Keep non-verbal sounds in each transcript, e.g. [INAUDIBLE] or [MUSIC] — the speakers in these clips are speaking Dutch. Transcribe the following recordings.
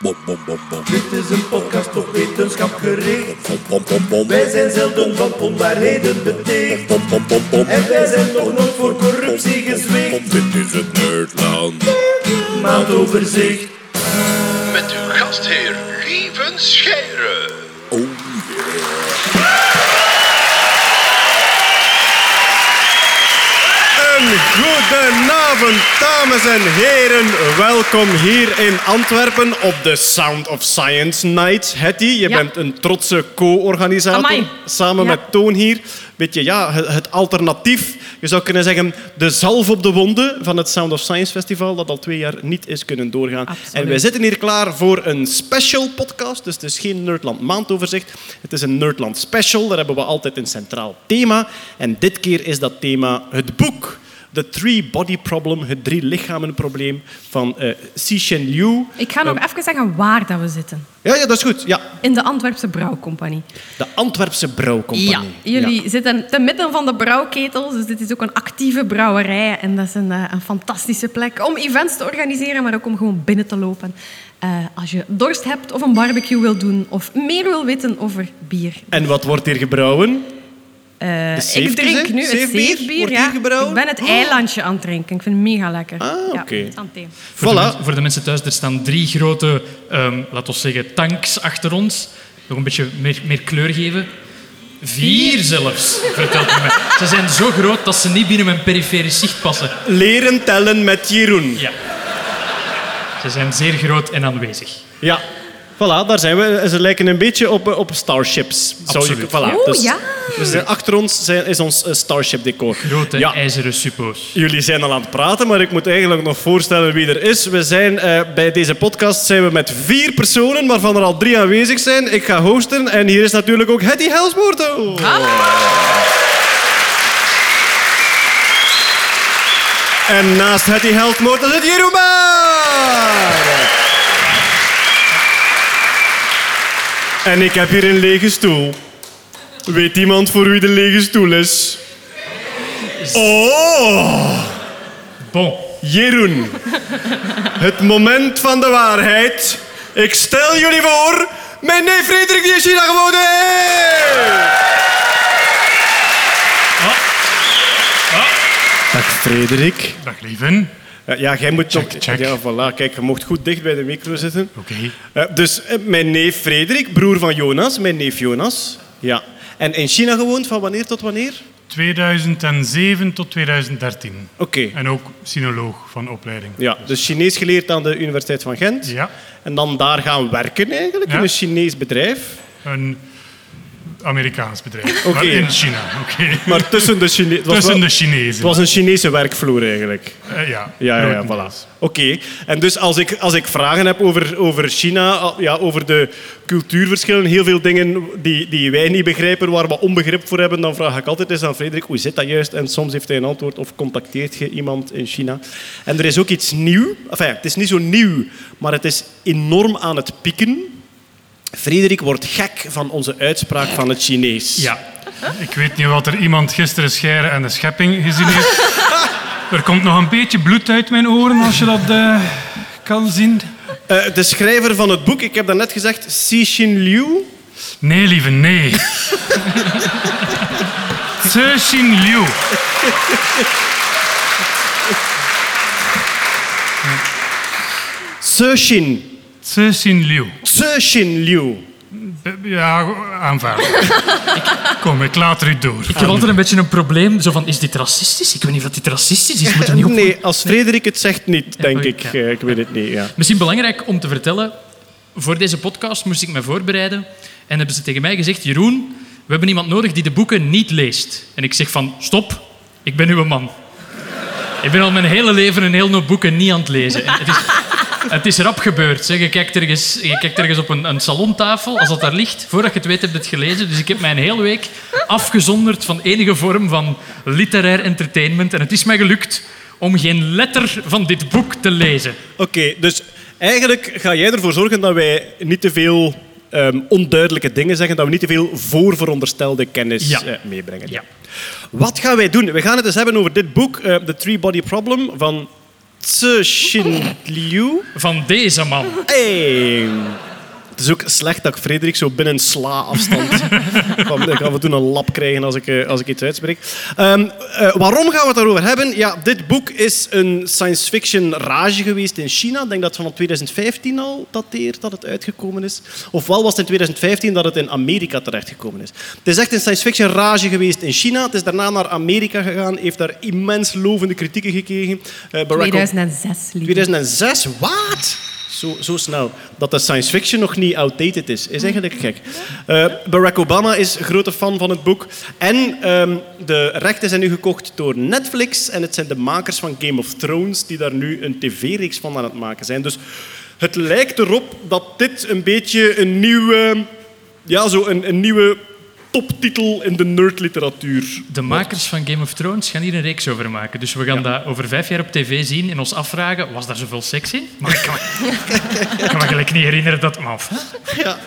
Bom, bom, bom, bom. Dit is een podcast op wetenschap gericht. Bom, bom, bom, bom. Wij zijn zelden van onwaarheden beticht. Bom, bom, bom, bom. En wij zijn nog nooit voor corruptie gezwicht. Dit is het Nerdland. Maandoverzicht. Met uw gastheer Lieven Scheire. Goedenavond, dames en heren. Welkom hier in Antwerpen op de Sound of Science Night. Hetty, je Ja. bent een trotse co-organisator. Samen Ja. met Toon hier. Beetje, ja, het, het alternatief. Je zou kunnen zeggen de zalf op de wonden van het Sound of Science Festival, dat al twee jaar niet is kunnen doorgaan. Absoluut. En wij zitten hier klaar voor een special podcast. Dus het is geen Nerdland maandoverzicht. Het is een Nerdland special. Daar hebben we altijd een centraal thema. En dit keer is dat thema het boek. The Three Body Problem, het drie lichamen probleem van eh Cixin Liu. Ik ga nog even zeggen waar dat we zitten. Ja, ja, dat is goed. Ja, In de Antwerpse Brouwcompagnie. de Antwerpse Brouwcompagnie. Ja, jullie zitten te midden van de brouwketels, dus dit is ook een actieve brouwerij. En dat is een, eh, een fantastische plek om events te organiseren, maar ook om gewoon binnen te lopen. Eh, als je dorst hebt of een barbecue wil doen of meer wil weten over bier. En wat wordt hier gebrouwen? Eh, ik drink nu het Zeefbier? Ja. Ik ben het eilandje aan het drinken. Ik vind het mega lekker. Ah, Ja, oké. Voor, de Voilà. voor de mensen thuis, er staan drie grote, ehm laten we zeggen, tanks achter ons. Nog een beetje meer, meer kleur geven. Vier zelfs, vertelt mij. Ze zijn zo groot dat ze niet binnen mijn periferisch zicht passen. Leren tellen met Jeroen. Ja. Ze zijn zeer groot en aanwezig. Ja. Voilà, daar zijn we. Ze lijken een beetje op, eh, op starships. Zou je- Absoluut. voilà, Oeh, dus- ja. dus eh, achter ons zijn, is ons eh, starship decor. Grote Ja. ijzeren suppo's. Jullie zijn al aan het praten, maar ik moet eigenlijk nog voorstellen wie er is. We zijn, eh, bij deze podcast zijn we met vier personen, waarvan er al drie aanwezig zijn. Ik ga hosten en hier is natuurlijk ook Hetty Helsmoorto. En naast Hetty Helsmoorto zit Jeroen En ik heb hier een lege stoel. Weet iemand voor wie de lege stoel is? Oh! Bon. Jeroen, het moment van de waarheid. Ik stel jullie voor, mijn neef Frederik die in China gewoond heeft. Dag Frederik. Dag lieven. Ja, Ja, jij moet Check, check. Ja, voilà. Kijk, je mocht goed dicht bij de micro zitten. Oké. Eh, dus eh, mijn neef Frederik, broer van Jonas, mijn neef Jonas. Ja. En in China gewoond van wanneer tot wanneer? 2007 tot 2013. Oké. En ook sinoloog van opleiding. Ja, dus Chinees geleerd aan de Universiteit van Gent. Ja, En dan daar gaan werken eigenlijk, in een Chinees bedrijf. een Amerikaans bedrijf. Maar in China, oké. Maar tussen de Chinezen. Tussen de Het was een Chinese werkvloer eigenlijk. Eh, ja, Ja, ja, ja voilà. Oké. En dus als ik, als ik vragen heb over, over China, ja, over de cultuurverschillen, heel veel dingen die, die wij niet begrijpen, waar we onbegrip voor hebben, dan vraag ik altijd eens aan Frederik, hoe zit dat juist? En soms heeft hij een antwoord of contacteert je iemand in China. En er is ook iets nieuw. Enfin, het is niet zo nieuw, maar het is enorm aan het pieken. Frederik wordt gek van onze uitspraak van het Chinees. Ja. Ik weet niet wat er iemand gisteren scheren en de schepping gezien heeft. [LAUGHS] er komt nog een beetje bloed uit mijn oren als je dat eh, kan zien. Eh, de schrijver van het boek, ik heb daarnet gezegd, Cixin Liu. Nee, lieve, nee. Cixin Liu. Cixin. Cixin Liu. Cixin Liu. Ja, aanvaard. [LAUGHS] Kom, ik laat er u door. Ik heb altijd een beetje een probleem. Zo van, is dit racistisch? Ik weet niet of dit racistisch is. Moet er niet op... Nee, als Frederik het zegt niet, denk oké. ik. Eh, Ik weet het niet, ja. Misschien belangrijk om te vertellen. Voor deze podcast moest ik me voorbereiden. En hebben ze tegen mij gezegd... Jeroen, we hebben iemand nodig die de boeken niet leest. En ik zeg van... Stop, ik ben uw man. Ik ben al mijn hele leven een heel hoop boeken niet aan het lezen. En het, is, het is rap gebeurd. Zeg. Je, kijkt ergens, je kijkt ergens op een, een salontafel, als dat daar ligt. Voordat je het weet, heb je het gelezen. Dus ik heb mij een hele week afgezonderd van enige vorm van literair entertainment. En het is mij gelukt om geen letter van dit boek te lezen. Oké, dus eigenlijk ga jij ervoor zorgen dat wij niet te veel ehm, onduidelijke dingen zeggen, dat we niet te veel voorveronderstelde kennis Ja. eh, meebrengen. Ja. Wat gaan wij doen? We gaan het eens hebben over dit boek, eh, The Three Body Problem, van Tse Shin Liu. Van deze man. Hey. Het is ook slecht dat ik Frederik zo binnen sla-afstand... [LAUGHS] ik ga af en toe een lap krijgen als ik, eh, als ik iets uitspreek. Ehm, eh, waarom gaan we het daarover hebben? Ja, dit boek is een science fiction rage geweest in China. Ik denk dat het van 2015 al dateert dat het uitgekomen is. Ofwel was het in 2015 dat het in Amerika terechtgekomen is. Het is echt een science fiction rage geweest in China. Het is daarna naar Amerika gegaan. Heeft daar immens lovende kritieken gekregen. Obama- 2006, lieve. 2006, wat? Zo, zo snel. Dat de science fiction nog niet outdated is, is eigenlijk gek. Eh, Barack Obama is grote fan van het boek. En ehm, de rechten zijn nu gekocht door Netflix. En het zijn de makers van Game of Thrones die daar nu een tv-reeks van aan het maken zijn. Dus het lijkt erop dat dit een beetje een nieuwe, ja, zo een, een nieuwe toptitel in de nerdliteratuur De makers van Game of Thrones gaan hier een reeks over maken. Dus we gaan dat over vijf jaar op tv zien en ons afvragen, was daar zoveel seks in? Maar ik kan me, ik kan me gelijk niet herinneren dat... Maar? Ja.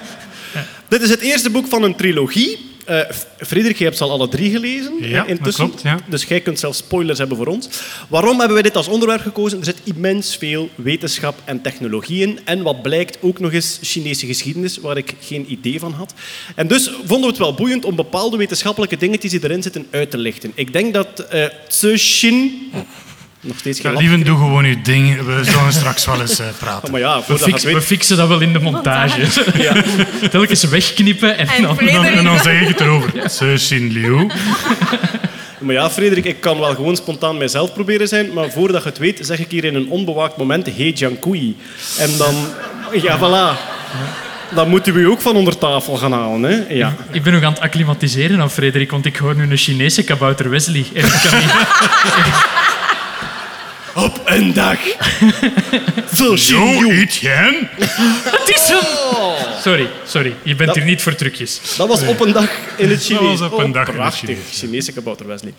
Dit is het eerste boek van een trilogie. Eh, F- Frederik, je hebt ze al alle drie gelezen. Ja, eh, intussen. dat klopt, ja. Dus jij kunt zelfs spoilers hebben voor ons. Waarom hebben wij dit als onderwerp gekozen? Er zit immens veel wetenschap en technologie in. En wat blijkt, ook nog eens Chinese geschiedenis, waar ik geen idee van had. En dus vonden we het wel boeiend om bepaalde wetenschappelijke dingetjes die erin zitten uit te lichten. Ik denk dat eh Tse Shin... Nog steeds geen Ja, lieve, doe gewoon je ding. We zullen straks wel eens eh, praten. Maar ja, We, fix- we fixen dat wel in de montage. [LAUGHS] Telkens wegknippen en, En dan... En dan, en Frederik... dan zeg ik het erover. Ze Xin Liu. Maar ja, Frederik, ik kan wel gewoon spontaan mijzelf proberen zijn, maar voordat je het weet, zeg ik hier in een onbewaakt moment Hey Jiankui. En dan, ja, voilà. Dan moeten we u ook van onder tafel gaan halen, hè? Ja. Ik ben nog aan het acclimatiseren aan Frederik, want ik hoor nu een Chinese kabouter Wesley. En ik kan niet... Op een dag. [LAUGHS] Zo, Etienne. Het is hem! Sorry, sorry. Je bent hier niet voor trucjes. Dat was op een dag in het Chinees. was op een dag in het prachtig. Chinees. Chinese kabouter Wesley.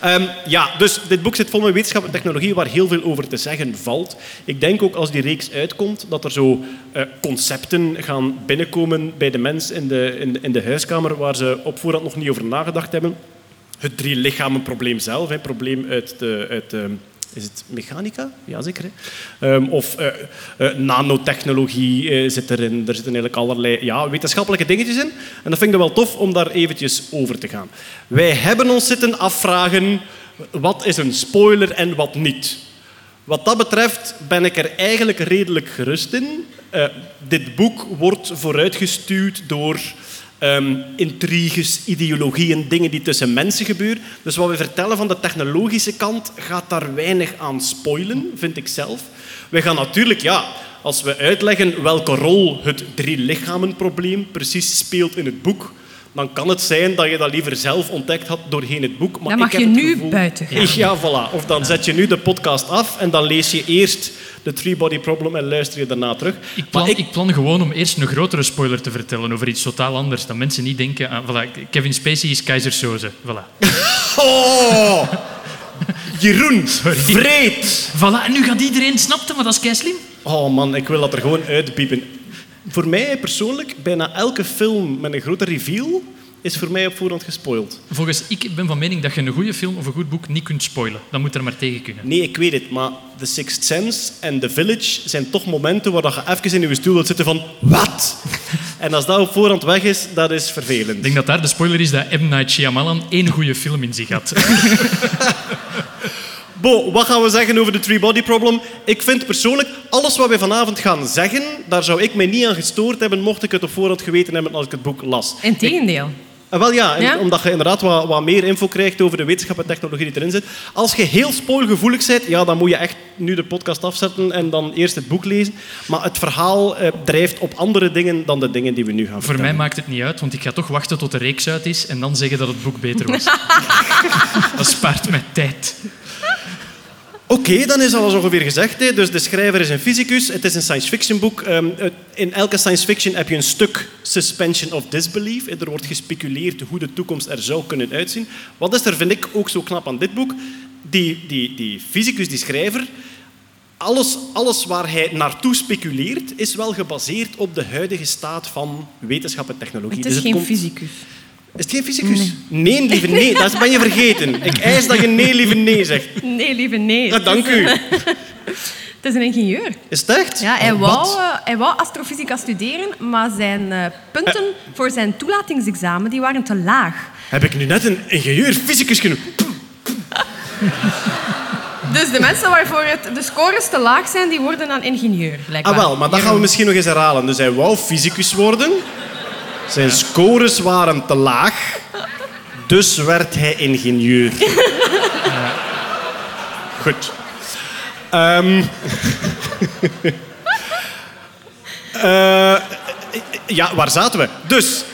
Ehm, ja, dus dit boek zit vol met wetenschap en technologie waar heel veel over te zeggen valt. Ik denk ook als die reeks uitkomt dat er zo eh, concepten gaan binnenkomen bij de mens in de, in, de, in de huiskamer waar ze op voorhand nog niet over nagedacht hebben. Het drie lichamen probleem zelf, een probleem uit de... Uit de is het mechanica? Ja, zeker. Hè? Ehm, of eh, eh, nanotechnologie eh, zit erin. Er zitten eigenlijk allerlei ja, wetenschappelijke dingetjes in. En dat vind ik wel tof om daar eventjes over te gaan. Wij hebben ons zitten afvragen wat is een spoiler en wat niet. Wat dat betreft ben ik er eigenlijk redelijk gerust in. Dit boek wordt vooruitgestuurd door ehm, intriges, ideologieën, dingen die tussen mensen gebeuren. Dus wat we vertellen van de technologische kant gaat daar weinig aan spoilen, vind ik zelf. We gaan natuurlijk, ja, als we uitleggen welke rol het drie-lichamen-probleem precies speelt in het boek, dan kan het zijn dat je dat liever zelf ontdekt had doorheen het boek. Maar Dan mag ik heb je het nu gevoel- buiten gaan. Ja, voilà. Of dan zet je nu de podcast af en dan lees je eerst de Three-Body Problem en luister je daarna terug. Ik plan, Maar ik... plan gewoon om eerst een grotere spoiler te vertellen over iets totaal anders. Dat mensen niet denken aan... Voilà, Kevin Spacey is keizersoze. Voilà. [LAUGHS] Oh! Jeroen, vreed! Voilà, en nu gaat iedereen snapte, maar dat is kei slim. Oh man, ik wil dat er gewoon uitpiepen. Voor mij persoonlijk, bijna elke film met een grote reveal is voor mij op voorhand gespoild. Volgens ik ben van mening dat je een goede film of een goed boek niet kunt spoilen. Dan moet er maar tegen kunnen. Nee, ik weet het, maar The Sixth Sense en The Village zijn toch momenten waar dat je even in je stoel wilt zitten van... Wat? [LAUGHS] En als dat op voorhand weg is, dat is vervelend. Ik denk dat daar de spoiler is dat M. Night Shyamalan één goede film in zich had. [LAUGHS] Bo, wat gaan we zeggen over de three-body problem? Ik vind persoonlijk, alles wat wij vanavond gaan zeggen, daar zou ik mij niet aan gestoord hebben mocht ik het op voorhand geweten hebben als ik het boek las. Integendeel. En wel ja, omdat je inderdaad wat, wat meer info krijgt over de wetenschap en technologie die erin zit. Als je heel spoilgevoelig bent, ja, dan moet je echt nu de podcast afzetten en dan eerst het boek lezen. Maar het verhaal eh, drijft op andere dingen dan de dingen die we nu gaan Voor vertellen. mij maakt het niet uit, want ik ga toch wachten tot de reeks uit is en dan zeggen dat het boek beter was. [LAUGHS] dat spaart mij tijd. Oké, dan is alles ongeveer gezegd. Hè. Dus de schrijver is een fysicus. Het is een science fiction boek. Ehm, het- in elke science fiction heb je een stuk suspension of disbelief. Er wordt gespeculeerd hoe de toekomst er zou kunnen uitzien. Wat is er, vind ik, ook zo knap aan dit boek? Die, die, die fysicus, die schrijver, alles, alles waar hij naartoe speculeert, is wel gebaseerd op de huidige staat van wetenschap en technologie. Het Dus is geen komt- fysicus. Is het geen fysicus? Nee, lieve nee. Dat ben je vergeten. Ik eis dat je nee, lieve nee zegt. Nee, lieve nee. Ja, dank u. eh, [LAUGHS] Het is een ingenieur. Is het echt? Ja, hij, Oh, wou, eh, hij wou astrofysica studeren, maar zijn eh, punten voor zijn toelatingsexamen die waren te laag. Heb ik nu net een ingenieur fysicus genoemd? [LAUGHS] Dus de mensen waarvoor het, de scores te laag zijn, die worden dan ingenieur. Blijkbaar. Ah wel, maar dat gaan we misschien nog eens herhalen. Dus hij wou fysicus worden. Zijn scores waren te laag. Dus werd hij ingenieur. [LAUGHS] Goed. Ehm. [LAUGHS] Eh, ja, waar zaten we? Dus,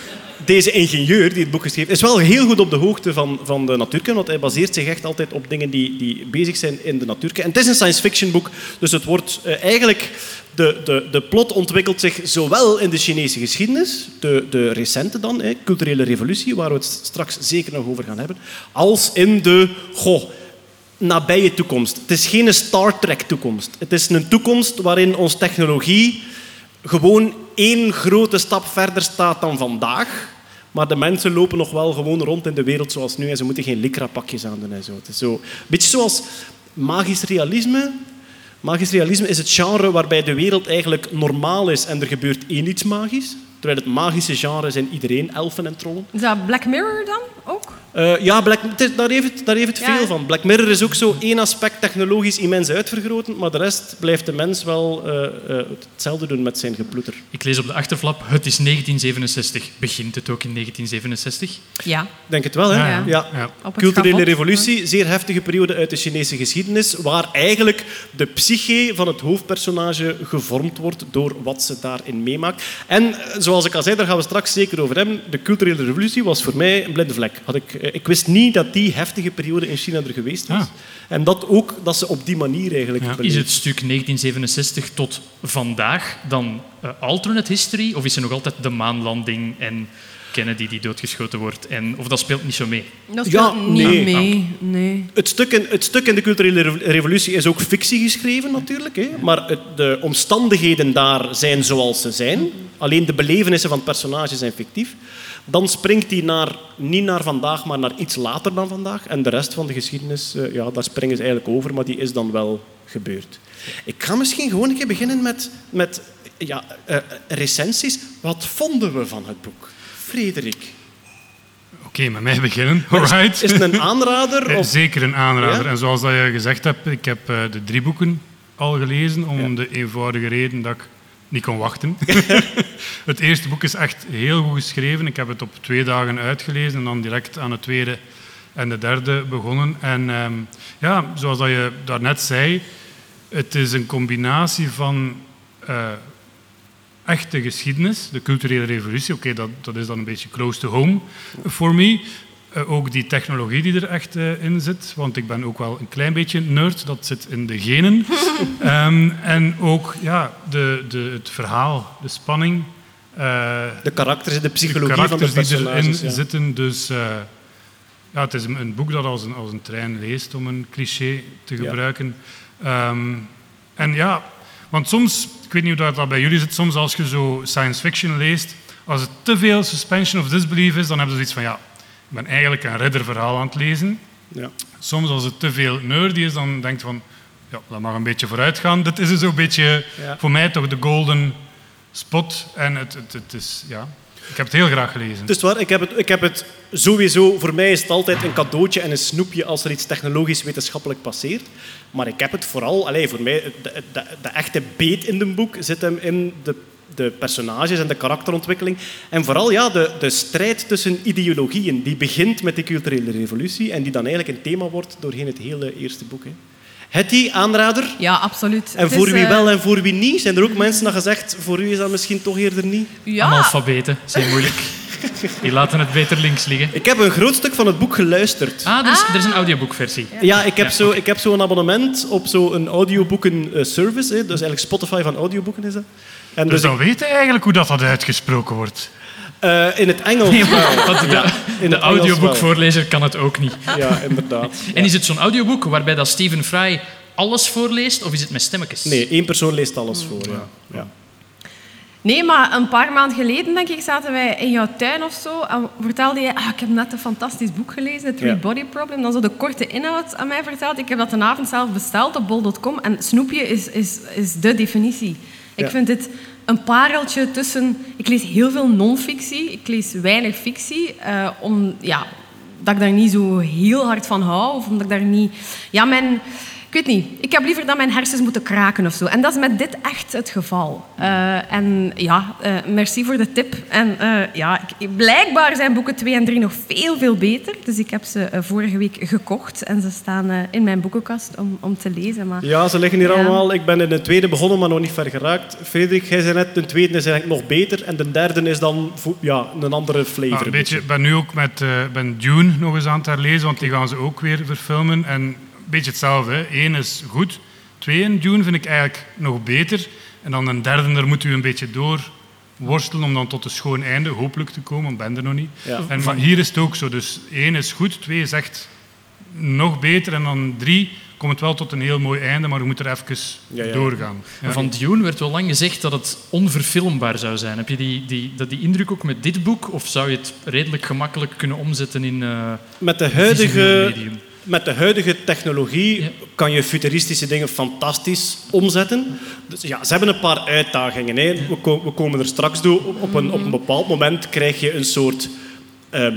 deze ingenieur die het boek geschreven is wel heel goed op de hoogte van, van de natuurkunde, want hij baseert zich echt altijd op dingen die, die bezig zijn in de natuurkunde. En het is een science fiction boek, dus het wordt eh, eigenlijk... De, de, de plot ontwikkelt zich zowel in de Chinese geschiedenis, de, de recente dan, hè, culturele revolutie, waar we het straks zeker nog over gaan hebben, als in de... Goh, nabije toekomst. Het is geen Star Trek toekomst. Het is een toekomst waarin onze technologie gewoon één grote stap verder staat dan vandaag. Maar de mensen lopen nog wel gewoon rond in de wereld zoals nu en ze moeten geen Lycra-pakjes aan doen en zo. Het is zo. Een beetje zoals magisch realisme. Magisch realisme is het genre waarbij de wereld eigenlijk normaal is en er gebeurt één iets magisch. Terwijl het magische genre zijn iedereen elfen en trollen. Is dat Black Mirror dan ook? Eh, ja, Black, het is- daar heeft het, daar heeft het Ja. veel van. Black Mirror is ook zo één aspect technologisch immens uitvergroten, maar de rest blijft de mens wel eh, eh, hetzelfde doen met zijn geploeter. Ik lees op de achterflap, het is 1967. Begint het ook in 1967? Ja. Ik denk het wel, hè? Ja, ja. Culturele revolutie, zeer heftige periode uit de Chinese geschiedenis, waar eigenlijk de psyche van het hoofdpersonage gevormd wordt door wat ze daarin meemaakt. En eh, zoals ik al zei, daar gaan we straks zeker over hebben, de culturele revolutie was voor mij een blinde vlek. Had ik, eh, ik wist niet dat die heftige periode in China er geweest was. Ah. En dat ook, dat ze op die manier eigenlijk... Ja. Is het stuk 1967 tot vandaag dan eh, alternate history? Of is er nog altijd de maanlanding en Kennedy die doodgeschoten wordt? En, of dat speelt niet zo mee? Dat Ja, speelt niet nee. mee. Nee. Het stuk, in, het stuk in de culturele revo- revolutie is ook fictie geschreven, natuurlijk. Hè? Maar het, de omstandigheden daar zijn zoals ze zijn. Alleen de belevenissen van het personage zijn fictief. Dan springt hij naar, niet naar vandaag, maar naar iets later dan vandaag. En de rest van de geschiedenis, eh, ja, daar springen ze eigenlijk over, maar die is dan wel gebeurd. Ik ga misschien gewoon een keer beginnen met, met ja, eh, recensies. Wat vonden we van het boek? Frederik, Oké, met mij beginnen. Alright. is het een aanrader? [LAUGHS] Of? Zeker een aanrader. Ja? En zoals dat je gezegd hebt, ik heb eh, de drie boeken al gelezen, om de eenvoudige reden dat ik niet kon wachten. [LAUGHS] het eerste boek is echt heel goed geschreven. Ik heb het op twee dagen uitgelezen en dan direct aan het tweede en de derde begonnen. En ehm, ja, zoals dat je daarnet zei, het is een combinatie van eh, echte geschiedenis, de culturele revolutie. Oké, dat, dat is dan een beetje close to home voor me. Eh, ook die technologie die er echt eh, in zit, want ik ben ook wel een klein beetje nerd, dat zit in de genen. [LAUGHS] Ehm, en ook ja, de, de, het verhaal, de spanning. eh, De karakters en de de psychologie van de karakters die erin ja. zitten. Dus eh, ja, het is een, boek dat als een, als een trein leest, om een cliché te Ja. gebruiken. Ehm, en ja, want soms, ik weet niet hoe dat, bij jullie zit, soms als je zo science fiction leest, als het te veel suspension of disbelief is, dan heb je zoiets van ja, ik ben eigenlijk een ridderverhaal aan het lezen. Ja. Soms als het te veel nerdy is, dan denk je van ja, dat mag een beetje vooruit gaan. Dit is dus zo'n beetje Ja. voor mij toch de golden spot. En het, het, het is, ja, ik heb het heel graag gelezen. Is waar, ik heb het, ik heb het sowieso, voor mij is het altijd een cadeautje en een snoepje als er iets technologisch-wetenschappelijk passeert. Maar ik heb het vooral, allez, voor mij, de, de, de echte beet in een boek zit hem in de, de personages en de karakterontwikkeling. En vooral ja, de, de strijd tussen ideologieën, die begint met de culturele revolutie en die dan eigenlijk een thema wordt doorheen het hele eerste boek. Hè. Hetty, aanrader? Ja, absoluut. En Het voor is, wie eh, wel en voor wie niet? Zijn er ook mensen die gezegd, voor u is dat misschien toch eerder niet? Ja, Analfabeten, zijn moeilijk. [LAUGHS] Die laten het beter links liggen. Ik heb een groot stuk van het boek geluisterd. Ah, er is, er is een audioboekversie. Ja, ik heb zo ik heb zo'n abonnement op zo'n audioboeken-service. Dus eigenlijk Spotify van audioboeken is dat. En dus dus dan weet je eigenlijk hoe dat, dat uitgesproken wordt. Eh, in het Engels wel. Want de, in de audioboekvoorlezer kan het ook niet. Ja, inderdaad. En is het zo'n audioboek waarbij dat Stephen Fry alles voorleest, of is het met stemmetjes? Nee, één persoon leest alles voor. Ja. Ja. Nee, maar een paar maanden geleden, denk ik, zaten wij in jouw tuin of zo. En vertelde je, ah, ik heb net een fantastisch boek gelezen, The Three Ja. Body Problem. Dan zo de korte inhoud aan mij verteld. Ik heb dat een avond zelf besteld op bol.com. En snoepje is, is, is de definitie. Ik Ja. vind dit een pareltje tussen... Ik lees heel veel non-fictie. Ik lees weinig fictie. eh, om, ja, dat ik daar niet zo heel hard van hou. Of omdat ik daar niet... Ja, mijn... Ik weet niet. Ik heb liever dat mijn hersens moeten kraken of zo. En dat is met dit echt het geval. Eh, en ja, eh, merci voor de tip. En eh, ja, ik- blijkbaar zijn boeken 2 en 3 nog veel, veel beter. Dus ik heb ze vorige week gekocht. En ze staan eh, in mijn boekenkast om, om te lezen. Maar Ja, ze liggen hier allemaal. Ik ben in de tweede begonnen, maar nog niet ver geraakt. Frederik, jij zei net, de tweede is eigenlijk nog beter. En de derde is dan ja, een andere flavor. Ah, een beetje, ik ben nu ook met eh, ben Dune nog eens aan het herlezen, want die gaan ze ook weer verfilmen. En beetje hetzelfde. Hè. Eén is goed. Twee in Dune vind ik eigenlijk nog beter. En dan een derde, daar moet u een beetje door worstelen om dan tot een schoon einde hopelijk te komen, want ik ben er nog niet. Ja. En maar hier is het ook zo. Dus één is goed, twee is echt nog beter. En dan drie komt het wel tot een heel mooi einde, maar je moet er even Ja, ja. doorgaan. Ja. Van Dune werd wel lang gezegd dat het onverfilmbaar zou zijn. Heb je die, die, dat die indruk ook met dit boek? Of zou je het redelijk gemakkelijk kunnen omzetten in eh Met de huidige, medium? Met de huidige technologie Ja. kan je futuristische dingen fantastisch omzetten. Dus ja, ze hebben een paar uitdagingen. Hè. We, ko- we komen er straks door. Op- een, op een bepaald moment krijg je een soort ehm,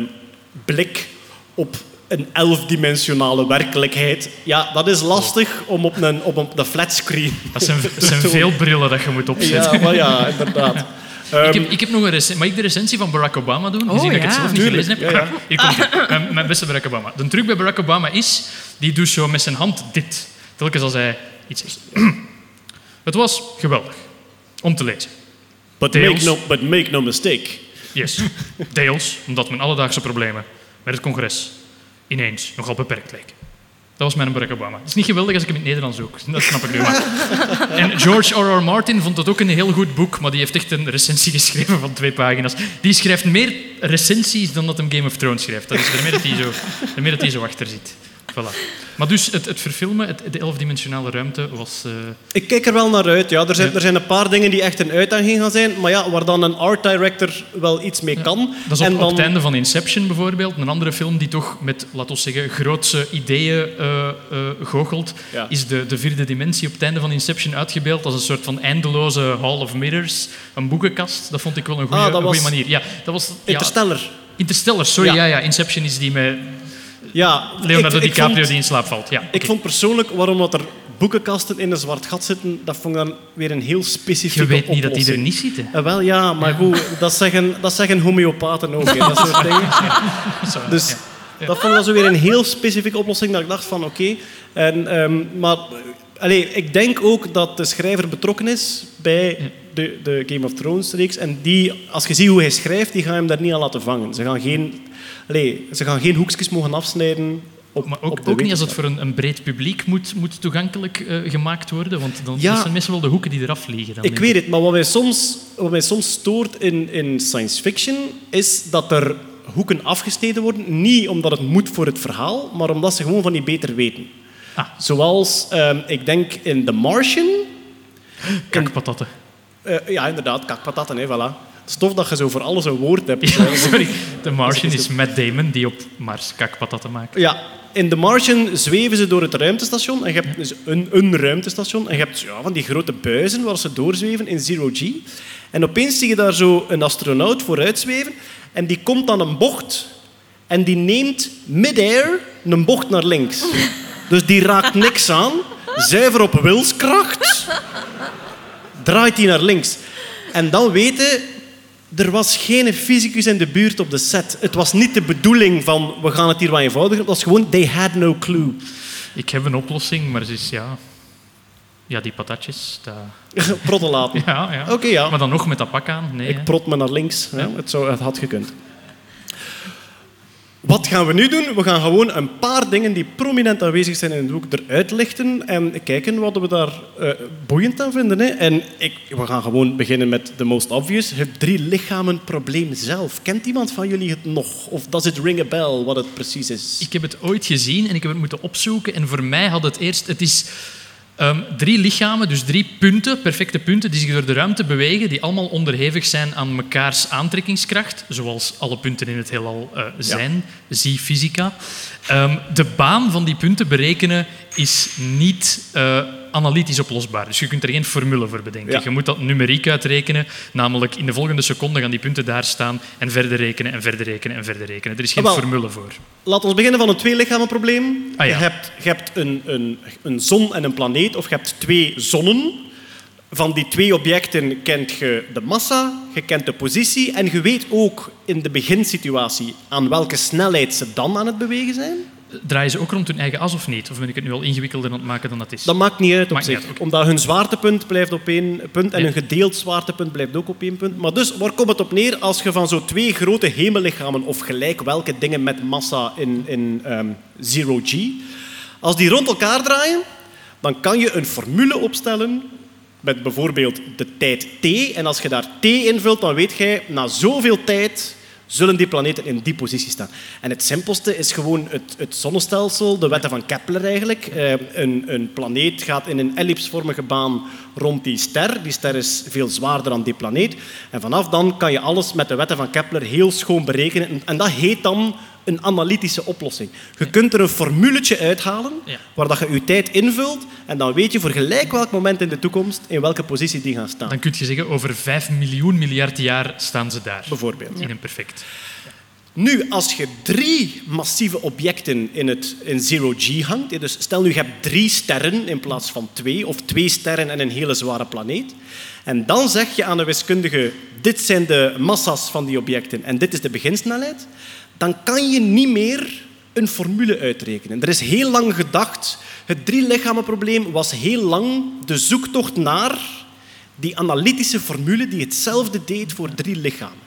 blik op een elfdimensionale werkelijkheid. Ja, dat is lastig om op een, op een, de flatscreen Dat zijn, dat zijn veel [LAUGHS] brillen dat je moet opzetten. Ja, maar ja, inderdaad. [LAUGHS] Ehm, Ik heb, ik heb nog een recensie. Mag ik de recensie van Barack Obama doen? Oh, Gezien dat ik het zelf niet Tuurlijk, gelezen heb. ja, ja. Hier komt ie. [LAUGHS] Mijn, mijn beste Barack Obama. De truc bij Barack Obama is, die doet zo met zijn hand dit. Telkens als hij iets zegt. [CLEARS THROAT] Het was geweldig om te lezen. but, deels. make no, but make no mistake. Yes. [LAUGHS] Deels omdat mijn alledaagse problemen met het congres ineens nogal beperkt leken. Dat was mijn Barack Obama. Het is niet geweldig als ik hem in het Nederlands zoek. Dat snap ik nu. Maar. [LAUGHS] En George R.R. Martin vond het ook een heel goed boek, maar die heeft echt een recensie geschreven van twee pagina's. Die schrijft meer recensies dan dat hem Game of Thrones schrijft. Dat is dat hij zo, dat hij zo achter zit. Voilà. Maar dus het, het verfilmen, het, de elfdimensionale ruimte, was... eh, Ik kijk er wel naar uit. Ja. Er, zijn, Ja. er zijn een paar dingen die echt een uitdaging gaan zijn, maar ja, waar dan een art director wel iets mee kan. Dat is op, en op dan, het einde van Inception bijvoorbeeld, een andere film die toch met, laten we zeggen, grootse ideeën eh, goochelt, Ja. is de, de vierde dimensie op het einde van Inception uitgebeeld als een soort van eindeloze Hall of Mirrors, een boekenkast. Dat vond ik wel een goede Ah, was- manier. Ja, dat was Interstellar. Interstellar, sorry, ja. Ja. Ja, Inception is die met Ja, Leonardo ik- ik DiCaprio vond- die in slaap valt. Ja, Ik vond persoonlijk waarom dat er boekenkasten in een zwart gat zitten, dat vond ik dan weer een heel specifieke Je weet niet dat die er oplossing. niet zitten. Eh, wel ja, maar goed, dat zeggen, dat zeggen homeopaten ook. hè, dat soort dingen. [LAUGHS] Dus ja. dat vond ik dan zo weer een heel specifieke oplossing dat ik dacht van oké. En, ehm, maar allee, ik denk ook dat de schrijver betrokken is bij de, de Game of Thrones reeks. En die, als je ziet hoe hij schrijft, die gaan hem daar niet aan laten vangen. Ze gaan geen, allee, ze gaan geen hoekjes mogen afsnijden op, Maar op ook, ook niet als het voor een, een breed publiek moet, moet toegankelijk eh, gemaakt worden, want dan Ja. zijn meestal wel de hoeken die eraf vliegen. Dan Ik weet het, maar wat mij soms, wat mij soms stoort in, in science fiction is dat er hoeken afgesneden worden. Niet omdat het moet voor het verhaal, maar omdat ze gewoon van die beter weten. Ah. Zoals, ehm, ik denk in The Martian. [GASPS] Kakpatatten. eh, ja, inderdaad, kakpatatten, hè, voilà. Stof dat je zo voor alles een woord hebt. [LAUGHS] Ja, sorry. De [LAUGHS] Martian is Matt Damon die op Mars kakpatatten maakt. Ja, in The Martian zweven ze door het ruimtestation. En je hebt dus een, een ruimtestation. En je hebt ja, van die grote buizen waar ze doorzweven in Zero G. En opeens zie je daar zo een astronaut vooruit zweven. En die komt dan een bocht. En die neemt mid-air een bocht naar links. [LAUGHS] Dus die raakt niks aan. Zuiver op wilskracht. Draait die naar links. En dan weten... Er was geen fysicus in de buurt op de set. Het was niet de bedoeling van we gaan het hier wat eenvoudiger. Het was gewoon they had no clue. Ik heb een oplossing, maar het is ja... Ja, die patatjes. Dat... [LAUGHS] Protten laten. Ja, ja. Oké, ja. Maar dan nog met dat pak aan. Nee, hè. Ik prot me naar links. Ja, het, zou, het had gekund. Wat gaan we nu doen? We gaan gewoon een paar dingen die prominent aanwezig zijn in het boek eruit lichten en kijken wat we daar eh, boeiend aan vinden. Hè. En ik, we gaan gewoon beginnen met the most obvious. Het drie lichamen probleem zelf. Kent iemand van jullie het nog? Of does it ring a bell wat het precies is? Ik heb het ooit gezien en ik heb het moeten opzoeken. En voor mij had het eerst... Het is Ehm, drie lichamen, dus drie punten, perfecte punten, die zich door de ruimte bewegen, die allemaal onderhevig zijn aan mekaars aantrekkingskracht, zoals alle punten in het heelal eh, zijn. Zie fysica. Ehm, de baan van die punten berekenen is niet eh, analytisch oplosbaar. Dus je kunt er geen formule voor bedenken. Ja. Je moet dat numeriek uitrekenen, namelijk in de volgende seconde gaan die punten daar staan en verder rekenen en verder rekenen en verder rekenen. Er is geen Ah, wel. formule voor. Laten we beginnen van een tweelichamenprobleem. Ah, ja. Je hebt, je hebt een, een, een zon en een planeet, of je hebt twee zonnen. Van die twee objecten kent je de massa, je kent de positie en je weet ook in de beginsituatie aan welke snelheid ze dan aan het bewegen zijn. Draaien ze ook rond hun eigen as of niet? Of ben ik het nu al ingewikkelder aan het maken dan dat is? Dat maakt niet uit op Maakt zich, uit, omdat hun zwaartepunt blijft op één punt en Ja. hun gedeeld zwaartepunt blijft ook op één punt. Maar dus, waar komt het op neer als je van zo twee grote hemellichamen of gelijk welke dingen met massa in, in ehm, zero G, als die rond elkaar draaien, dan kan je een formule opstellen met bijvoorbeeld de tijd t. En als je daar t invult, dan weet jij, na zoveel tijd zullen die planeten in die positie staan. En het simpelste is gewoon het, het zonnestelsel, de wetten van Kepler eigenlijk. Eh, een, een planeet gaat in een ellipsvormige baan rond die ster. Die ster is veel zwaarder dan die planeet. En vanaf dan kan je alles met de wetten van Kepler heel schoon berekenen. En- En dat heet dan een analytische oplossing. Je kunt er een formuletje uithalen waar dat je je tijd invult en dan weet je voor gelijk welk moment in de toekomst in welke positie die gaan staan. Dan kun je zeggen, over 5 miljoen miljard jaar staan ze daar. Bijvoorbeeld. In een perfect. Nu, als je drie massieve objecten in, het, in zero G hangt, dus stel nu je hebt drie sterren in plaats van twee, of twee sterren en een hele zware planeet, en dan zeg je aan de wiskundige, dit zijn de massa's van die objecten en dit is de beginsnelheid, dan kan je niet meer een formule uitrekenen. Er is heel lang gedacht, het drie-lichamenprobleem was heel lang de zoektocht naar die analytische formule die hetzelfde deed voor drie lichamen.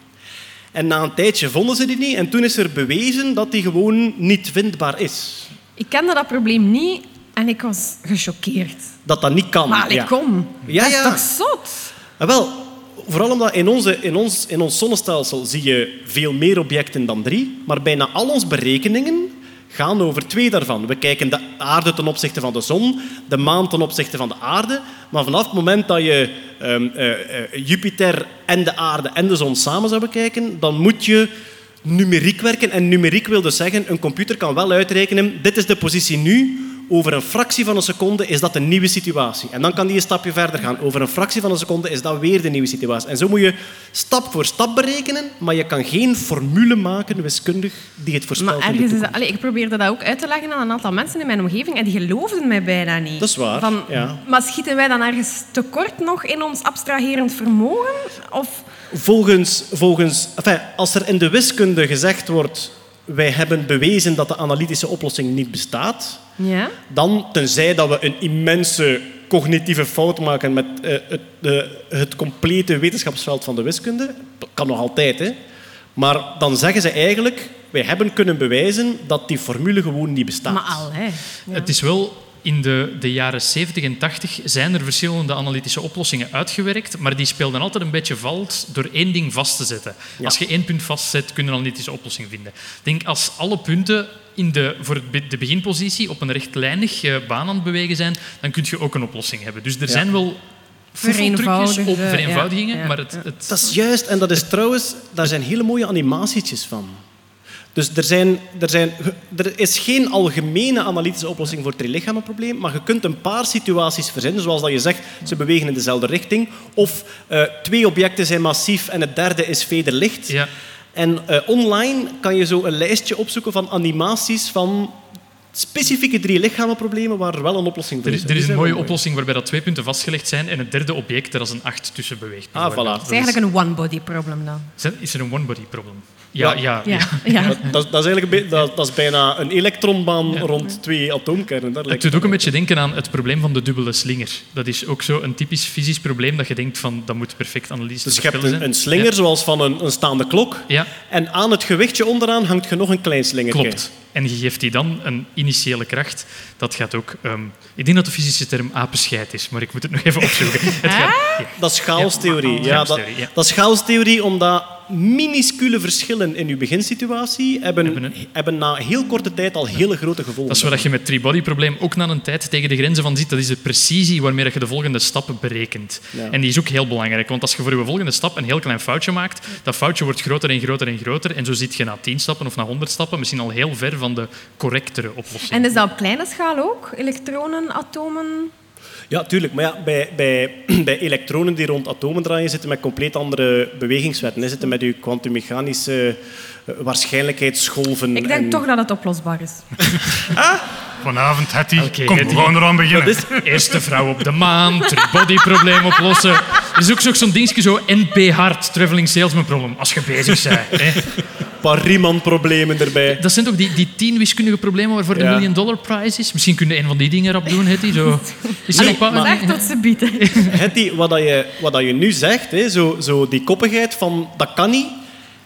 En na een tijdje vonden ze die niet en toen is er bewezen dat die gewoon niet vindbaar is. Ik kende dat probleem niet en ik was gechoqueerd. Dat dat niet kan. Maar allee, ja. kom. Ja, dat is ja. toch zot? En wel, vooral omdat in, onze, in, ons, in ons zonnestelsel zie je veel meer objecten dan drie, maar bijna al onze berekeningen gaan over twee daarvan. We kijken de aarde ten opzichte van de zon, de maan ten opzichte van de aarde, maar vanaf het moment dat je ehm, eh, eh, Jupiter en de aarde en de zon samen zou bekijken, dan moet je numeriek werken. En numeriek wil dus zeggen, een computer kan wel uitrekenen, dit is de positie nu, over een fractie van een seconde is dat een nieuwe situatie. En dan kan die een stapje verder gaan. Over een fractie van een seconde is dat weer de nieuwe situatie. En zo moet je stap voor stap berekenen, maar je kan geen formule maken, wiskundig, die het voorspelt. Maar ergens is dat, allee, ik probeerde dat ook uit te leggen aan een aantal mensen in mijn omgeving en die geloofden mij bijna niet. Dat is waar, Van, ja. Maar schieten wij dan ergens tekort nog in ons abstraherend vermogen? Of Volgens, volgens, enfin, als er in de wiskunde gezegd wordt, wij hebben bewezen dat de analytische oplossing niet bestaat, ja? dan, tenzij dat we een immense cognitieve fout maken met eh, het, de, het complete wetenschapsveld van de wiskunde, dat kan nog altijd, hè. maar dan zeggen ze eigenlijk, wij hebben kunnen bewijzen dat die formule gewoon niet bestaat. Maar al, hè. Ja. Het is wel in de, de jaren 70 en 80 zijn er verschillende analytische oplossingen uitgewerkt, maar die speelden altijd een beetje vals door één ding vast te zetten. Als je één punt vastzet, kun je een analytische oplossing vinden. Ik denk als alle punten in de, voor de beginpositie op een rechtlijnig eh, baan aan het bewegen zijn, dan kun je ook een oplossing hebben. Dus er zijn wel fuffeltrucjes op vereenvoudigingen, ja, maar het, het, Dat is juist, en dat is trouwens, daar zijn hele mooie animatietjes van. Dus er, zijn, er, zijn, er is geen algemene analytische oplossing voor het drielichamenprobleem, maar je kunt een paar situaties verzinnen, zoals dat je zegt, ze bewegen in dezelfde richting, of eh, twee objecten zijn massief en het derde is vederlicht. Ja. En eh, online kan je zo een lijstje opzoeken van animaties van specifieke drielichamenproblemen waar er wel een oplossing voor Er is. er is een mooie oplossing waarbij dat twee punten vastgelegd zijn en het derde object er als een acht tussen beweegt. Ah, voilà. Het is eigenlijk een one-body problem dan. Is er een one-body problem? Ja, Ja. ja. Ja. ja. Dat, dat, dat is eigenlijk dat, dat is bijna een elektronbaan rond twee atoomkernen. Daar Het doet ook een beetje denken aan het probleem van de dubbele slinger. Dat is ook zo een typisch fysisch probleem dat je denkt van dat moet perfect analyse Dus te je hebt een, zijn. een slinger zoals van een, een staande klok. Ja, En aan het gewichtje onderaan hangt je nog een klein ja slingertje. klopt. En je geeft die dan een initiële kracht. Dat gaat ook... ehm, ik denk dat de fysische term apenscheid is, maar ik moet het nog even opzoeken. Het gaat, ja. Dat is chaostheorie. Ja, Ja, dat, chaostheorie, ja. dat is chaostheorie omdat minuscule verschillen in uw beginsituatie hebben, Hebben na heel korte tijd al hele grote gevolgen. Dat is waar je met three-body-probleem ook na een tijd tegen de grenzen van zit. Dat is de precisie waarmee je de volgende stap berekent. Ja. En die is ook heel belangrijk. Want als je voor je volgende stap een heel klein foutje maakt, dat foutje wordt groter en groter en groter. En zo zit je na 10 stappen of na 100 stappen misschien al heel ver van de correctere oplossing. En is dat op kleine schaal ook? Elektronen, atomen? Ja, tuurlijk. Maar ja, bij, bij, [CLEARS THROAT] bij elektronen die rond atomen draaien, zitten met compleet andere bewegingswetten. hè. Zitten met uw kwantummechanische eh, waarschijnlijkheidsgolven. Ik denk en- toch dat het oplosbaar is. [LAUGHS] [LAUGHS] Vanavond, Hetty, kom, we Hetty. gaan eraan beginnen. Eerste vrouw op de maan, three-body-probleem oplossen. Er is ook zo- zo'n dingetje, zo NP Hard, Traveling Salesman Problem, als je bezig bent. Hè. [LAUGHS] Een paar Riemann-problemen erbij. Dat zijn toch die, die tien wiskundige problemen waarvoor de Ja. million dollar prize is? Misschien kun je een van die dingen erop doen, Hetty. Zo. Is paar- zeg tot ze bieden. [LAUGHS] Hetty, wat, dat je, wat dat je nu zegt, hè, zo, zo die koppigheid van dat kan niet.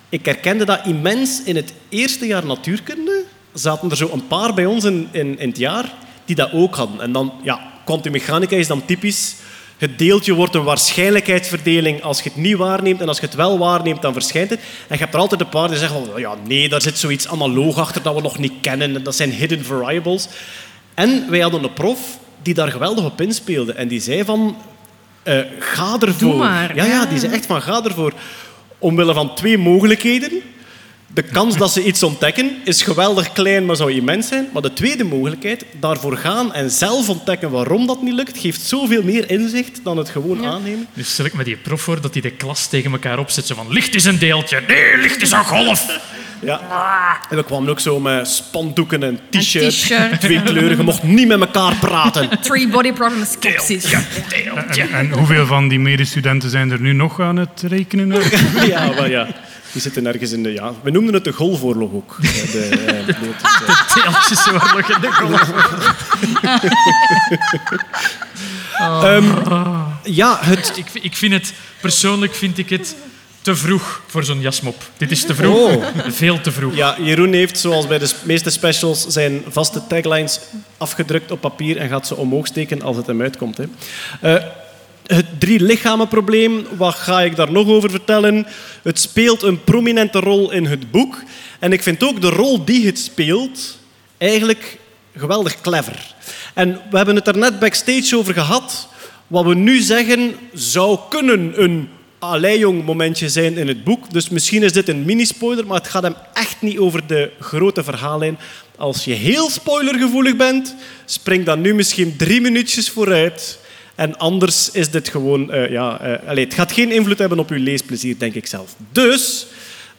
Ik herkende dat immens in het eerste jaar natuurkunde. Zaten er zo een paar bij ons in, in, in het jaar die dat ook hadden. En dan, ja, kwantummechanica is dan typisch. Het deeltje wordt een waarschijnlijkheidsverdeling als je het niet waarneemt. En als je het wel waarneemt, dan verschijnt het. En je hebt er altijd een paar die zeggen van... Ja, nee, daar zit zoiets analoog achter dat we nog niet kennen. Dat zijn hidden variables. En wij hadden een prof die daar geweldig op inspeelde. En die zei van... eh, ga ervoor. Doe maar, Ja, ja, ja. die zei echt van ga ervoor. Omwille van twee mogelijkheden. De kans dat ze iets ontdekken is geweldig klein, maar zou immens zijn. Maar de tweede mogelijkheid, daarvoor gaan en zelf ontdekken waarom dat niet lukt, geeft zoveel meer inzicht dan het gewoon aannemen. Dus stel ik me die prof voor dat hij de klas tegen elkaar opzet. Zo van, licht is een deeltje. Nee, licht is een golf. [LAUGHS] Ja. En we kwamen ook zo met spandoeken en t-shirts. t-shirt. Twee kleuren. Je mocht niet met elkaar praten. [LAUGHS] Three body problem skepsis. Deeltje. En hoeveel van die medestudenten zijn er nu nog aan het rekenen? [LAUGHS] Ja, maar ja. Die zitten ergens in de... Ja, we noemden het de golfoorlog ook. De, de, eh, nee, het is, eh, Deeltjesoorlog in de [LAUGHS] golf. [LAUGHS] ja, het... Ik, ik vind het, persoonlijk vind ik het te vroeg voor zo'n jasmop. Dit is te vroeg. Oh. Veel te vroeg. Ja, Jeroen heeft, zoals bij de meeste specials, zijn vaste taglines afgedrukt op papier en gaat ze omhoog steken als het hem uitkomt. Hè. Eh, het drie lichamen probleem, wat ga ik daar nog over vertellen? Het speelt een prominente rol in het boek. En ik vind ook de rol die het speelt eigenlijk geweldig clever. En we hebben het er net backstage over gehad. Wat we nu zeggen zou kunnen een Aleijong momentje zijn in het boek. Dus misschien is dit een mini-spoiler, maar het gaat hem echt niet over de grote verhaallijn. Als je heel spoilergevoelig bent, spring dan nu misschien drie minuutjes vooruit. En anders is dit gewoon... eh, ja, eh, allee, het gaat geen invloed hebben op uw leesplezier, denk ik zelf. Dus,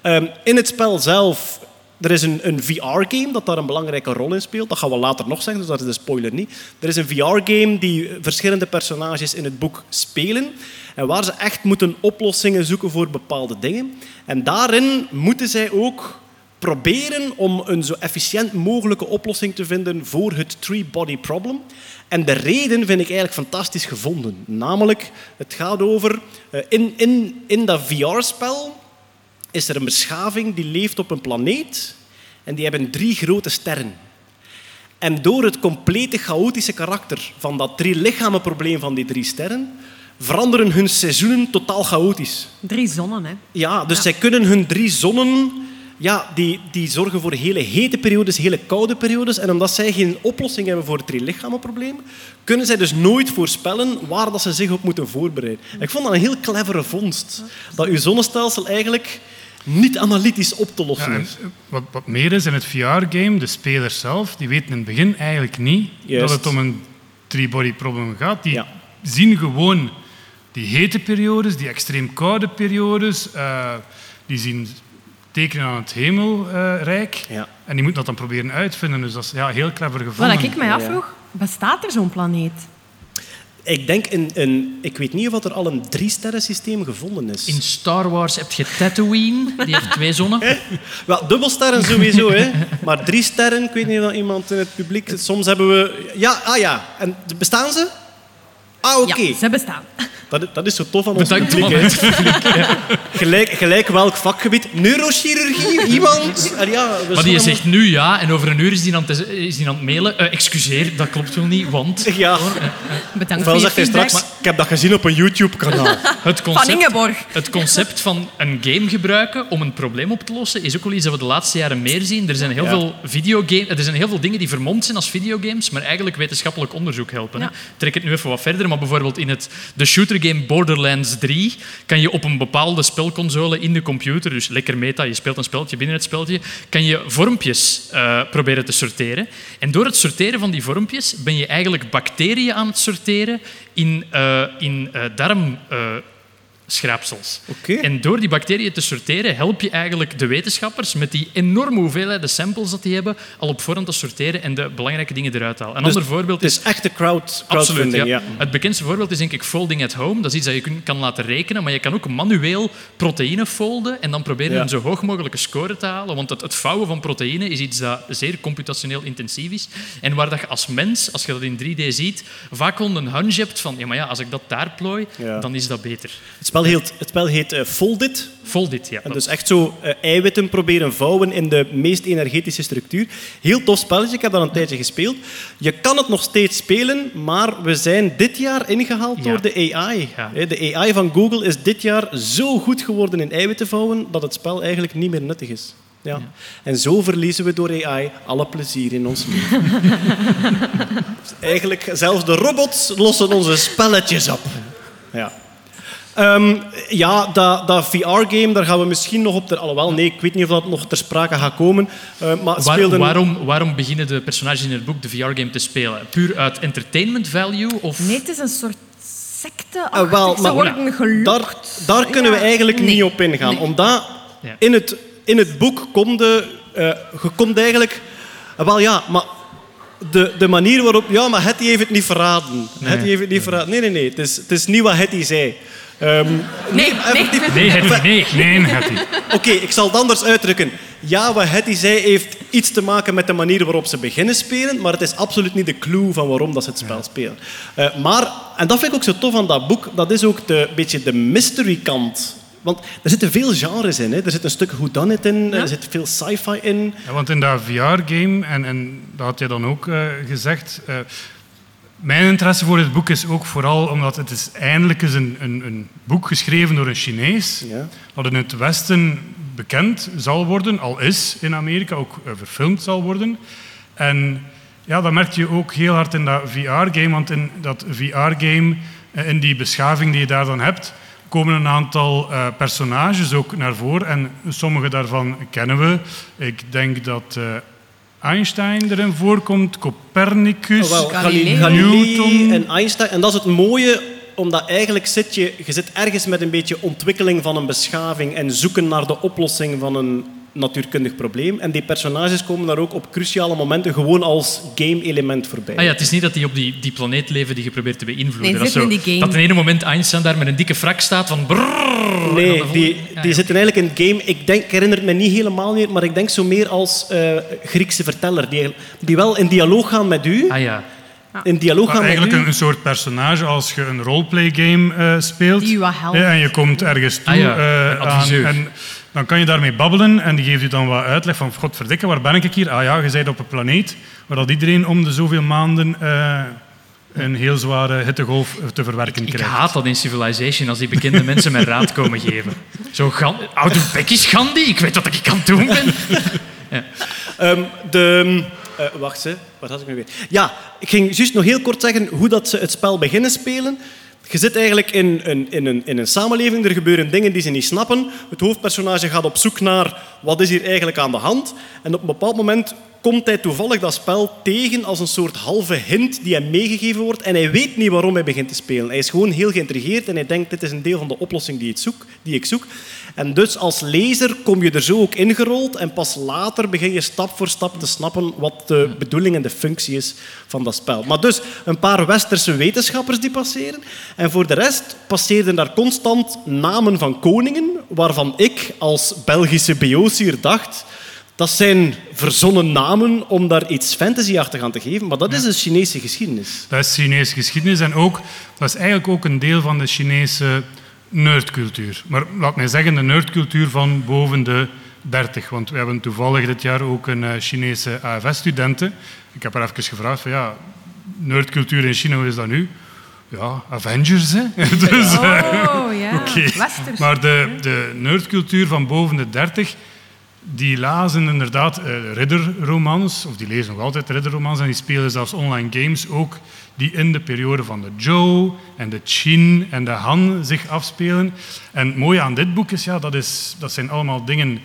ehm, in het spel zelf... Er is een, een VR-game dat daar een belangrijke rol in speelt. Dat gaan we later nog zeggen, dus dat is de spoiler niet. Er is een VR-game die verschillende personages in het boek spelen. En waar ze echt moeten oplossingen zoeken voor bepaalde dingen. En daarin moeten zij ook proberen om een zo efficiënt mogelijke oplossing te vinden voor het three-body problem. En de reden vind ik eigenlijk fantastisch gevonden. Namelijk, het gaat over... eh, in, in, in dat VR-spel is er een beschaving die leeft op een planeet en die hebben drie grote sterren. En door het complete chaotische karakter van dat drie lichamenprobleem van die drie sterren, veranderen hun seizoenen totaal chaotisch. Drie zonnen, hè. Ja, dus zij kunnen hun drie zonnen, ja, die, die zorgen voor hele hete periodes, hele koude periodes. En omdat zij geen oplossing hebben voor het drie lichamenprobleem, kunnen zij dus nooit voorspellen waar dat ze zich op moeten voorbereiden. En ik vond dat een heel clevere vondst. Dat uw zonnestelsel eigenlijk niet analytisch op te lossen Ja, is. wat, wat meer is in het VR-game, de spelers zelf, die weten in het begin eigenlijk niet Juist. dat het om een three-body problem gaat. Die Ja. zien gewoon die hete periodes, die extreem koude periodes, eh, die zien tekenen aan het hemelrijk. Ja. En die moeten dat dan proberen uitvinden. Dus dat is ja, heel clever gevonden. Wat ik mij afvroeg, bestaat er zo'n planeet? Ik denk, in, in, ik weet niet of er al een drie-sterren-systeem gevonden is. In Star Wars heb je Tatooine, die heeft twee zonnen. [LAUGHS] Wel, dubbelsterren sowieso, hè. Maar drie sterren, ik weet niet of iemand in het publiek... Soms hebben we... Ja, ah ja. En bestaan ze? Ah, oké. Ja, ze bestaan. Dat, dat is zo tof aan ons Bedankt, publiek. [LAUGHS] Gelijk, gelijk welk vakgebied. Neurochirurgie, iemand? Ja, we Maar die zegt nu ja, en over een uur is die aan het, is die aan het mailen. Eh, excuseer, dat klopt wel niet, want... Ja, Bedankt ofwel voor je zegt hij straks, ik heb dat gezien op een YouTube-kanaal. [LAUGHS] Het Van concept, Ingeborg. het concept van een game gebruiken om een probleem op te lossen is ook wel iets dat we de laatste jaren meer zien. Er zijn heel, Ja. veel, videogame, er zijn heel veel dingen die vermomd zijn als videogames, maar eigenlijk wetenschappelijk onderzoek helpen. Trek het nu even wat verder, maar bijvoorbeeld in het, de shootergame Borderlands 3 kan je op een bepaalde spelconsole in de computer, dus lekker meta, je speelt een spelletje binnen het spelletje, kan je vormpjes eh, proberen te sorteren. En door het sorteren van die vormpjes ben je eigenlijk bacteriën aan het sorteren in, eh in eh, darm... schraapsels. En door die bacteriën te sorteren help je eigenlijk de wetenschappers met die enorme hoeveelheden samples dat die hebben al op voorhand te sorteren en de belangrijke dingen eruit te halen. Een Dus ander voorbeeld Het is is echte crowd, Absoluut, crowdfunding. ja. ja. Het bekendste voorbeeld is denk ik folding at home. Dat is iets dat je kan laten rekenen, maar je kan ook manueel proteïne folden en dan proberen Ja. een zo hoog mogelijke score te halen. Want het, het vouwen van proteïne is iets dat zeer computationeel intensief is. En waar dat je als mens, als je dat in 3D ziet, vaak gewoon een hunch hebt van ja, maar ja, als ik dat daar plooi, dan is dat beter. Het spel heet, het spel heet eh, Foldit. Foldit, ja. En dus echt zo eh, eiwitten proberen vouwen in de meest energetische structuur. Heel tof spelletje, ik heb dat een tijdje gespeeld. Je kan het nog steeds spelen, maar we zijn dit jaar ingehaald Ja. door de AI. Ja. De AI van Google is dit jaar zo goed geworden in eiwitten vouwen dat het spel eigenlijk niet meer nuttig is. Ja. En zo verliezen we door AI alle plezier in ons leven. [LAUGHS] Dus eigenlijk, zelfs de robots lossen onze spelletjes op. Ja. Ehm, ja, dat, dat VR-game, daar gaan we misschien nog op... Ter, alhoewel, nee, ik weet niet of dat nog ter sprake gaat komen. Eh, maar het Waar- speelde... waarom, waarom beginnen de personages in het boek de VR-game te spelen? Puur uit entertainment value? Of... Nee, het is een soort secte. Ah, wel, Ze maar worden gelokt. daar, daar kunnen we eigenlijk nee. niet op ingaan. Nee. Omdat Ja. in, het, in het boek komt de, eh, je komt eigenlijk... ah, wel ja, maar de, de manier waarop... Ja, maar Hetty heeft het niet verraden. Hetty heeft het niet verraden. Nee, nee, nee. Het is, het is niet wat Hetty zei. Ehm, Nee, effectief- Nee, Hetty, nee. Nee, Hetty. [LAUGHS] Oké, ik zal het anders uitdrukken. Ja, wat Hetty zei heeft iets te maken met de manier waarop ze beginnen spelen, maar het is absoluut niet de clue van waarom dat ze het spel spelen. Eh, maar, en dat vind ik ook zo tof aan dat boek, dat is ook de beetje de mystery kant. Want er zitten veel genres in. Hè. Er zit een stuk whodunit in, er zit veel sci-fi in. Ja, want in dat VR-game, en, en dat had je dan ook eh, gezegd, eh, mijn interesse voor dit boek is ook vooral omdat het is eindelijk eens een, een, een boek geschreven door een Chinees, Ja. dat in het Westen bekend zal worden, al is in Amerika, ook eh, verfilmd zal worden. En ja, dat merk je ook heel hard in dat VR-game, want in dat VR-game, eh, in die beschaving die je daar dan hebt, komen een aantal eh, personages ook naar voren. En sommige daarvan kennen we. Ik denk dat Einstein erin voorkomt, Copernicus. Oh, Newton. en Einstein. En dat is het mooie, omdat eigenlijk zit je, je zit ergens met een beetje ontwikkeling van een beschaving en zoeken naar de oplossing van een natuurkundig probleem. En die personages komen daar ook op cruciale momenten gewoon als game-element voorbij. Ah ja, het is niet dat die op die, die planeet leven die je probeert te beïnvloeden. Nee, dat, zo, in die game. dat in ene moment Einstein daar met een dikke frak staat van brrrr. Nee, die, Ja, die ja. zitten eigenlijk in het game. Ik, denk, ik herinner het me niet helemaal meer, maar ik denk zo meer als eh, Griekse verteller. Die, die wel in dialoog gaan met u. Ah ja. In dialoog gaan met eigenlijk u. een, een soort personage als je een roleplay game eh, speelt. Die je wat helpt. Ja, en je komt ergens toe Ah ja, eh, een adviseur. aan. En dan kan je daarmee babbelen en die geeft je dan wat uitleg van godverdikke, waar ben ik hier? Ah ja, je bent op een planeet waar dat iedereen om de zoveel maanden eh, een heel zware hittegolf te verwerken Ik krijgt. haat dat in Civilization, als die bekende [LAUGHS] mensen mij raad komen geven. Zo, oude bekjes Gandhi, ik weet wat ik aan het doen ben. [LAUGHS] Ehm, de, eh, wacht, hè. wat had ik nu weer? Ja, ik ging juist nog heel kort zeggen hoe dat ze het spel beginnen spelen. Je zit eigenlijk in een, in, een, in een samenleving, er gebeuren dingen die ze niet snappen. Het hoofdpersonage gaat op zoek naar wat is hier eigenlijk aan de hand. En op een bepaald moment komt hij toevallig dat spel tegen als een soort halve hint die hem meegegeven wordt. En hij weet niet waarom hij begint te spelen. Hij is gewoon heel geïntrigeerd en hij denkt dit is een deel van de oplossing die. Die ik zoek. En dus als lezer kom je er zo ook ingerold en pas later begin je stap voor stap te snappen wat de bedoeling en de functie is van dat spel. Maar dus een paar westerse wetenschappers die passeren en voor de rest passeerden daar constant namen van koningen waarvan ik als Belgische biosier dacht Dat zijn verzonnen namen om daar iets fantasyachtig aan te geven, maar dat is de Chinese geschiedenis. Dat is Chinese geschiedenis en ook, dat is eigenlijk ook een deel van de Chinese nerdcultuur. Maar laat mij zeggen, de nerdcultuur van boven de 30. Want we hebben toevallig dit jaar ook een eh, Chinese AFS-studenten. Ik heb haar even gevraagd van ja, nerdcultuur in China, hoe is dat nu? Ja, Avengers, hè? [LAUGHS] dus, eh, Oh ja, [LAUGHS] Oké. westers. Maar de, de nerdcultuur van boven de 30, die lazen inderdaad eh, ridderromans, of die lezen nog altijd ridderromans, en die spelen zelfs online games ook, die in de periode van de Zhou en de Qin en de Han zich afspelen. En het mooie aan dit boek is, ja, dat, is, dat zijn allemaal dingen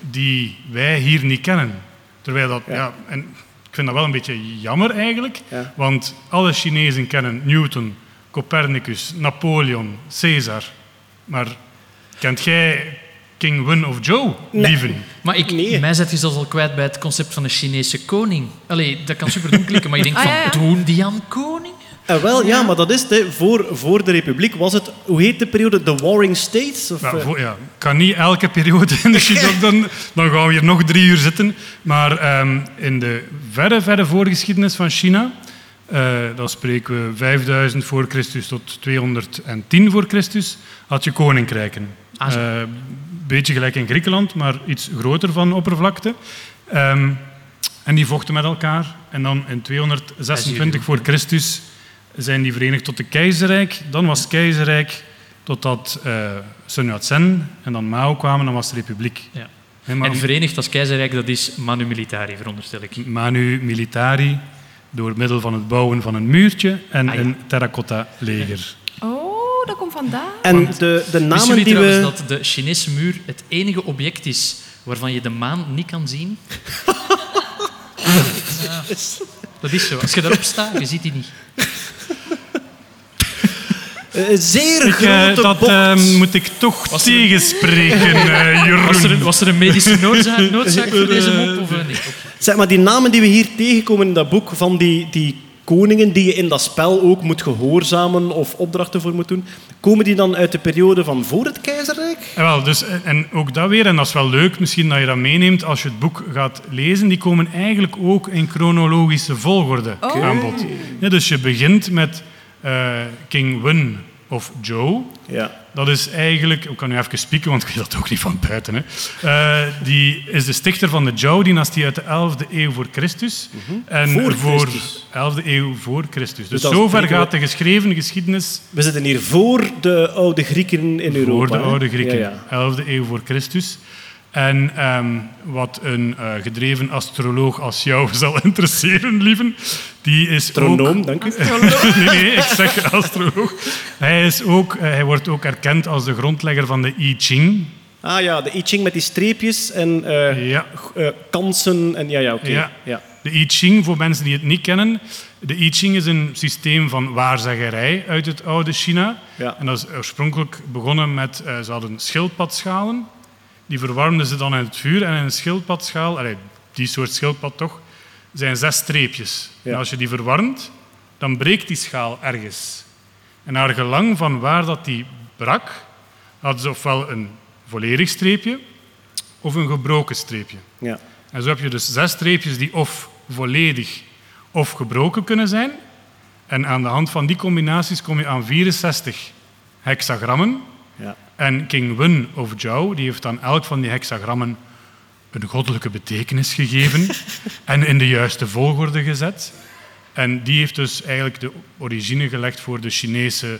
die wij hier niet kennen. Terwijl dat, ja. en ik vind dat wel een beetje jammer eigenlijk, Ja. want alle Chinezen kennen Newton, Copernicus, Napoleon, Caesar. Maar kent jij King Wen of Zhou, lieven? Maar ik, Nee. mij zet je zelfs al kwijt bij het concept van een Chinese koning. Allee, dat kan super dom klinken, maar je denkt Ah, van, ja, ja. doen die aan koning? En wel, ja, maar dat is het. Voor, voor de Republiek was het, hoe heet de periode? De Warring States? Of, Ja, eh, voor, ja, ik kan niet elke periode in de China, dan, dan gaan we hier nog drie uur zitten. Maar ehm, in de verre, verre voorgeschiedenis van China, eh, dan spreken we 5000 voor Christus tot 210 voor Christus, had je koninkrijken. Ah. Beetje gelijk in Griekenland, maar iets groter van oppervlakte. Ehm, en die vochten met elkaar. En dan in 226 voor Christus zijn die verenigd tot een keizerrijk. Dan was het keizerrijk totdat eh Sun Yat-sen en dan Mao kwamen, dan was het republiek. Ja. Maar En verenigd als keizerrijk, dat is manu militari, veronderstel ik. Manu Militari, door middel van het bouwen van een muurtje en Ah, ja. een terracotta leger. Oh, dat komt vandaan. en de, de namen die trouwens we... dat de Chinese muur het enige object is waarvan je de maan niet kan zien? Ja, [LAUGHS] dat is zo. Als je daarop staat, je ziet die niet. eh, zeer Ik, eh, grote dat bocht. eh, moet ik toch Was er- tegenspreken, eh [LAUGHS] Jeroen. Was er, een, was er een medische [LAUGHS] noodzaak, noodzaak voor deze mop? Of eh, niet? Oké. Zeg maar, die namen die we hier tegenkomen in dat boek, van die, die koningen die je in dat spel ook moet gehoorzamen of opdrachten voor moet doen, komen die dan uit de periode van voor het keizerrijk? Ja, wel, dus, en- en ook dat weer, en dat is wel leuk misschien dat je dat meeneemt als je het boek gaat lezen, die komen eigenlijk ook in chronologische volgorde Oh. aan bod. Ja, dus je begint met eh, King Wen of Zhou. Ja. Dat is eigenlijk, ik kan nu even spieken, want ik weet dat ook niet van buiten. Hè. Eh, die is de stichter van de Zhou-dynastie uit de 11e eeuw voor Christus. En Voor voor Christus. 11e eeuw voor Christus. Dus dat zover we- gaat de geschreven geschiedenis We zitten hier voor de oude Grieken in Europa. voor de oude Grieken, Ja, ja. 11e eeuw voor Christus. En ehm, wat een eh, gedreven astroloog als jou [LAUGHS] zal interesseren, lieven, die is Astronoom, ook... dank u. [LAUGHS] nee, nee, ik zeg astroloog. Hij, is ook, eh, hij wordt ook erkend als de grondlegger van de I Ching. Ah ja, de I Ching met die streepjes en eh, Ja. kansen. En, ja, ja, oké. Ja. Ja. De I Ching, voor mensen die het niet kennen, de I Ching is een systeem van waarzeggerij uit het oude China. Ja. En dat is oorspronkelijk begonnen met, ze hadden schildpadschalen, die verwarmden ze dan in het vuur. En in een schildpadschaal, allee, die soort schildpad toch, zijn zes streepjes. Ja. En als je die verwarmt, dan breekt die schaal ergens. En naar gelang van waar dat die brak, hadden ze ofwel een volledig streepje of een gebroken streepje. Ja. En zo heb je dus zes streepjes die of volledig of gebroken kunnen zijn. En aan de hand van die combinaties kom je aan 64 hexagrammen. Ja. En King Wen of Zhou die heeft aan elk van die hexagrammen een goddelijke betekenis gegeven [LAUGHS] en in de juiste volgorde gezet. En die heeft dus eigenlijk de origine gelegd voor de Chinese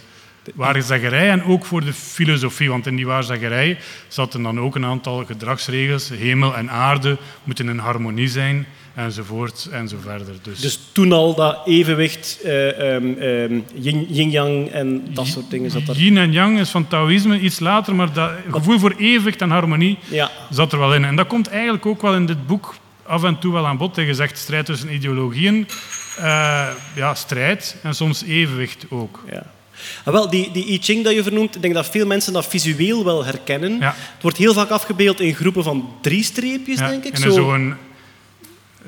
waarzeggerij en ook voor de filosofie. Want in die waarzeggerij zaten dan ook een aantal gedragsregels. Hemel en aarde moeten in harmonie zijn, enzovoort en zo verder. Dus, Dus toen al dat evenwicht, eh, ehm, ehm, yin- yin-yang en dat soort dingen zat er. Yin en yang is van Taoïsme iets later, maar dat gevoel voor evenwicht en harmonie Ja. zat er wel in. En dat komt eigenlijk ook wel in dit boek af en toe wel aan bod. Je zegt strijd tussen ideologieën. Eh, ja, strijd en soms evenwicht ook. Ja. Ah, wel, die, die I Ching dat je vernoemt, ik denk dat veel mensen dat visueel wel herkennen. Ja. Het wordt heel vaak afgebeeld in groepen van drie streepjes, Ja, denk ik. en Zo, zo'n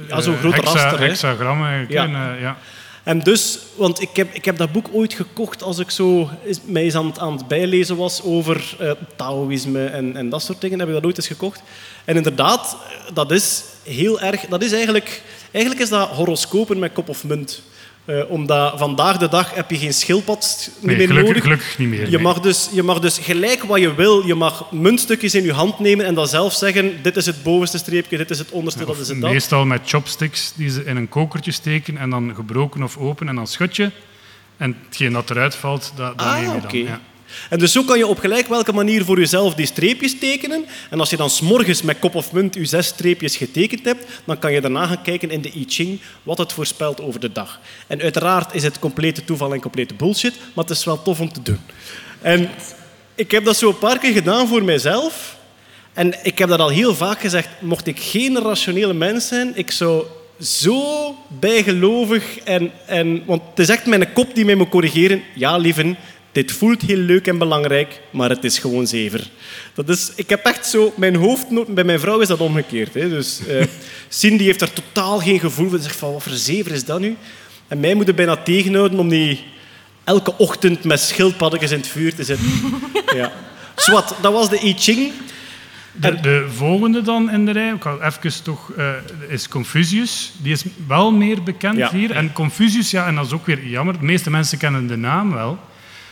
ja, zo'n grote hexa- raster. hè. hexagram eigenlijk. Ja. En, eh, ja. En dus, want ik heb, ik heb dat boek ooit gekocht als ik zo mij eens aan, het- aan het bijlezen was over eh Taoïsme en, en dat soort dingen. Heb ik dat ooit eens gekocht. En inderdaad, dat is heel erg... Dat is eigenlijk, eigenlijk is dat horoscopen met kop of munt. Eh, omdat vandaag de dag heb je geen schildpad Nee, meer gelukkig, nodig. gelukkig niet meer. Je nee. mag, dus, je mag dus gelijk wat je wil. Je mag muntstukjes in je hand nemen en dan zelf zeggen: dit is het bovenste streepje, dit is het onderste, dat is het dat. Meestal met chopsticks die ze in een kokertje steken en dan gebroken of open en dan schud je. En hetgeen dat eruit valt, dat, dat neem Ah, je dan. Ja. En dus zo kan je op gelijk welke manier voor jezelf die streepjes tekenen. En als je dan s'morgens met kop of munt je zes streepjes getekend hebt, dan kan je daarna gaan kijken in de I Ching wat het voorspelt over de dag. En uiteraard is het complete toeval en complete bullshit, maar het is wel tof om te doen. En ik heb dat zo een paar keer gedaan voor mijzelf. En ik heb dat al heel vaak gezegd, mocht ik geen rationele mens zijn, ik zou zo bijgelovig en, en... Want het is echt mijn kop die mij moet corrigeren. Ja, lieven, dit voelt heel leuk en belangrijk, maar het is gewoon zever. Dat is, ik heb echt zo... Mijn hoofdnoot... Bij mijn vrouw is dat omgekeerd. Hè. Dus eh [LAUGHS] Cindy heeft daar totaal geen gevoel voor. Ze zegt van, wat voor zever is dat nu? En mij moet het bijna tegenhouden om die elke ochtend met schildpaddetjes in het vuur te zetten. [LAUGHS] ja. Zwat, dat was de I Ching. De, de volgende dan in de rij, ik had even toch, eh, is Confucius. Die is wel meer bekend Ja. hier. En Confucius, ja, en dat is ook weer jammer, de meeste mensen kennen de naam wel.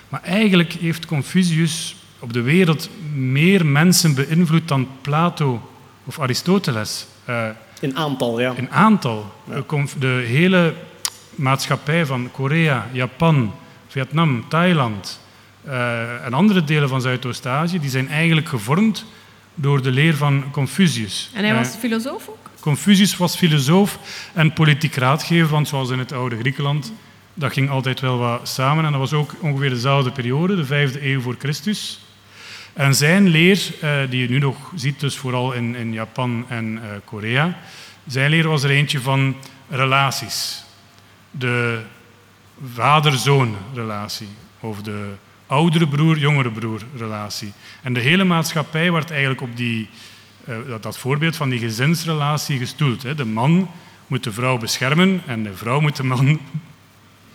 Maar eigenlijk heeft Confucius op de wereld meer mensen beïnvloed dan Plato of Aristoteles. Eh, In aantal, ja. in aantal. De hele maatschappij van Korea, Japan, Vietnam, Thailand eh, en andere delen van Zuidoost-Azië, die zijn eigenlijk gevormd door de leer van Confucius. En hij was Eh, filosoof ook? Confucius was filosoof en politiek raadgever, want zoals in het oude Griekenland, dat ging altijd wel wat samen. En dat was ook ongeveer dezelfde periode, de vijfde eeuw voor Christus. En zijn leer, eh, die je nu nog ziet, dus vooral in, in Japan en eh, Korea, zijn leer was er eentje van relaties. De vader-zoon relatie, of de oudere broer-jongere broer relatie. En de hele maatschappij werd eigenlijk op die, eh, dat, voorbeeld van die gezinsrelatie gestoeld. De man moet de vrouw beschermen en de vrouw moet de man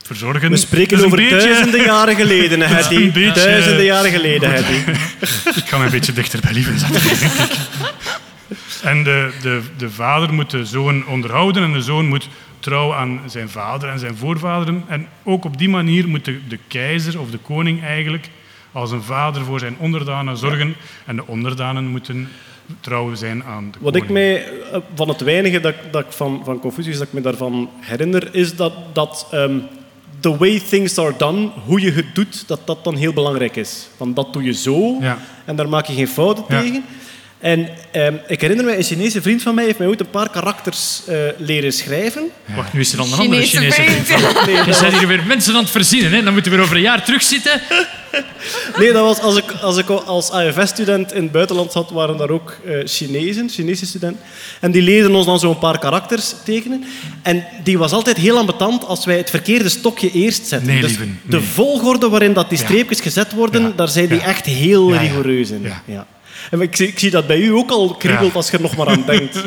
verzorgen. We spreken Dus over beetje- duizenden jaren geleden, [LAUGHS] Hetty. een beetje- Duizenden jaren geleden, Hetty. [LAUGHS] Ik ga me een beetje dichter bij Lieven zetten. En de, de, de vader moet de zoon onderhouden en de zoon moet trouw aan zijn vader en zijn voorvaderen. En ook op die manier moet de, de keizer of de koning eigenlijk als een vader voor zijn onderdanen zorgen. En de onderdanen moeten trouw zijn aan de Wat ik mij, eh, van het weinige dat, dat ik van, van Confucius dat ik me daarvan herinner, is dat, dat ehm, the way things are done, hoe je het doet, dat dat dan heel belangrijk is. Van dat doe je zo Ja. en daar maak je geen fouten tegen. En ehm, ik herinner mij, een Chinese vriend van mij heeft mij ooit een paar karakters eh, leren schrijven. Wacht, nu is er dan een andere Chinese vriend. vriend. Nee, Je zijn hier weer mensen aan het verzinnen. Hè? Dan moeten we weer over een jaar terugzitten. nee, dat was als ik als, ik als AFS-student in het buitenland zat, waren daar ook eh, Chinezen, Chinese studenten. En die leerden ons dan zo'n paar karakters tekenen. En die was altijd heel ambetant als wij het verkeerde stokje eerst zetten. Nee, dus lieve, de volgorde waarin dat die streepjes gezet worden, Ja. daar zijn die Ja. echt heel Ja, ja. rigoureus in. Ja. En ik zie, ik zie dat bij u ook al kriebelt Ja. als je er nog maar aan [LAUGHS] denkt.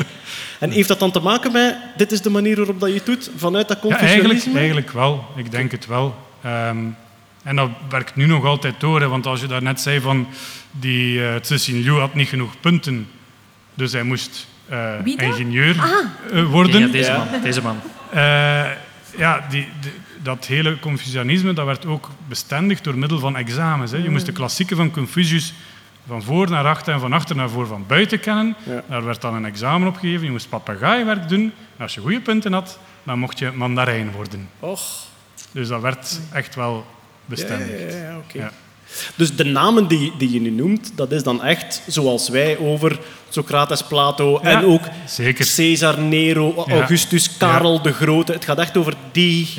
En heeft dat dan te maken met, dit is de manier waarop dat je het doet, vanuit dat Ja, eigenlijk, confucianisme? eigenlijk wel. Ik denk het wel. Ehm, en dat werkt nu nog altijd door. Hè, want als je daarnet zei van die uh, Liu had niet genoeg punten, dus hij moest eh, ingenieur eh, worden. Ja, deze man. Deze man. Eh, ja, die, die- dat hele Confucianisme dat werd ook bestendigd door middel van examens. Hè. Je moest de klassieken van Confucius van voor naar achter en van achter naar voor van buiten kennen. Ja. Daar werd dan een examen opgegeven. Je moest papegaaiwerk doen. En als je goede punten had, dan mocht je mandarijn worden. Och. Dus dat werd echt wel Ja, bestendigd. ja, ja. Dus de namen die, die je nu noemt, dat is dan echt zoals wij over Socrates, Plato en ook zeker. Caesar, Nero. Augustus, Karel de Grote. Het gaat echt over die,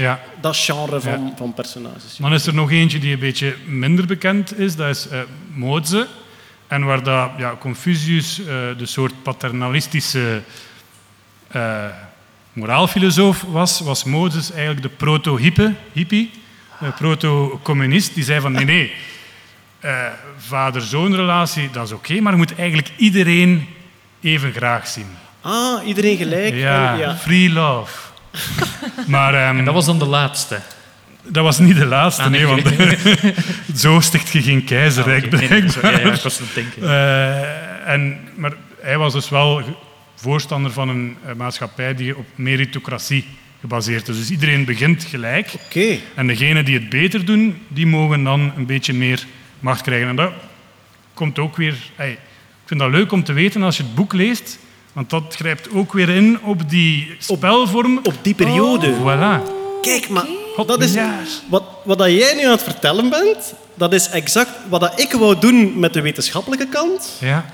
dat genre van, van personages. Dan is er nog eentje die een beetje minder bekend is. Dat is eh Moze. En waar dat, ja, Confucius, eh, de soort paternalistische eh, moraalfilosoof was, was Mozes eigenlijk de proto-hippie, proto-communist. Die zei van nee, nee, eh, vader-zoon-relatie, dat is oké, maar je moet eigenlijk iedereen even graag zien. Ah, iedereen gelijk. Ja. free love. [LAUGHS] Maar ehm, En dat was dan de laatste. Dat was niet de laatste, Ah, nee, nee. want zo sticht je geen keizerrijk, Ah, oké. Nee, nee, blijkbaar. sorry, ja, ja, ik was aan het denken. Eh, en, maar hij was dus wel voorstander van een eh, maatschappij die op meritocratie gebaseerd is. Dus iedereen begint gelijk. Oké. En degenen die het beter doen, die mogen dan een beetje meer macht krijgen. En dat komt ook weer... ey, ik vind dat leuk om te weten als je het boek leest, want dat grijpt ook weer in op die spelvorm. Op die periode. Voilà. Kijk, maar God, dat is, wat, wat dat jij nu aan het vertellen bent, dat is exact wat dat ik wou doen met de wetenschappelijke kant. Ja.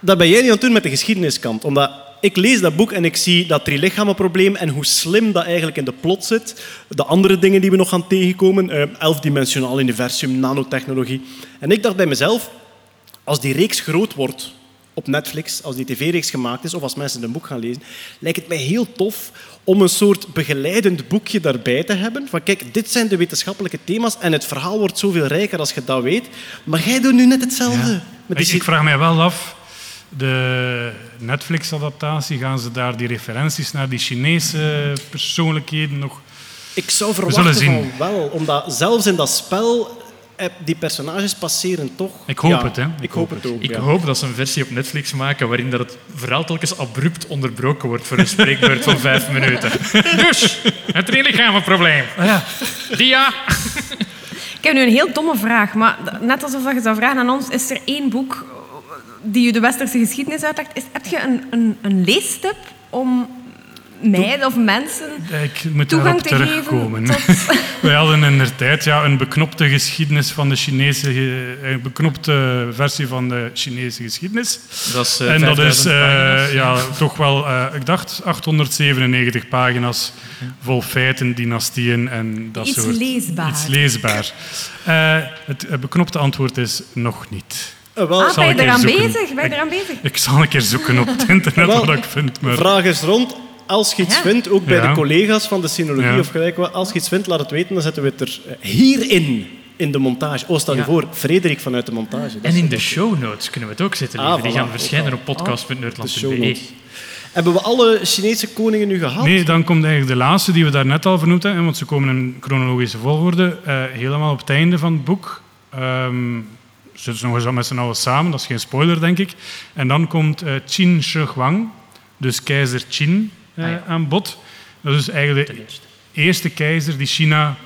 Dat ben jij nu aan het doen met de geschiedeniskant. Omdat ik lees dat boek en ik zie dat drie-lichamen-probleem en hoe slim dat eigenlijk in de plot zit. De andere dingen die we nog gaan tegenkomen, eh, elfdimensionaal universum, nanotechnologie. En ik dacht bij mezelf, als die reeks groot wordt op Netflix, als die tv-reeks gemaakt is, of als mensen een boek gaan lezen, lijkt het mij heel tof om een soort begeleidend boekje daarbij te hebben. Van kijk, dit zijn de wetenschappelijke thema's en het verhaal wordt zoveel rijker als je dat weet. Maar jij doet nu net hetzelfde. Met die Ik, vraag mij wel af, de Netflix-adaptatie, gaan ze daar die referenties naar die Chinese persoonlijkheden nog... Ik zou zullen verwachten zien. van wel, omdat zelfs in dat spel die personages passeren toch. Ik hoop Ja, het, hè. Ik, hoop het ook. Ik ja. hoop dat ze een versie op Netflix maken waarin dat het verhaal telkens abrupt onderbroken wordt voor een spreekbeurt van [LAUGHS] vijf minuten. Dus, het drielicamenprobleem. Ah, ja. Dia. Ik heb nu een heel domme vraag, maar net alsof je zou vragen aan ons, is er één boek die je de westerse geschiedenis uitlegt? Is, heb je een, een, een leestip om mij of mensen Ik moet toegang daarop te geven terugkomen. tot... [LAUGHS] Wij hadden in de tijd ja, een beknopte geschiedenis van de Chinese... Een beknopte versie van de Chinese geschiedenis. Dat is eh, en dat is 5000 eh, ja, toch wel, eh, ik dacht, 897 pagina's vol feiten, dynastieën en dat Iets soort... leesbaar. Iets leesbaar. Eh, het beknopte antwoord is nog niet. Wel, Ah, zal ben je eraan bezig? Ben je Ik- eraan bezig? Ik zal een keer zoeken op het internet Wel, wat ik vind. Maar... Vraag eens rond. Als je iets Ja. vindt, ook bij Ja. de collega's van de sinologie Ja. of gelijk wat, als je iets vindt, laat het weten, dan zetten we het er eh, hierin in de montage. Oh, stel je Ja. voor, Frederik vanuit de montage. Dat En in de show notes kunnen we het ook zetten. Ah. Die gaan verschijnen op show podcast.nerdland.be. Hebben we alle Chinese koningen nu gehad? Nee, dan komt eigenlijk de laatste die we daarnet al vernoemd hebben, want ze komen in chronologische volgorde, eh, helemaal op het einde van het boek. Ehm zitten ze nog eens met z'n allen samen, dat is geen spoiler, denk ik. En dan komt eh, Qin Shi Huang, dus keizer Qin, Ah, ja. aan bod. Dat is eigenlijk de eerste. keizer die China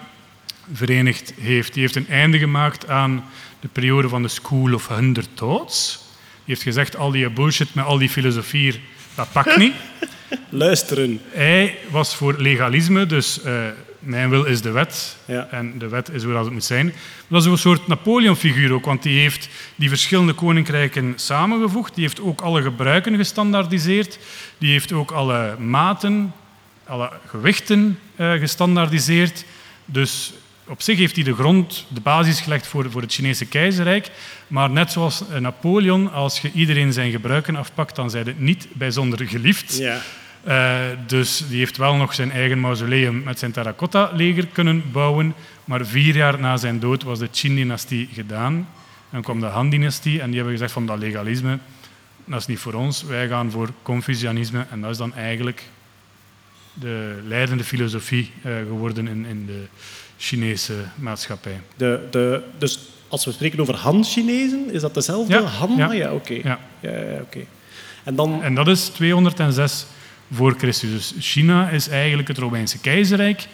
verenigd heeft. Die heeft een einde gemaakt aan de periode van de School of Hundred Thoughts. Die heeft gezegd, al die bullshit met al die filosofie, hier, dat pakt niet. [LAUGHS] Luisteren. Hij was voor legalisme, dus eh, mijn wil is de wet. Ja. En de wet is hoe dat het moet zijn. Dat is een soort Napoleon-figuur ook, want die heeft die verschillende koninkrijken samengevoegd. Die heeft ook alle gebruiken gestandaardiseerd. Die heeft ook alle maten, alle gewichten eh, gestandaardiseerd. Dus op zich heeft hij de grond, de basis gelegd voor, voor het Chinese keizerrijk. Maar net zoals Napoleon, als je iedereen zijn gebruiken afpakt, dan zijn het niet bijzonder geliefd. Ja. Eh, dus die heeft wel nog zijn eigen mausoleum met zijn terracotta-leger kunnen bouwen. Maar vier jaar na zijn dood was de Qin-dynastie gedaan. Dan kwam de Han-dynastie en die hebben gezegd van dat legalisme, dat is niet voor ons. Wij gaan voor Confucianisme en dat is dan eigenlijk de leidende filosofie eh, geworden in, in de Chinese maatschappij. De, de, dus als we spreken over Han-Chinezen, is dat dezelfde? Ja, Han? ja. Ah, ja, oké. Ja. Ja. En dan... En dat is 206 voor Christus. Dus China is eigenlijk het Romeinse keizerrijk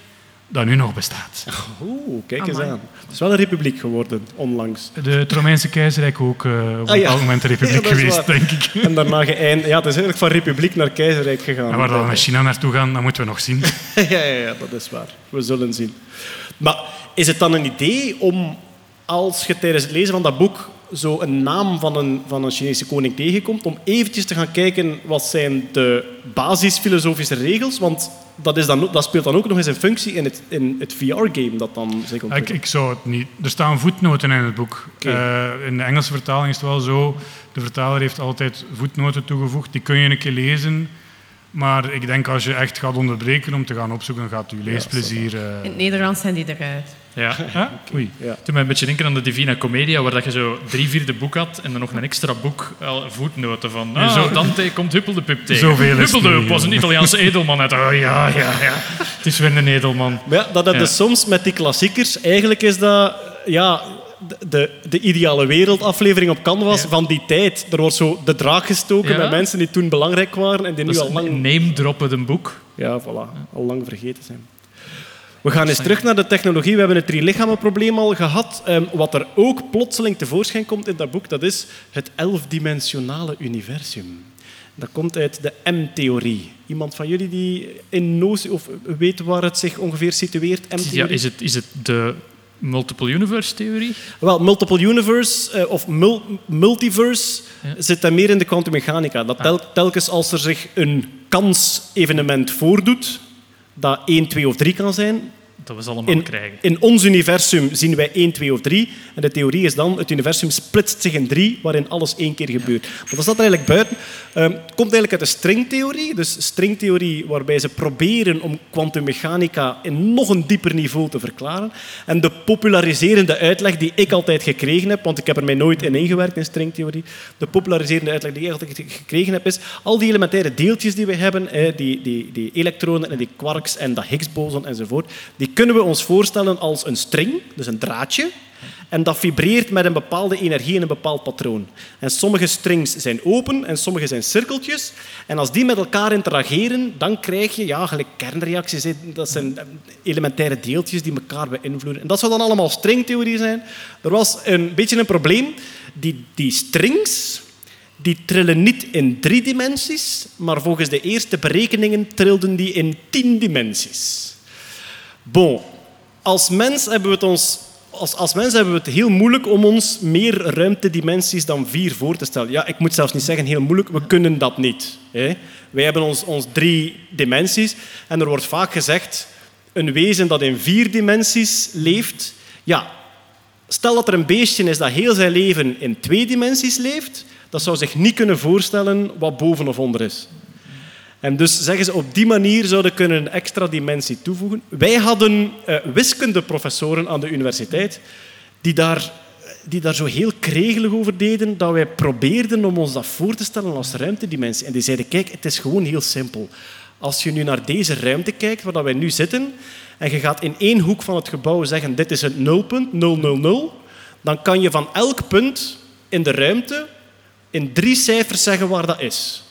dat nu nog bestaat. Oeh, kijk eens aan. Het is wel een republiek geworden, onlangs. De, het Romeinse keizerrijk ook eh, op een Ah, ja. moment een republiek [LAUGHS] geweest, waar. denk ik. En daarna geëind... Ja, het is eigenlijk van republiek naar keizerrijk gegaan. En waar dat we met China naartoe gaan, dat moeten we nog zien. [LAUGHS] ja, ja, ja, dat is waar. We zullen zien. Maar is het dan een idee om, als je tijdens het lezen van dat boek zo een naam van een, van een Chinese koning tegenkomt, om eventjes te gaan kijken wat zijn de basisfilosofische regels? Want dat, is dan, dat speelt dan ook nog eens een functie in het, in het VR-game dat dan zich ik, ontwikkelt. ik zou het niet... Er staan voetnoten in het boek. Eh, in de Engelse vertaling is het wel zo... De vertaler heeft altijd voetnoten toegevoegd. Die kun je een keer lezen. Maar ik denk als je echt gaat onderbreken om te gaan opzoeken, gaat je leesplezier... eh, In het Nederlands zijn die eruit. Ja. [LAUGHS] ah, Oei. Toen mij een beetje denken aan de Divina Commedia, waar dat je zo drie vierde boek had en dan nog een extra boek, al voetnoten van. Ah, zo- Dante komt Huppel de Pup tegen. Zoveel is het Huppel de niet, Pup was een ja. Italiaanse edelman uit. Oh ja, ja, ja. [LAUGHS] Het is weer een edelman. Maar ja, dat heb je Ja. soms met die klassiekers. Eigenlijk is dat ja, de, de ideale wereldaflevering op Canvas Ja. van die tijd. Er wordt zo de draak gestoken Ja. met mensen die toen belangrijk waren en die nu al lang, name droppen een boek. ja, voilà, al lang vergeten zijn. We gaan eens terug naar de technologie. We hebben het drie-lichamen-probleem al gehad. Ehm, wat er ook plotseling tevoorschijn komt in dat boek, dat is het elfdimensionale universum. Dat komt uit de M-theorie. Iemand van jullie die in notie, of weet waar het zich ongeveer situeert? Ja, M-theorie? is, het, is het de multiple universe theorie? Wel, multiple universe eh, of mul- multiverse Ja. zit dan meer in de kwantummechanica. Dat tel- telkens als er zich een kans-evenement voordoet, dat 1, 2 of 3 kan zijn. Dat we ze allemaal In, krijgen. in ons universum zien wij 1, 2 of 3. En de theorie is dan, het universum splitst zich in drie, waarin alles één keer gebeurt. Maar dat staat er eigenlijk buiten. Ehm, het komt eigenlijk uit de stringtheorie. Dus stringtheorie waarbij ze proberen om kwantummechanica in nog een dieper niveau te verklaren. En de populariserende uitleg die ik altijd gekregen heb, want ik heb er mij nooit in ingewerkt in stringtheorie, de populariserende uitleg die ik altijd gekregen heb, is al die elementaire deeltjes die we hebben, die, die, die elektronen en die quarks en dat Higgs-boson enzovoort, die kunnen we ons voorstellen als een string, dus een draadje, en dat vibreert met een bepaalde energie in een bepaald patroon. En sommige strings zijn open en sommige zijn cirkeltjes. En als die met elkaar interageren, dan krijg je ja, gelijk kernreacties. Dat zijn elementaire deeltjes die elkaar beïnvloeden. En dat zou dan allemaal stringtheorie zijn. Er was een beetje een probleem. Die, die strings die trillen niet in drie dimensies, maar volgens de eerste berekeningen trilden die in tien dimensies. Bon, als mens hebben we het ons als, als mens hebben we het heel moeilijk om ons meer ruimtedimensies dan vier voor te stellen. Ja, ik moet zelfs niet zeggen heel moeilijk, we kunnen dat niet. Hè. Wij hebben ons, ons drie dimensies en er wordt vaak gezegd, een wezen dat in vier dimensies leeft, ja, stel dat er een beestje is dat heel zijn leven in twee dimensies leeft, dat zou zich niet kunnen voorstellen wat boven of onder is. En dus zeggen ze, op die manier zouden kunnen een extra dimensie toevoegen. Wij hadden eh, wiskundeprofessoren aan de universiteit die daar, die daar zo heel kregelig over deden dat wij probeerden om ons dat voor te stellen als ruimtedimensie. En die zeiden, kijk, het is gewoon heel simpel. Als je nu naar deze ruimte kijkt, waar wij nu zitten, en je gaat in één hoek van het gebouw zeggen, dit is het nulpunt, 000, dan kan je van elk punt in de ruimte in drie cijfers zeggen waar dat is.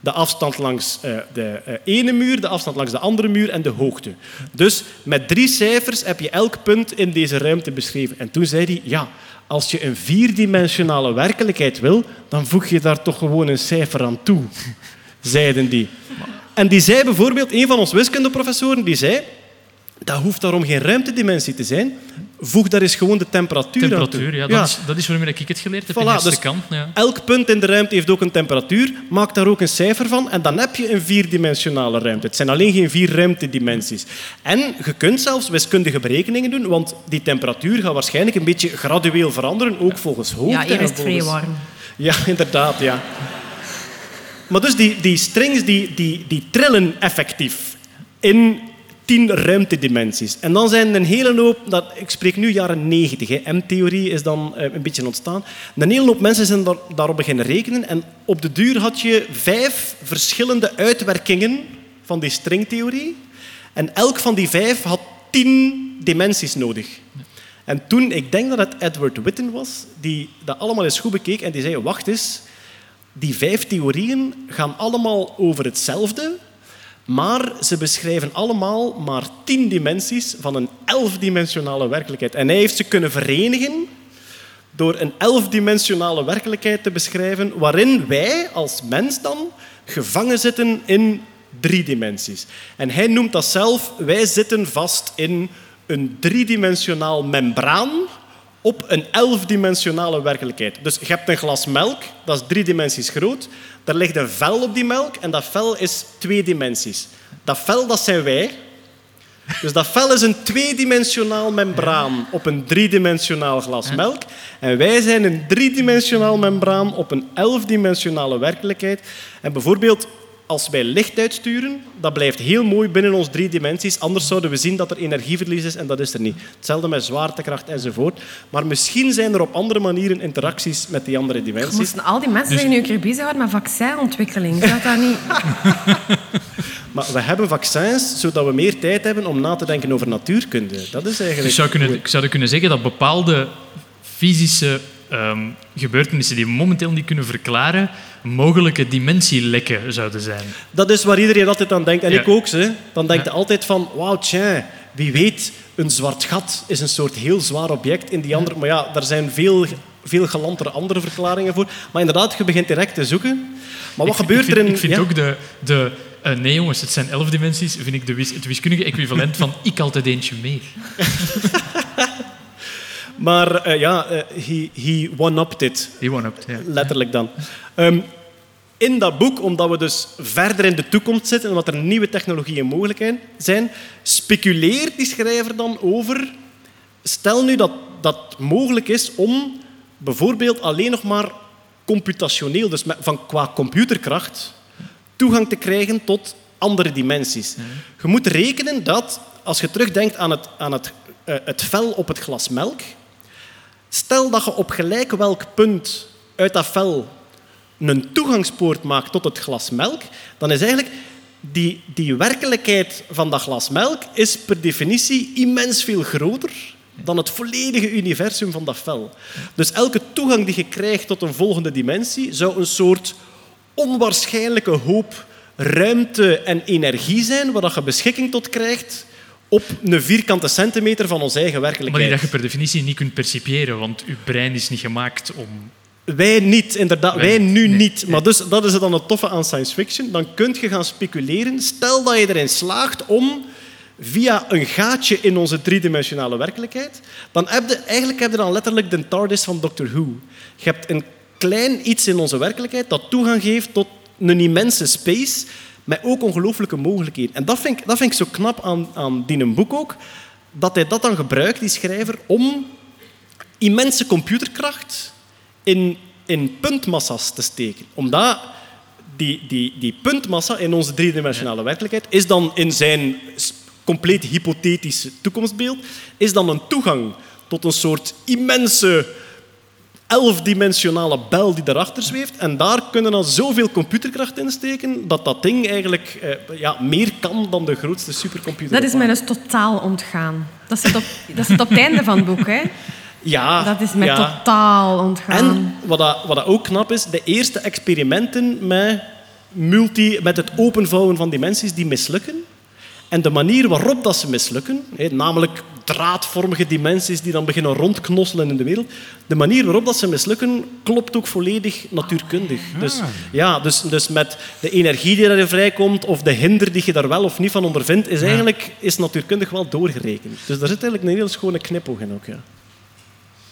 De afstand langs eh, de eh, ene muur, de afstand langs de andere muur en de hoogte. Dus met drie cijfers heb je elk punt in deze ruimte beschreven. En toen zei hij, ja, als je een vierdimensionale werkelijkheid wil, dan voeg je daar toch gewoon een cijfer aan toe, zeiden die. En die zei bijvoorbeeld, een van onze wiskundeprofessoren, die zei, dat hoeft daarom geen ruimtedimensie te zijn. Voeg daar eens gewoon de temperatuur, aan Temperatuur, toe. ja, dat, Is, dat is waarom ik het geleerd heb in de eerste dus kant. Ja. Elk punt in de ruimte heeft ook een temperatuur. Maak daar ook een cijfer van en dan heb je een vierdimensionale ruimte. Het zijn alleen geen vier ruimtedimensies. En je kunt zelfs wiskundige berekeningen doen, want die temperatuur gaat waarschijnlijk een beetje gradueel veranderen, ook volgens hoogte. Ja, is het vrij warm. Ja, inderdaad, ja. Maar dus die, die strings die, die, die trillen effectief in tien ruimtedimensies. En dan zijn een hele hoop, dat, ik spreek nu jaren negentig, hè, M-theorie is dan eh, een beetje ontstaan. Een hele hoop mensen zijn daar, daarop beginnen rekenen en op de duur had je vijf verschillende uitwerkingen van die stringtheorie. En elk van die vijf had tien dimensies nodig. En toen, ik denk dat het Edward Witten was, die dat allemaal eens goed bekeek en die zei, wacht eens, die vijf theorieën gaan allemaal over hetzelfde, maar ze beschrijven allemaal maar tien dimensies van een elfdimensionale werkelijkheid. En hij heeft ze kunnen verenigen door een elfdimensionale werkelijkheid te beschrijven waarin wij als mens dan gevangen zitten in drie dimensies. En hij noemt dat zelf, wij zitten vast in een driedimensionaal membraan op een elfdimensionale werkelijkheid. Dus je hebt een glas melk, dat is drie dimensies groot. Daar ligt een vel op die melk en dat vel is twee dimensies. Dat vel, dat zijn wij. Dus dat vel is een tweedimensionaal membraan op een driedimensionaal glas melk. En wij zijn een driedimensionaal membraan op een elfdimensionale werkelijkheid. En bijvoorbeeld, als wij licht uitsturen, dat blijft heel mooi binnen ons drie dimensies. Anders zouden we zien dat er energieverlies is en dat is er niet. Hetzelfde met zwaartekracht enzovoort. Maar misschien zijn er op andere manieren interacties met die andere dimensies. Moesten al die mensen zich nu een keer bezighouden met vaccinontwikkeling? Zou dat niet... [LAUGHS] Maar we hebben vaccins zodat we meer tijd hebben om na te denken over natuurkunde. Dat is eigenlijk... Dus zou kunnen, ik zou kunnen zeggen dat bepaalde fysische ehm, gebeurtenissen die we momenteel niet kunnen verklaren, mogelijke dimensielekken zouden zijn. Dat is waar iedereen altijd aan denkt. En Ja. ik ook. Hè. Dan denk je Ja. altijd van, wauw, tja, wie weet, een zwart gat is een soort heel zwaar object in die andere... Maar ja, daar zijn veel, veel galantere andere verklaringen voor. Maar inderdaad, je begint direct te zoeken. Maar wat Ik- gebeurt ik vind, er in... Ik vind ja? ook de... de eh, nee jongens, het zijn elf dimensies. Vind ik de het wiskundige equivalent van [LAUGHS] ik altijd eentje meer. [LAUGHS] Maar eh, ja, eh, he, he one-upped it. Die one-upped, ja. Letterlijk dan. Ehm, in dat boek, omdat we dus verder in de toekomst zitten en omdat er nieuwe technologieën mogelijk zijn, speculeert die schrijver dan over... Stel nu dat dat mogelijk is om bijvoorbeeld alleen nog maar computationeel, dus met, van qua computerkracht, toegang te krijgen tot andere dimensies. Je moet rekenen dat, als je terugdenkt aan het, aan het, eh, het vel op het glas melk, Stel dat je op gelijk welk punt uit dat vel een toegangspoort maakt tot het glas melk, dan is eigenlijk die, die werkelijkheid van dat glas melk is per definitie immens veel groter dan het volledige universum van dat vel. Dus elke toegang die je krijgt tot een volgende dimensie zou een soort onwaarschijnlijke hoop ruimte en energie zijn waar je beschikking tot krijgt op een vierkante centimeter van onze eigen Maar werkelijkheid. die dat je per definitie niet kunt percipiëren, want je brein is niet gemaakt om... Wij niet, inderdaad. Wij, Wij nu nee, niet. Maar dus, dat is dan het toffe aan science fiction. Dan kun je gaan speculeren. Stel dat je erin slaagt om via een gaatje in onze driedimensionale werkelijkheid, dan heb je eigenlijk heb je dan letterlijk de TARDIS van Doctor Who. Je hebt een klein iets in onze werkelijkheid dat toegang geeft tot een immense space met ook ongelooflijke mogelijkheden. En dat vind ik, dat vind ik zo knap aan, aan die boek ook, dat hij dat dan gebruikt, die schrijver, om immense computerkracht in, in puntmassa's te steken. Omdat die, die, die puntmassa in onze driedimensionale werkelijkheid is dan in zijn compleet hypothetische toekomstbeeld is dan een toegang tot een soort immense elfdimensionale bel die daarachter zweeft. En daar kunnen dan zoveel computerkracht in steken dat dat ding eigenlijk eh, ja, meer kan dan de grootste supercomputer. Dat is mij dus totaal ontgaan. Dat zit op, dat zit op het einde van het boek. Hè. [LAUGHS] Ja, Dat is mij ja. totaal ontgaan. En wat, dat, wat dat ook knap is, de eerste experimenten met, multi, met het openvouwen van dimensies, die mislukken. En de manier waarop dat ze mislukken, namelijk draadvormige dimensies die dan beginnen rondknosselen in de wereld, de manier waarop dat ze mislukken, klopt ook volledig natuurkundig. Dus, ja, dus, dus met de energie die erin vrijkomt, of de hinder die je daar wel of niet van ondervindt, is eigenlijk is natuurkundig wel doorgerekend. Dus daar zit eigenlijk een heel schone knipoog in ook. Ja.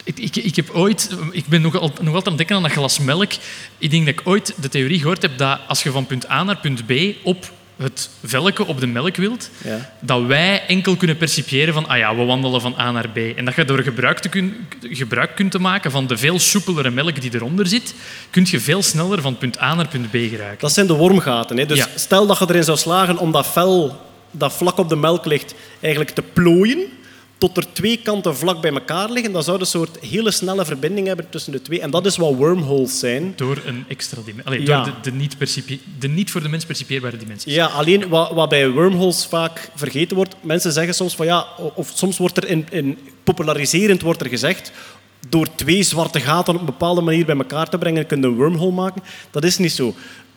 Ik, ik, ik, heb ooit, ik ben nog, al, nog altijd aan het denken aan dat glas melk. Ik denk dat ik ooit de theorie gehoord heb dat als je van punt A naar punt B op het velken op de melk wilt, Ja. dat wij enkel kunnen percipiëren van, ah ja, we wandelen van A naar B. En dat je door gebruik, te kun, gebruik kunt te maken van de veel soepelere melk die eronder zit, kun je veel sneller van punt A naar punt B geraken. Dat zijn de wormgaten. Hè. Dus Ja. stel dat je erin zou slagen om dat vel dat vlak op de melk ligt eigenlijk te plooien, tot er twee kanten vlak bij elkaar liggen, dan zou je een soort hele snelle verbinding hebben tussen de twee. En dat is wat wormholes zijn. Door een extra dimensie. Ja. Door de, de, niet percipie- de niet voor de mens percipieerbare dimensies. Ja, alleen wat, wat bij wormholes vaak vergeten wordt, mensen zeggen soms van ja, of soms wordt er in, in populariserend wordt er gezegd, door twee zwarte gaten op een bepaalde manier bij elkaar te brengen, kun je een wormhole maken. Dat is niet zo.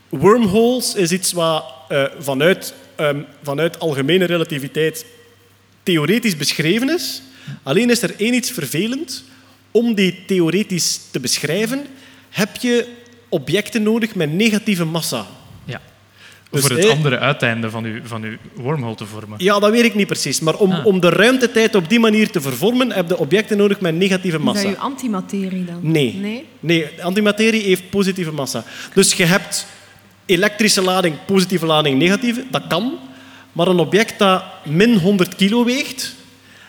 Wormholes is iets wat eh, vanuit, ehm, vanuit algemene relativiteit theoretisch beschreven is. Alleen is er één iets vervelend. Om die theoretisch te beschrijven, heb je objecten nodig met negatieve massa. Ja. Dus, voor het eh, andere uiteinde van uw, van uw wormhole te vormen. Ja, dat weet ik niet precies. Maar om, Ah. om de ruimtetijd op die manier te vervormen, heb je objecten nodig met negatieve Is dat massa. je antimaterie dan? Nee. Nee? Nee, antimaterie heeft positieve massa. Dus je hebt elektrische lading, positieve lading, negatieve. Dat kan. Maar een object dat min 100 kilo weegt...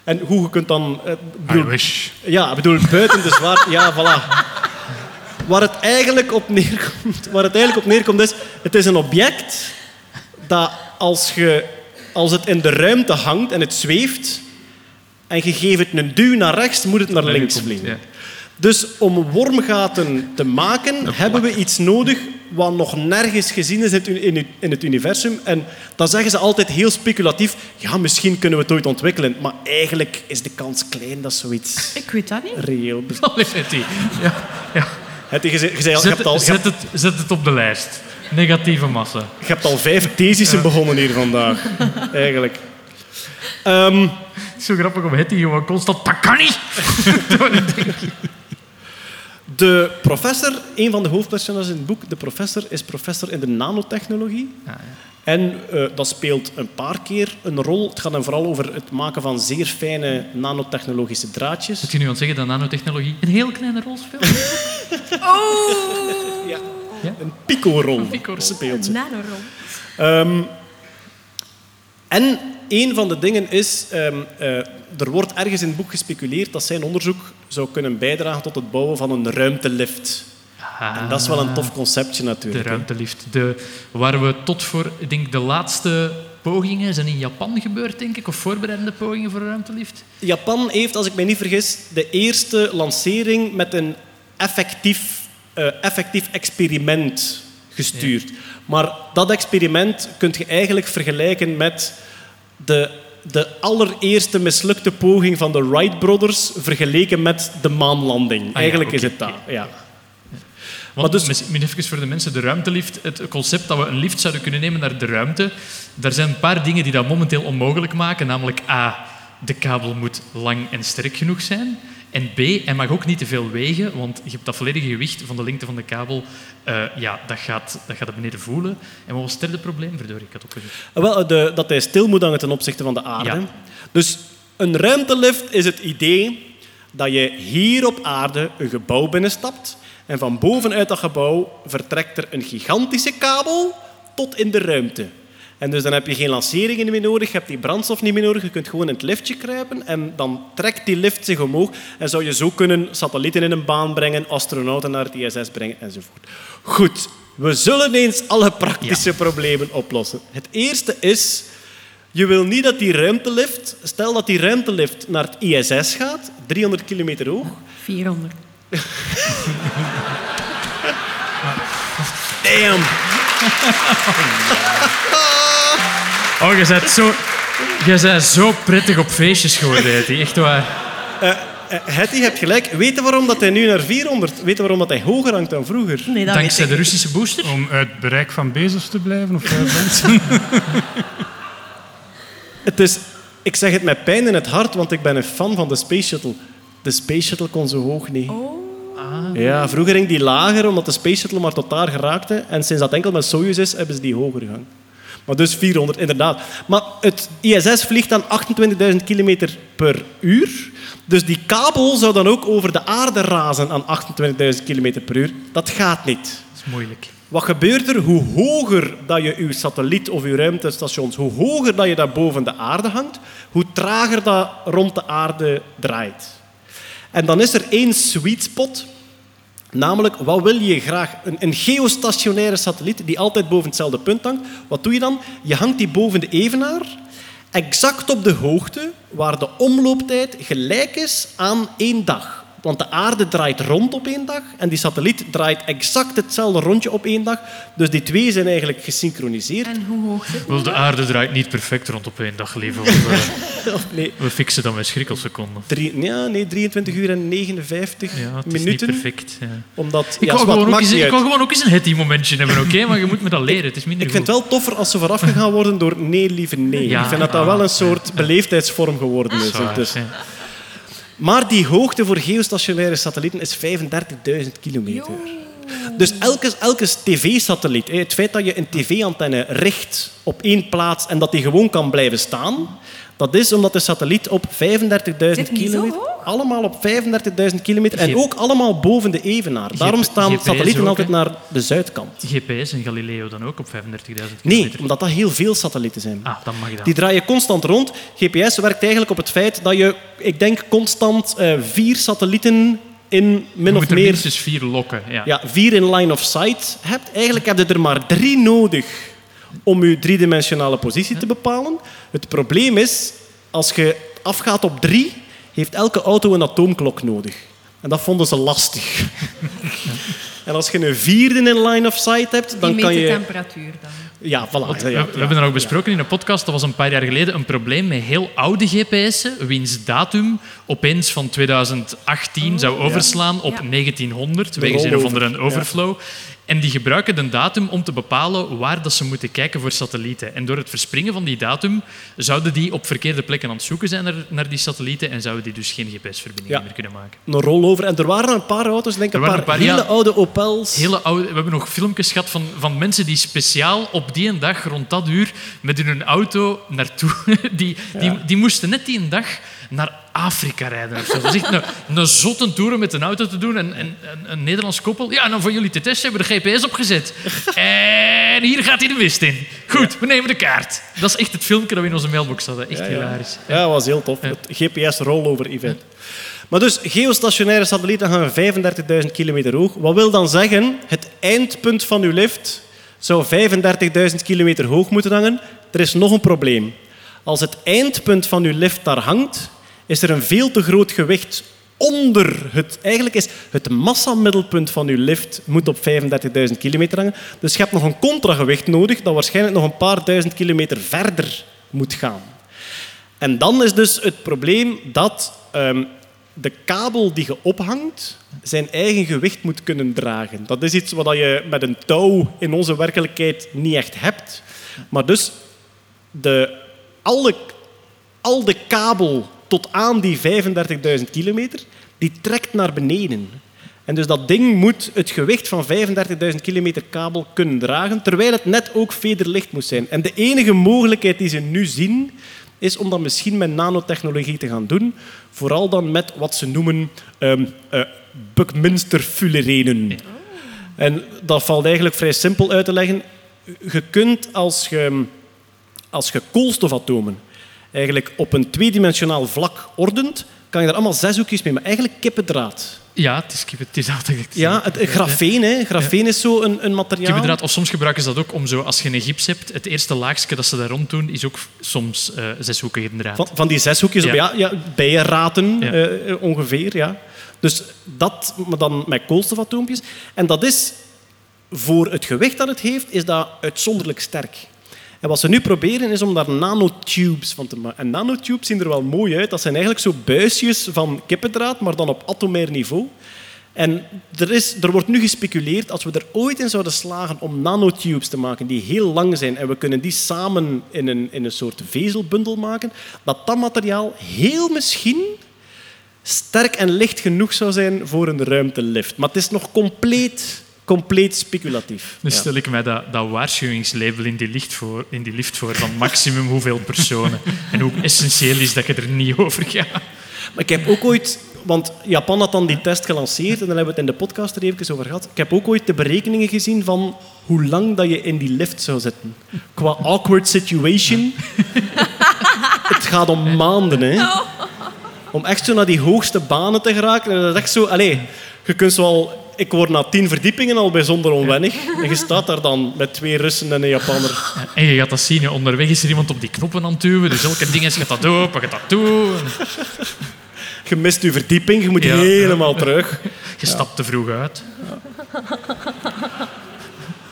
En hoe je kunt dan... eh, I bedoel- wish. ja, ik bedoel, buiten de zwaar... [LAUGHS] Ja, voilà. Waar het, eigenlijk op neerkomt, waar het eigenlijk op neerkomt is... Het is een object dat als, je, als het in de ruimte hangt en het zweeft en je geeft het een duw naar rechts, moet het naar links vliegen. ja. Dus om wormgaten te maken, hebben we iets nodig wat nog nergens gezien is in het, universum. En dan zeggen ze altijd heel speculatief, ja, misschien kunnen we het ooit ontwikkelen. Maar eigenlijk is de kans klein dat zoiets [LAUGHS] Ik weet dat niet. reëel bestaat. [LAUGHS] Ja, ja. Het- Je, zei- je, zei hebt al, je, zet, het, zet het op de lijst. Negatieve massa. je hebt al vijf thesissen begonnen hier vandaag. [LAUGHS] Eigenlijk. Ehm, Het is zo grappig om Hetty gewoon constant... Dat kan niet! De professor, een van de hoofdpersonages in het boek, de professor is professor in de nanotechnologie. En eh, dat speelt een paar keer een rol. Het gaat dan vooral over het maken van zeer fijne nanotechnologische draadjes. Moet je nu aan zeggen dat nanotechnologie een heel kleine rol speelt? [LAUGHS] Ja. Een pico-rol pico-rol. speelt ze. Nanorol. Ehm, en een van de dingen is, ehm, eh, er wordt ergens in het boek gespeculeerd dat zijn onderzoek zou kunnen bijdragen tot het bouwen van een ruimtelift. En dat is wel een tof conceptje De natuurlijk. hè. ruimtelift. De, waar we tot voor, ik denk, de laatste pogingen zijn in Japan gebeurd, denk ik, of voorbereidende pogingen voor een ruimtelift. Japan heeft, als ik mij niet vergis, de eerste lancering met een effectief, eh, effectief experiment gestuurd. Maar dat experiment kun je eigenlijk vergelijken met de, de allereerste mislukte poging van de Wright Brothers vergeleken met de maanlanding. ja, eigenlijk is het dat. Ja. Want dus- misschien even voor de mensen, de ruimtelift, het concept dat we een lift zouden kunnen nemen naar de ruimte, daar zijn een paar dingen die dat momenteel onmogelijk maken. Namelijk A, de kabel moet lang en sterk genoeg zijn. En B, hij mag ook niet te veel wegen, want je hebt dat volledige gewicht van de lengte van de kabel, eh, ja, dat gaat, dat gaat het beneden voelen. En wat was het derde probleem? Verdorie, ik had opgezocht. Eh, Wel, de, dat hij stil moet hangen ten opzichte van de aarde. Ja. Dus een ruimtelift is het idee dat je hier op aarde een gebouw binnenstapt en van bovenuit dat gebouw vertrekt er een gigantische kabel tot in de ruimte. En dus dan heb je geen lanceringen meer nodig, je hebt die brandstof niet meer nodig, je kunt gewoon in het liftje kruipen en dan trekt die lift zich omhoog en zou je zo kunnen satellieten in een baan brengen, astronauten naar het ISS brengen enzovoort. Goed, we zullen eens alle praktische problemen oplossen. Het eerste is, je wil niet dat die ruimtelift, stel dat die ruimtelift naar het ISS gaat, 300 kilometer hoog, 400. damn, [LAUGHS] [LAUGHS] Oh, je bent zo, je bent zo prettig op feestjes geworden, Hetty. Echt waar. Eh, Hetty, je hebt gelijk. Weet je waarom dat hij nu naar 400, weet je waarom dat hij hoger hangt dan vroeger? Nee, dat Dankzij de Russische booster. Om uit bereik van Bezos te blijven? Of uit mensen? [LAUGHS] Het is, ik zeg het met pijn in het hart, want ik ben een fan van de Space Shuttle. De Space Shuttle kon zo hoog niet. Ja, vroeger ging die lager, omdat de Space Shuttle maar tot daar geraakte. En sinds dat enkel met Soyuz is, hebben ze die hoger gegaan. Maar dus 400, inderdaad. Maar het ISS vliegt aan 28.000 km per uur. Dus die kabel zou dan ook over de aarde razen aan 28.000 km per uur. Dat gaat niet. Dat is moeilijk. Wat gebeurt er? Hoe hoger dat je je satelliet of je ruimtestations, hoe hoger dat je dat boven de aarde hangt, hoe trager dat rond de aarde draait. En dan is er één sweet spot, namelijk wat wil je graag? Een, een geostationaire satelliet die altijd boven hetzelfde punt hangt. Wat doe je dan? Je hangt die boven de evenaar, exact op de hoogte waar de omlooptijd gelijk is aan één dag. Want de aarde draait rond op één dag en die satelliet draait exact hetzelfde rondje op één dag. Dus die twee zijn eigenlijk gesynchroniseerd. En hoe hoog zit Wel, de aarde draait niet perfect rond op één dag, lieve. want, [LAUGHS] eh, Of nee, we fixen dat met schrikkelseconden. drie, ja, nee, 23 uur en 59 Ja, het is minuten. niet perfect. Ja. Omdat, Ik, ja, zwart, gewoon ook eens, niet ik uit. wou gewoon ook eens een hetty-momentje hebben, oké? Maar je moet me dat leren. Het is minder Ik vind het wel toffer als ze vooraf gegaan worden door nee, lieve nee. Ja. Ik vind dat dat wel een soort beleefdheidsvorm geworden is. Zwaar, intussen. Maar die hoogte voor geostationaire satellieten is 35.000 kilometer. Dus elke, elke tv-satelliet, hè, het feit dat je een tv-antenne richt op één plaats en dat die gewoon kan blijven staan, dat is omdat de satelliet op 35.000 Zit niet zo kilometer... Allemaal op 35.000 kilometer en ook allemaal boven de evenaar. Daarom staan GPS satellieten ook, altijd naar de zuidkant. GPS en Galileo dan ook op 35.000 Nee, kilometer? omdat dat heel veel satellieten zijn. Ah, dan mag je dat. Die draaien constant rond. GPS werkt eigenlijk op het feit dat je, ik denk, constant eh, vier satellieten in Je min moet of er meer... minstens vier lokken. Ja. Ja, vier in line of sight hebt. Eigenlijk heb je er maar drie nodig om je driedimensionale positie te bepalen. Het probleem is, als je afgaat op drie, heeft elke auto een atoomklok nodig. En dat vonden ze lastig. [LAUGHS] en als je een vierde in line of sight hebt, Die dan meet kan de je... temperatuur dan. Ja, voilà. We, Ja, we hebben er ook besproken in een podcast, dat was een paar jaar geleden, een probleem met heel oude GPS'en, wiens datum opeens van 2018 zou overslaan op Ja. 1900, wegens een of andere overflow. En die gebruiken de datum om te bepalen waar dat ze moeten kijken voor satellieten. En door het verspringen van die datum zouden die op verkeerde plekken aan het zoeken zijn naar, naar die satellieten en zouden die dus geen GPS-verbindingen Ja. meer kunnen maken. Een rollover. En er waren een paar auto's, denk ik, een paar, waren een paar, hele ja. oude Opels. Hele oude, we hebben nog filmpjes gehad van, van mensen die speciaal op die dag, rond dat uur, met hun auto naartoe... [LAUGHS] Die, die, die moesten net die dag naar Afrika rijden. Of zo. Dat is echt een, een zotte tour met een auto te doen. En, en, en een Nederlands koppel. Ja, en dan voor jullie te testen hebben we de GPS opgezet. En hier gaat hij de mist in. Goed, we nemen de kaart. Dat is echt het filmpje dat we in onze mailbox hadden. Echt hilarisch. Ja, dat was heel tof. Het GPS-rollover-event. Maar dus, geostationaire satellieten gaan 35.000 kilometer hoog. Wat wil dan zeggen, het eindpunt van uw lift zou 35.000 kilometer hoog moeten hangen. Er is nog een probleem. Als het eindpunt van uw lift daar hangt, is er een veel te groot gewicht onder het... Eigenlijk is het massamiddelpunt van uw lift moet op 35.000 kilometer hangen. Dus je hebt nog een contragewicht nodig dat waarschijnlijk nog een paar duizend kilometer verder moet gaan. En dan is dus het probleem dat ehm, de kabel die je ophangt zijn eigen gewicht moet kunnen dragen. Dat is iets wat je met een touw in onze werkelijkheid niet echt hebt. Maar dus de, alle, al de kabel tot aan die 35.000 kilometer, die trekt naar beneden. En dus dat ding moet het gewicht van 35.000 kilometer kabel kunnen dragen, terwijl het net ook vederlicht moet zijn. En de enige mogelijkheid die ze nu zien, is om dat misschien met nanotechnologie te gaan doen. Vooral dan met wat ze noemen ehm eh, Buckminster-fullerenen. En dat valt eigenlijk vrij simpel uit te leggen. Je kunt als je, als je koolstofatomen eigenlijk op een tweedimensionaal vlak ordent, kan je er allemaal zes hoekjes mee, maar eigenlijk kippendraad. Ja, het is, het is altijd... Ja, het, grafeen, hè. grafeen is zo een, een materiaal. Kippendraad, of soms gebruiken ze dat ook om zo, als je een gips hebt, het eerste laagje dat ze daar rond doen, is ook soms eh zeshoekige draad. Van, van die zes hoekjes, op, Ja. ja, ja, bijenraten Ja. eh, ongeveer. Ja. Dus dat, maar dan met koolstofatoompjes. En dat is, voor het gewicht dat het heeft, is dat uitzonderlijk sterk. En wat ze nu proberen, is om daar nanotubes van te maken. En nanotubes zien er wel mooi uit. Dat zijn eigenlijk zo buisjes van kippendraad, maar dan op atomair niveau. En er, is, er wordt nu gespeculeerd, als we er ooit in zouden slagen om nanotubes te maken die heel lang zijn en we kunnen die samen in een, in een soort vezelbundel maken, dat dat materiaal heel misschien sterk en licht genoeg zou zijn voor een ruimtelift. Maar het is nog compleet, compleet speculatief. Dus Ja. stel ik mij dat, dat waarschuwingslabel in die, lift voor, in die lift voor van maximum hoeveel personen. En hoe essentieel is dat je er niet over gaat. Maar ik heb ook ooit... Want Japan had dan die test gelanceerd en dan hebben we het in de podcast er even over gehad. Ik heb ook ooit de berekeningen gezien van hoe lang dat je in die lift zou zitten. Qua awkward situation. [LAUGHS] het gaat om maanden, hè. Om echt zo naar die hoogste banen te geraken. En dat is echt zo... Allez, je kunt al... Ik word na tien verdiepingen al bijzonder onwennig. En je staat daar dan met twee Russen en een Japanner. En je gaat dat zien, onderweg is er iemand op die knoppen aan het duwen. Dus elke ding is, gaat dat open, gaat dat toe. Je mist je verdieping, je moet Ja. helemaal terug. Je stapt te vroeg uit.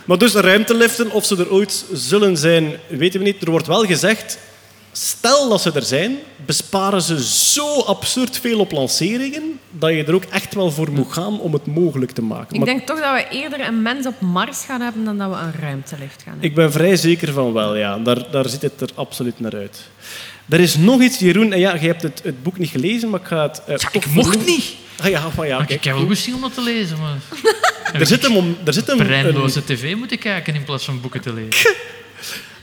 Maar dus ruimteliften, of ze er ooit zullen zijn, weten we niet. Er wordt wel gezegd, stel dat ze er zijn, besparen ze zo absurd veel op lanceringen, dat je er ook echt wel voor moet gaan om het mogelijk te maken. Ik Maar denk toch dat we eerder een mens op Mars gaan hebben dan dat we een ruimtelift gaan hebben. ik ben vrij zeker van wel, ja. Daar, daar ziet het er absoluut naar uit. Er is nog iets, Jeroen, en ja, je hebt het, het boek niet gelezen, maar ik ga het... eh, Ja, ik mocht niet. Ah, ja, maar ja, Maar ik heb wel goesting om dat te lezen, maar... [LAUGHS] Er zit een, mom- er zit een, een, Breinloze tv moeten kijken in plaats van boeken te lezen. [LAUGHS]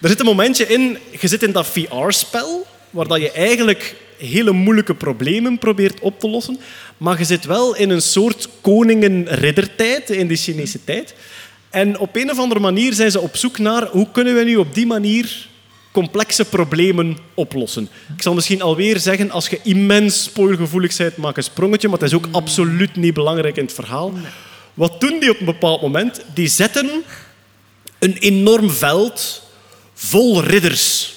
Er zit een momentje in, je zit in dat VR-spel, waar dat je eigenlijk hele moeilijke problemen probeert op te lossen, maar je zit wel in een soort koningen-riddertijd, in de Chinese tijd. En op een of andere manier zijn ze op zoek naar hoe kunnen we nu op die manier complexe problemen oplossen. Ik zal misschien alweer zeggen, als je immens spoilgevoelig bent, maak een sprongetje, maar het is ook absoluut niet belangrijk in het verhaal. Wat doen die op een bepaald moment? Die zetten een enorm veld vol ridders.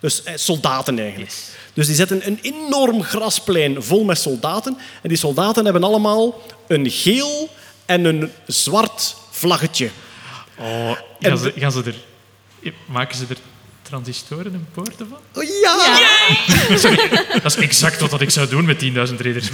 Dus eh, soldaten eigenlijk. Dus die zetten een enorm grasplein vol met soldaten. En die soldaten hebben allemaal een geel en een zwart vlaggetje. Oh, En gaan ze, gaan ze er... Maken ze er transistoren en poorten van? Oh, ja! Dat is exact wat ik zou doen met 10.000 ridders.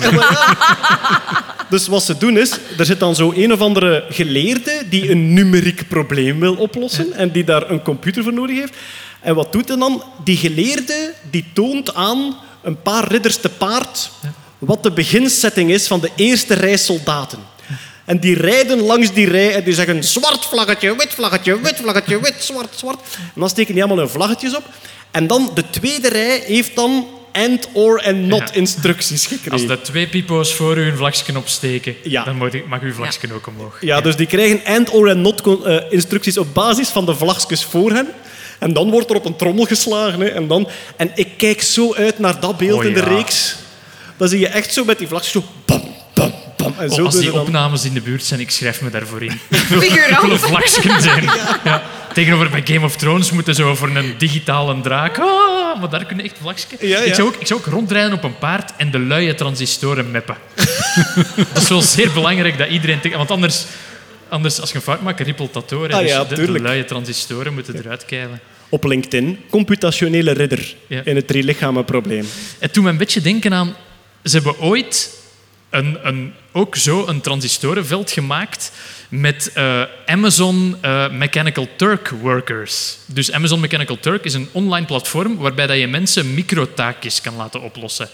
Dus wat ze doen is, er zit dan zo een of andere geleerde die een numeriek probleem wil oplossen en die daar een computer voor nodig heeft. En wat doet hij dan? Die geleerde die toont aan een paar ridders te paard wat de beginsetting is van de eerste rij soldaten. En die rijden langs die rij en die zeggen zwart vlaggetje, wit vlaggetje, wit vlaggetje, wit, zwart, zwart. En dan steken die allemaal hun vlaggetjes op. En dan de tweede rij heeft dan and, or en not Ja. instructies gekregen. Als de twee pipo's voor u een vlagje opsteken, Ja. dan mag, mag uw vlagje ook omhoog. Ja, dus die krijgen and, or en not eh, instructies op basis van de vlagjes voor hen. En dan wordt er op een trommel geslagen. Hè. En, dan, en ik kijk zo uit naar dat beeld Oh, in de ja. reeks. Dan zie je echt zo met die vlagjes zo... Bam, bam, Oh, zo als die dan- opnames in de buurt zijn, ik schrijf me daarvoor in. [LAUGHS] Figurant. Wil een zijn. [LAUGHS] Ja. Tegenover bij Game of Thrones moeten zo voor een digitale draak. Ah, maar daar kunnen echt. Ja, ja. Ik, zou ook, ik zou ook rondrijden op een paard en de luie transistoren meppen. [LAUGHS] dat is wel zeer belangrijk dat iedereen... te- Want anders, anders, als je een fout maakt, rippelt dat door. Ah, dus de, luie transistoren moeten eruit keilen. Op LinkedIn, computationele ridder Ja. in het drie-lichamen-probleem. Het doet me een beetje denken aan... Ze hebben ooit ook zo een transistorenveld gemaakt met eh, Amazon eh, Mechanical Turk Workers. Dus Amazon Mechanical Turk is een online platform waarbij dat je mensen microtaakjes kan laten oplossen.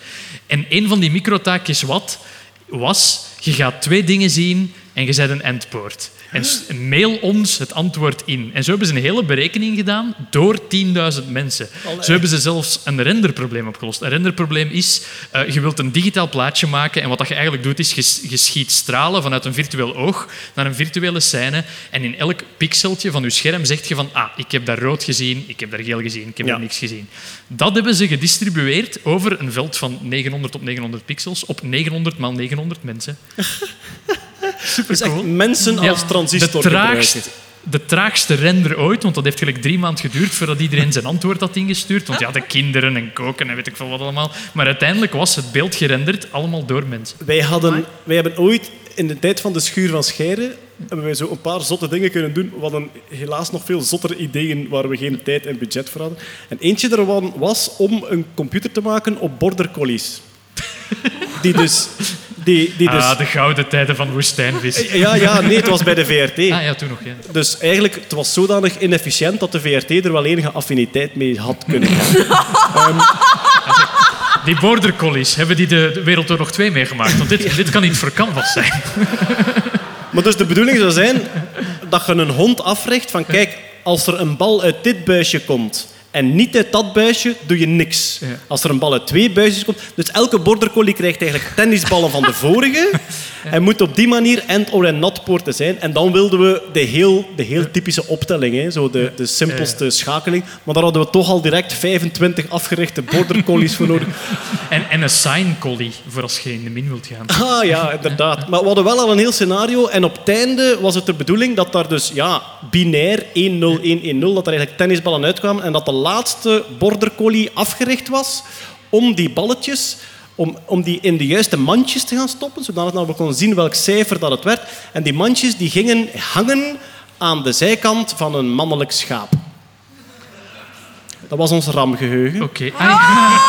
En een van die microtaakjes wat, was, je gaat twee dingen zien en je zet een endpoort. En mail ons het antwoord in. En zo hebben ze een hele berekening gedaan door 10.000 mensen. Zo hebben ze zelfs een renderprobleem opgelost. Een renderprobleem is, eh, je wilt een digitaal plaatje maken en wat dat je eigenlijk doet is, je, schiet stralen vanuit een virtueel oog naar een virtuele scène en in elk pixeltje van je scherm zeg je van ah, ik heb daar rood gezien, ik heb daar geel gezien, ik heb Ja. daar niks gezien. Dat hebben ze gedistribueerd over een veld van 900 op 900 pixels op 900 maal 900 mensen. [LAUGHS] Super Dus cool. mensen als Ja, transistor de, traagst, gebruiken. de traagste render ooit, want dat heeft gelijk drie maanden geduurd voordat iedereen zijn antwoord had ingestuurd. Want ja, de kinderen en koken en weet ik veel wat allemaal. Maar uiteindelijk was het beeld gerenderd allemaal door mensen. Wij, hadden, wij hebben ooit in de tijd van de schuur van Scheire hebben wij zo een paar zotte dingen kunnen doen. We hadden helaas nog veel zottere ideeën waar we geen tijd en budget voor hadden. En eentje daarvan was om een computer te maken op border collies. [LAUGHS] Die dus... Die, die dus Ah, de gouden tijden van woestijnvis. ja, ja, nee, het was bij de VRT. Ah ja, toen nog. Ja. Dus eigenlijk, het was zodanig inefficiënt dat de VRT er wel enige affiniteit mee had kunnen hebben. [LAUGHS] Die border collies, hebben die de, de Wereldoorlog 2 meegemaakt? Want dit, dit kan niet voor canvas zijn. [LAUGHS] Maar dus de bedoeling zou zijn dat je een hond africht van kijk, als er een bal uit dit buisje komt en niet uit dat buisje, doe je niks. Ja. Als er een bal uit twee buisjes komt... Dus elke border collie krijgt eigenlijk tennisballen van de vorige [LAUGHS] en moet op die manier end or en not poorten zijn. En dan wilden we de heel, de heel typische optelling, hè, zo de, de simpelste schakeling. Maar daar hadden we toch al direct 25 afgerichte border collies voor nodig. [LAUGHS] En, en een sign collie, voor als je in de min wilt gaan. Ah ja, inderdaad. Maar we hadden wel al een heel scenario. En op het einde was het de bedoeling dat daar dus ja, binair 1-0-1-1-0, dat er eigenlijk tennisballen uitkwamen. En dat de laatste border collie afgericht was om die balletjes om, om die in de juiste mandjes te gaan stoppen, zodat we konden zien welk cijfer dat het werd. En die mandjes die gingen hangen aan de zijkant van een mannelijk schaap. Dat was ons ramgeheugen. Oké. Ah,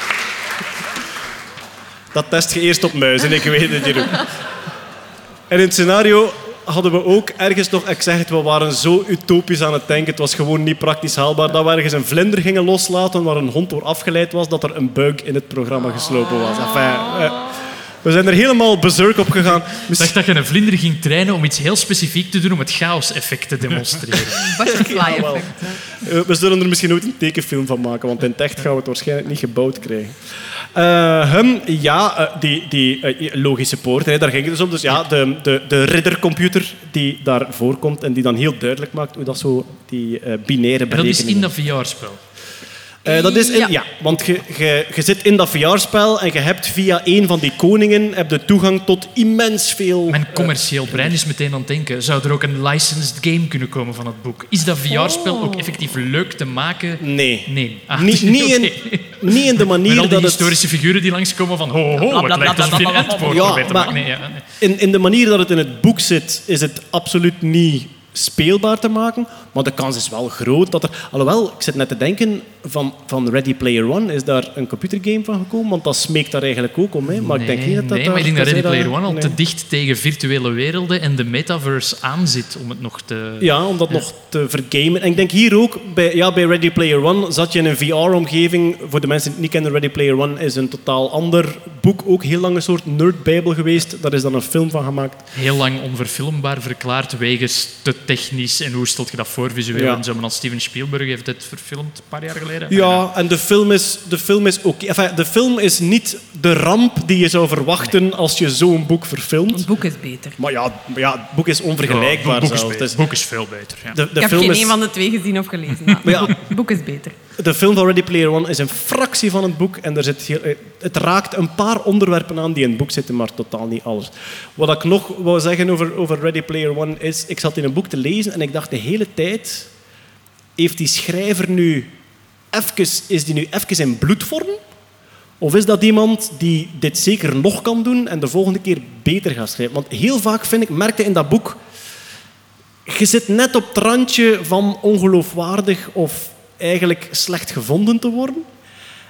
[LAUGHS] [LAUGHS] [LAUGHS] Dat test je eerst op muizen, ik weet het, Jeroen. En in het scenario hadden we ook ergens nog... Ik zeg het, we waren zo utopisch aan het denken. Het was gewoon niet praktisch haalbaar. Dat we ergens een vlinder gingen loslaten waar een hond door afgeleid was, dat er een buik in het programma geslopen was. Enfin, eh, we zijn er helemaal berserk op gegaan. Ik dacht dat je een vlinder ging trainen om iets heel specifiek te doen om het chaos-effect te demonstreren. [LAUGHS] Butterfly Ja, wel. effect. hè. Eh, we zullen er misschien ooit een tekenfilm van maken, want in het echt gaan we het waarschijnlijk niet gebouwd krijgen. Eh, hem, ja, eh, die, die logische poort, hè, daar ging het dus om. Dus ja, de, de, de riddercomputer die daar voorkomt en die dan heel duidelijk maakt hoe dat zo die binaire En dat is berekeningen... in dat VR-spel. Eh, dat is in, ja. Ja. want je, je, je zit in dat VR-spel en je hebt via een van die koningen heb de toegang tot immens veel... Mijn commercieel brein is meteen aan het denken. Zou er ook een licensed game kunnen komen van het boek? Is dat VR-spel ook effectief leuk te maken? Nee. Nee. Ah, Niet, [LAUGHS] niet, in, niet in de Met manier al die dat het... historische figuren die langskomen van ho, ho, ho, bla, het bla, lijkt alsof je een Ja, probeert te maken. Nee, ja, nee. In, in de manier dat het in het boek zit, is het absoluut niet speelbaar te maken. Maar de kans is wel groot dat er... Alhoewel, ik zit net te denken, van, van Ready Player One is daar een computergame van gekomen. Want dat smeekt daar eigenlijk ook om. Hè. Maar ik denk niet dat dat nee, maar ik denk dat Ready Player One al nee. te dicht tegen virtuele werelden en de metaverse aanzit om het nog te... Ja, om dat nog te vergamen. En ik denk hier ook, bij, ja, bij Ready Player One zat je in een VR-omgeving. Voor de mensen die het niet kennen, Ready Player One is een totaal ander boek. Ook heel lang een soort nerdbijbel geweest. Daar is dan een film van gemaakt. Heel lang onverfilmbaar verklaard wegens te technisch en hoe stelt je dat voor visueel Ja. en zo. Maar dan Steven Spielberg heeft het verfilmd een paar jaar geleden. Ja, en de film is, de film is oké. Enfin, de film is niet de ramp die je zou verwachten als je zo'n boek verfilmt. Het boek is beter. Maar ja, maar ja, het boek is onvergelijkbaar Het boek, is. Het is- boek is veel beter. Ja. de, de, ik heb film geen is, een van de twee gezien of gelezen. [LAUGHS] Maar Maar ja. het boek is beter. de film van Ready Player One is een fractie van het boek. En er zit heel, het raakt een paar onderwerpen aan die in het boek zitten, maar totaal niet alles. Wat ik nog wou zeggen over, over Ready Player One is... Ik zat in een boek te lezen en ik dacht de hele tijd... Heeft die schrijver nu... Even, is die nu even in bloedvorm? Of is dat iemand die dit zeker nog kan doen en de volgende keer beter gaat schrijven? Want heel vaak vind ik, merkte in dat boek... Je zit net op het randje van ongeloofwaardig of eigenlijk slecht gevonden te worden.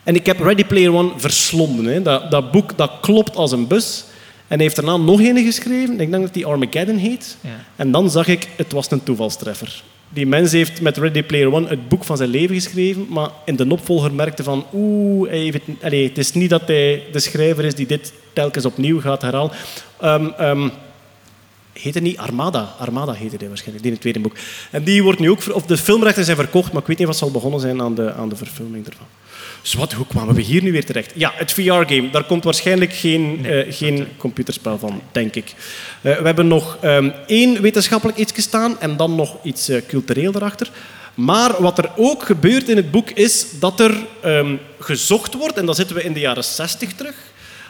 En ik heb Ready Player One verslonden. Hè. Dat, dat boek dat klopt als een bus. En hij heeft daarna nog een geschreven. Ik denk dat die Armageddon heet. Ja. En dan zag ik, het was een toevalstreffer. Die mens heeft met Ready Player One het boek van zijn leven geschreven, maar in de opvolger merkte van, oeh, hij heeft het, allee, het is niet dat hij de schrijver is die dit telkens opnieuw gaat herhalen. Ehm ehm, heet het niet Armada? Armada heette hij waarschijnlijk, die in het tweede boek. En die wordt nu ook, of de filmrechten zijn verkocht, maar ik weet niet wat zal begonnen zijn aan de, aan de verfilming ervan. Dus wat, hoe kwamen we hier nu weer terecht? Ja, het VR-game. Daar komt waarschijnlijk geen, eh, geen computerspel van, denk ik. Eh, we hebben nog ehm, één wetenschappelijk iets staan en dan nog iets eh, cultureel erachter. Maar wat er ook gebeurt in het boek is dat er ehm, gezocht wordt, en dan zitten we in de jaren 60 terug,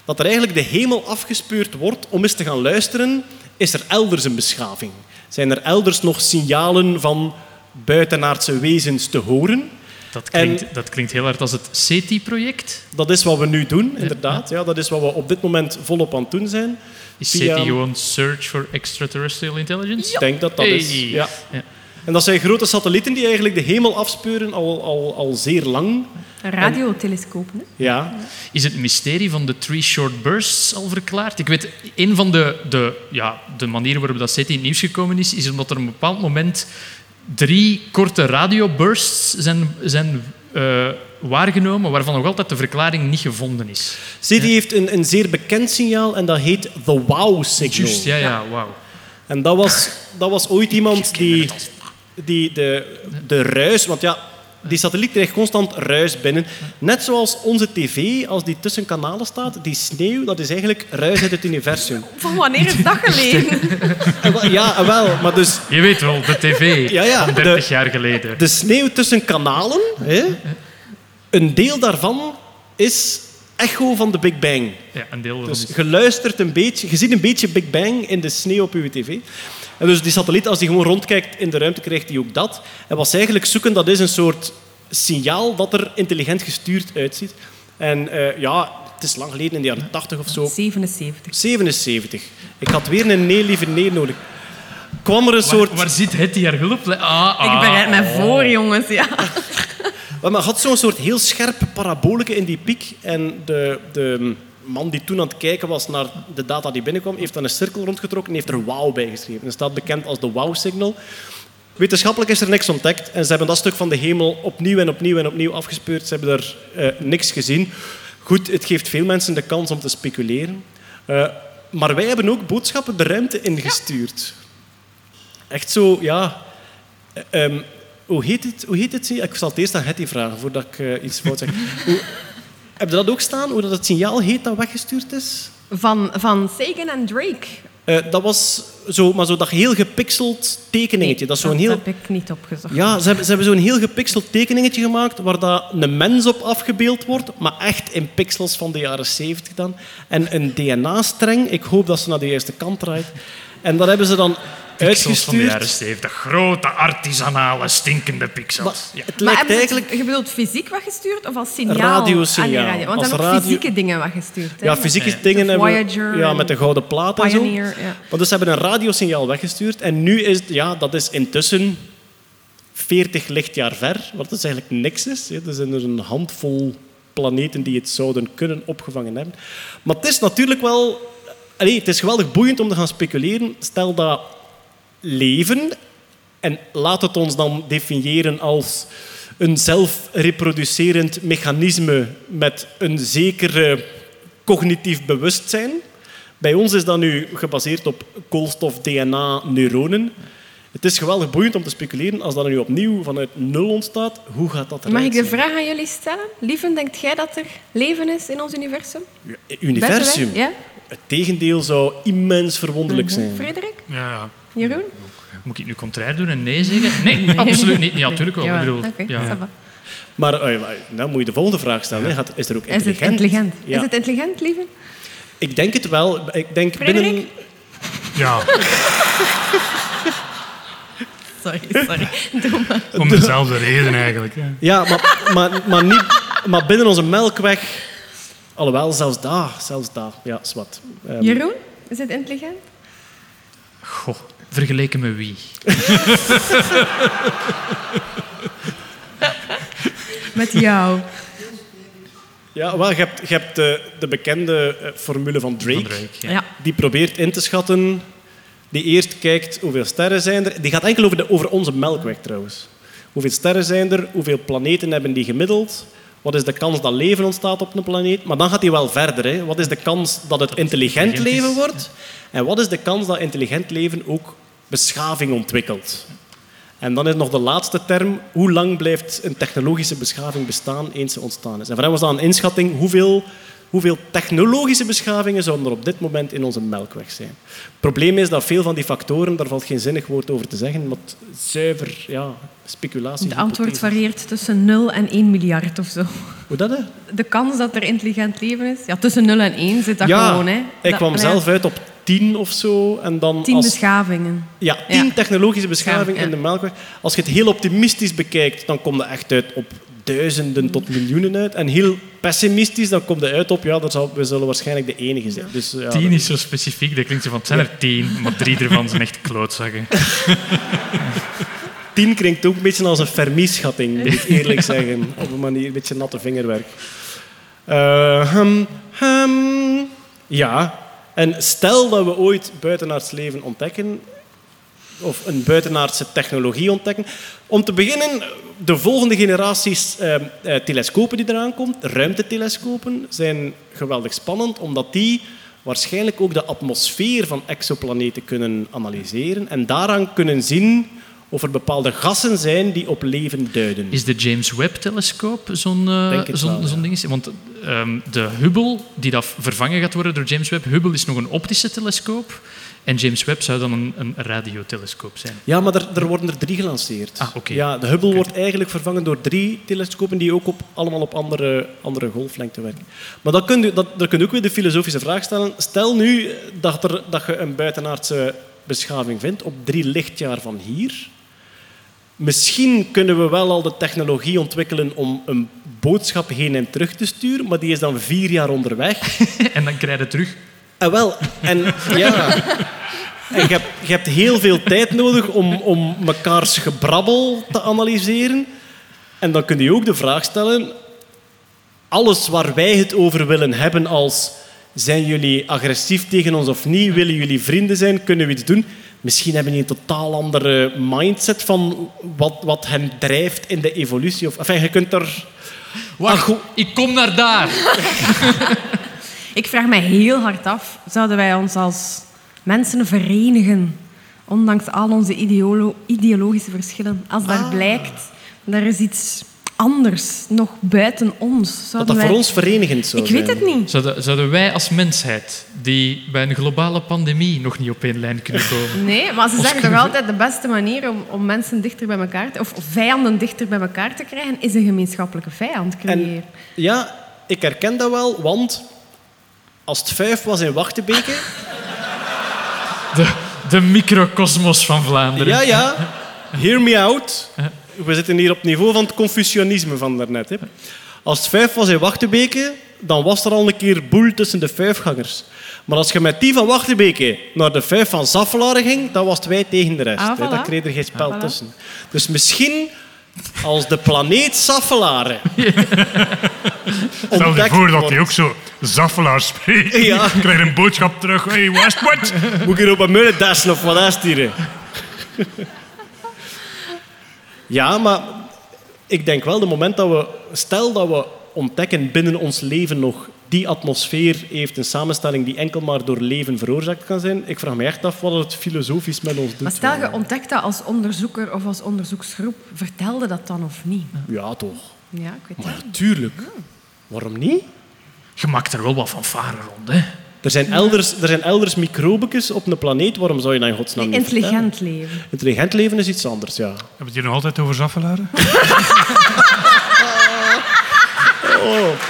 dat er eigenlijk de hemel afgespeurd wordt om eens te gaan luisteren, is er elders een beschaving? Zijn er elders nog signalen van buitenaardse wezens te horen? Dat, En- klinkt, dat klinkt heel hard als het SETI-project. Dat is wat we nu doen, inderdaad. Ja, dat is wat we op dit moment volop aan het doen zijn. Is Via- SETI gewoon Search for Extraterrestrial Intelligence? Ik denk dat dat Hey. is. Ja. Ja. En dat zijn grote satellieten die eigenlijk de hemel afspeuren al, al, al zeer lang. Radiotelescopen. hè? Ja. Is het mysterie van de Three Short Bursts al verklaard? Ik weet, een van de, de, ja, de manieren waarop dat SETI in het nieuws gekomen is, is omdat er op een bepaald moment drie korte radiobursts zijn, zijn eh, waargenomen, waarvan nog altijd de verklaring niet gevonden is. SETI heeft een, een zeer bekend signaal en dat heet the wow-signal. Juist, ja, ja, wauw. En dat was, dat was ooit iemand die, die de, de ruis... Want ja, die satelliet krijgt constant ruis binnen. Net zoals onze tv, als die tussen kanalen staat, die sneeuw, dat is eigenlijk ruis uit het universum. Van wanneer is dat geleden? [LAUGHS] Ja, wel, maar dus Je weet wel, de tv Ja, ja, van de- 30 jaar geleden. de sneeuw tussen kanalen, hè, een deel daarvan is echo van de Big Bang. Ja, een deel Dus je luistert een beetje, je ziet een beetje Big Bang in de sneeuw op je tv. En dus die satelliet, als die gewoon rondkijkt in de ruimte, krijgt hij ook dat. En wat ze eigenlijk zoeken, dat is een soort signaal dat er intelligent gestuurd uitziet. En eh, ja, het is lang geleden, in de jaren 80 of zo. 77. 77. Ik had weer een nee, lieve nee nodig. Kwam er een soort... Waar, waar zit het hier hulp? Ah, ah. Ik bereid mij voor, jongens. Ja. [LAUGHS] Maar had zo'n soort heel scherp paraboleke in die piek. En de, de man die toen aan het kijken was naar de data die binnenkwam, heeft dan een cirkel rondgetrokken en heeft er wow bij geschreven. Dat staat bekend als de wow-signal. Wetenschappelijk is er niks ontdekt en ze hebben dat stuk van de hemel opnieuw en opnieuw en opnieuw afgespeurd. Ze hebben er eh, niks gezien. Goed, het geeft veel mensen de kans om te speculeren. Eh, maar wij hebben ook boodschappen de ruimte ingestuurd. Echt zo, ja... eh, ehm, hoe heet het? Hoe heet het? Ik zal het eerst aan Hetty vragen voordat ik iets fout zeg. [LAUGHS] Hoe, heb je dat ook staan? Hoe dat het signaal heet dat weggestuurd is? Van, van Sagan en Drake. Eh, dat was zo, maar zo dat heel gepixeld tekeningetje. dat is zo'n dat heel... heb ik niet opgezocht. Ja, ze hebben, ze hebben zo'n heel gepixeld tekeningetje gemaakt waar dat een mens op afgebeeld wordt, maar echt in pixels van de jaren 70 dan. En een DNA-streng, ik hoop dat ze naar de juiste kant draait. En dat hebben ze dan Pixels van de jaren uitgestuurd. 70. Grote, artisanale, stinkende pixels. Maar Ja. het Maar lijkt eigenlijk... je bedoelt fysiek wat gestuurd of als signaal? Radiosignaal. Ah, radio. Want Als radio- fysieke dingen wat gestuurd. hè. Ja, fysieke dingen hebben Voyager ja, met de gouden plaat en zo. Pioneer, ja. Maar dus ze hebben een radiosignaal weggestuurd. En nu is het, ja, dat is intussen 40 lichtjaar ver, wat dus eigenlijk niks is. hè. Er zijn er een handvol planeten die het zouden kunnen opgevangen hebben. Maar het is natuurlijk wel... Allee, het is geweldig boeiend om te gaan speculeren. Stel dat leven, en laat het ons dan definiëren als een zelfreproducerend mechanisme met een zekere cognitief bewustzijn. Bij ons is dat nu gebaseerd op koolstof, DNA, neuronen. Het is geweldig boeiend om te speculeren als dat nu opnieuw vanuit nul ontstaat. Hoe gaat dat eruit Mag ik de vraag aan jullie stellen? Lieven, denkt jij dat er leven is in ons universum? Universum. Beste wij? Ja? Het tegendeel zou immens verwonderlijk Mhm. zijn. Frederik? Ja, ja. Jeroen? Moet ik nu contrair doen en nee zeggen? Nee, absoluut niet. Ja, natuurlijk wel. Ik bedoel, ja. ça va. Maar eh, dan moet je de volgende vraag stellen. hè. Is er ook Is het intelligent? intelligent? Ja. Is het intelligent, lieven? Ik denk het wel. Ik denk Frederik? binnen... ja, [LAUGHS] Sorry, sorry. Doe maar. om dezelfde reden eigenlijk. hè. Ja, maar, maar, maar, niet, maar binnen onze melkweg... Alhoewel, zelfs daar. Zelfs daar. Ja, zwart. Ehm, Jeroen? Is het intelligent? Goh, vergeleken met wie? [LAUGHS] Met jou. ja, wel, je hebt, je hebt de, de bekende eh, formule van Drake. Van Drake, ja. Ja. Die probeert in te schatten... Die eerst kijkt hoeveel sterren zijn er. Die gaat enkel over, de, over onze melkweg trouwens. Hoeveel sterren zijn er? Hoeveel planeten hebben die gemiddeld? Wat is de kans dat leven ontstaat op een planeet? Maar dan gaat hij wel verder. Hè. Wat is de kans dat het intelligent leven wordt? En wat is de kans dat intelligent leven ook beschaving ontwikkelt? En dan is nog de laatste term. Hoe lang blijft een technologische beschaving bestaan eens ze ontstaan is? En voor hem was dat een inschatting. Hoeveel, hoeveel technologische beschavingen zouden er op dit moment in onze melkweg zijn? Het probleem is dat veel van die factoren, daar valt geen zinnig woord over te zeggen, maar het zuiver ja, speculatie. Het antwoord varieert tussen 0 en 1 miljard of zo. Hoe dat? Hè? De kans dat er intelligent leven is, ja, tussen 0 en 1 zit dat ja, gewoon. Hè. ik kwam zelf uit op tien of zo. En dan 10 als, beschavingen. Ja, tien Ja. technologische beschavingen Ja, ja. in de Melkweg. Als je het heel optimistisch bekijkt, dan kom je echt uit op duizenden tot miljoenen uit. En heel pessimistisch, dan kom je uit op, ja, dat zal, we zullen waarschijnlijk de enige zijn. Dus, ja, Tien is zo specifiek, dat klinkt zo van, het zijn er tien, maar drie ervan zijn echt klootzakken. [LAUGHS] tien klinkt ook een beetje als een Fermi-schatting, moet ik eerlijk zeggen. Op een manier, een beetje natte vingerwerk. Eh, hm, hm, ja, en stel dat we ooit buitenaards leven ontdekken, of een buitenaardse technologie ontdekken. Om te beginnen, de volgende generaties eh, eh, telescopen die eraan komt, ruimtetelescopen, zijn geweldig spannend, omdat die waarschijnlijk ook de atmosfeer van exoplaneten kunnen analyseren en daaraan kunnen zien of er bepaalde gassen zijn die op leven duiden. Is de James Webb-telescoop zo'n zo'n ding? Want ehm, de Hubble, die dat vervangen gaat worden door James Webb, Hubble is nog een optische telescoop. En James Webb zou dan een, een radiotelescoop zijn. Ja, maar er, er worden er drie gelanceerd. Ah, oké. ja, de Hubble wordt eigenlijk vervangen door drie telescopen die ook op, allemaal op andere, andere golflengte werken. Maar dan kun je, dat, daar kun je ook weer de filosofische vraag stellen. Stel nu dat, er, dat je een buitenaardse beschaving vindt op drie lichtjaar van hier. Misschien kunnen we wel al de technologie ontwikkelen om een boodschap heen en terug te sturen, maar die is dan vier jaar onderweg. [LAUGHS] En dan krijg je terug. En wel, en ja. En je hebt, je hebt heel veel tijd nodig om, om mekaars gebrabbel te analyseren. En dan kun je ook de vraag stellen: alles waar wij het over willen hebben, als zijn jullie agressief tegen ons of niet, willen jullie vrienden zijn, kunnen we iets doen? Misschien hebben die een totaal andere mindset van wat, wat hen drijft in de evolutie. Of, enfin, je kunt er. Wacht, ik kom naar daar. [LAUGHS] Ik vraag mij heel hard af, zouden wij ons als mensen verenigen, ondanks al onze ideolo- ideologische verschillen, als daar blijkt, er is iets anders, nog buiten ons? Dat Zouden dat voor wij- ons verenigend zou Ik weet zijn. het niet. Zouden, zouden wij als mensheid, die bij een globale pandemie nog niet op één lijn kunnen komen... Nee, maar ze zeggen toch altijd de beste manier om, om mensen dichter bij elkaar te, of vijanden dichter bij elkaar te krijgen, is een gemeenschappelijke vijand creëren. En ja, ik herken dat wel, want als het vijf was in Wachtebeke... De, de microcosmos van Vlaanderen. Ja, ja. Hear me out. We zitten hier op het niveau van het Confucianisme van daarnet. Hè. Als het vijf was in Wachtebeke, dan was er al een keer boel tussen de vijfgangers. Maar als je met die van Wachtebeke naar de vijf van Zaffelaren ging, dan was het wij tegen de rest. Ah, voilà. Dan kreeg er geen spel Ah, voilà. tussen. Dus misschien als de planeet Zaffelaren [LAUGHS] Stel je voor dat hij ook zo zaffelaar spreekt. Ja. [LAUGHS] Krijg een boodschap terug. Hey, West, what? [LAUGHS] Moet ik hier op een mullen dassen of wat is het hier? Ja, maar ik denk wel, de moment dat we... Stel dat we ontdekken binnen ons leven nog... Die atmosfeer heeft een samenstelling die enkel maar door leven veroorzaakt kan zijn. Ik vraag me echt af wat het filosofisch met ons doet. Maar stel je ontdekt dat als onderzoeker of als onderzoeksgroep, vertelde dat dan of niet? Ja, toch. Ja, ik weet het. Maar tuurlijk. Waarom niet? Je maakt er wel wat van varen rond, hè? Er zijn elders, er zijn elders microbicus op een planeet. Waarom zou je dat in godsnaam niet vertellen? Intelligent leven. Intelligent leven is iets anders, ja. Hebben we het hier nog altijd over zaffelaren? [LAUGHS] [LAUGHS]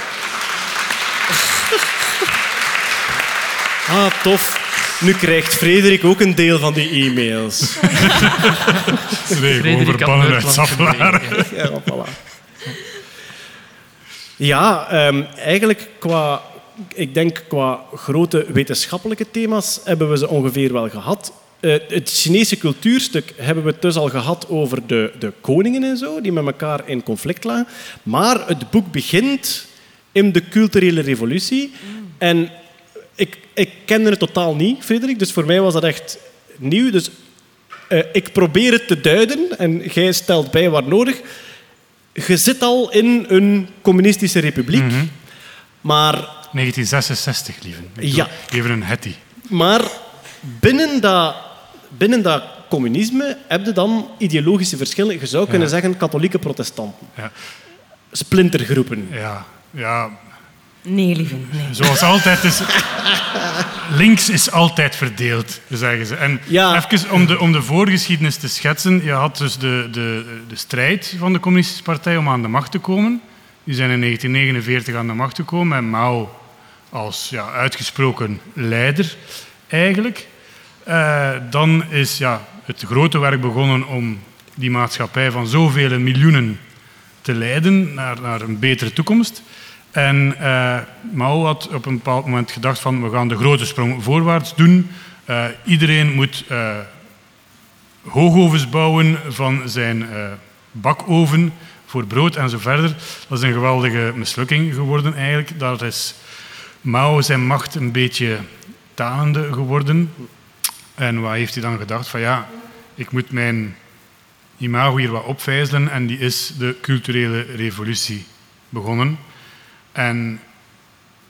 Ah, tof. Nu krijgt Frederik ook een deel van die e-mails. Frederik had verbannen uit. Ja, voilà. Ja, ehm, eigenlijk qua, ik denk qua grote wetenschappelijke thema's hebben we ze ongeveer wel gehad. Eh, het Chinese cultuurstuk hebben we het dus al gehad over de, de koningen en zo, die met elkaar in conflict lagen. Maar het boek begint in de culturele revolutie. En ik, ik kende het totaal niet, Frederik, dus voor mij was dat echt nieuw. Dus eh, ik probeer het te duiden en jij stelt bij waar nodig. Je zit al in een communistische republiek, maar, 1966, lieve. Ik Ja. Even een hetty. maar binnen, dat, binnen dat communisme heb je dan ideologische verschillen. Je zou kunnen zeggen katholieke protestanten. Ja. Splintergroepen. Ja, ja, Nee, lieve, nee. zoals altijd is... Links is altijd verdeeld, zeggen ze. En Ja. even om de, om de voorgeschiedenis te schetsen. Je had dus de, de, de strijd van de communistische partij om aan de macht te komen. Die zijn in 1949 aan de macht gekomen met Mao als ja, uitgesproken leider, eigenlijk. Eh, dan is ja, het grote werk begonnen om die maatschappij van zoveel miljoenen te leiden naar, naar een betere toekomst. En eh, Mao had op een bepaald moment gedacht van we gaan de grote sprong voorwaarts doen. Eh, iedereen moet eh, hoogovens bouwen van zijn bakoven voor brood en zo verder. Dat is een geweldige mislukking geworden eigenlijk. Daar is Mao zijn macht een beetje tanende geworden. En wat heeft hij dan gedacht? Van ja, ik moet mijn imago hier wat opvijzelen en die is de culturele revolutie begonnen. En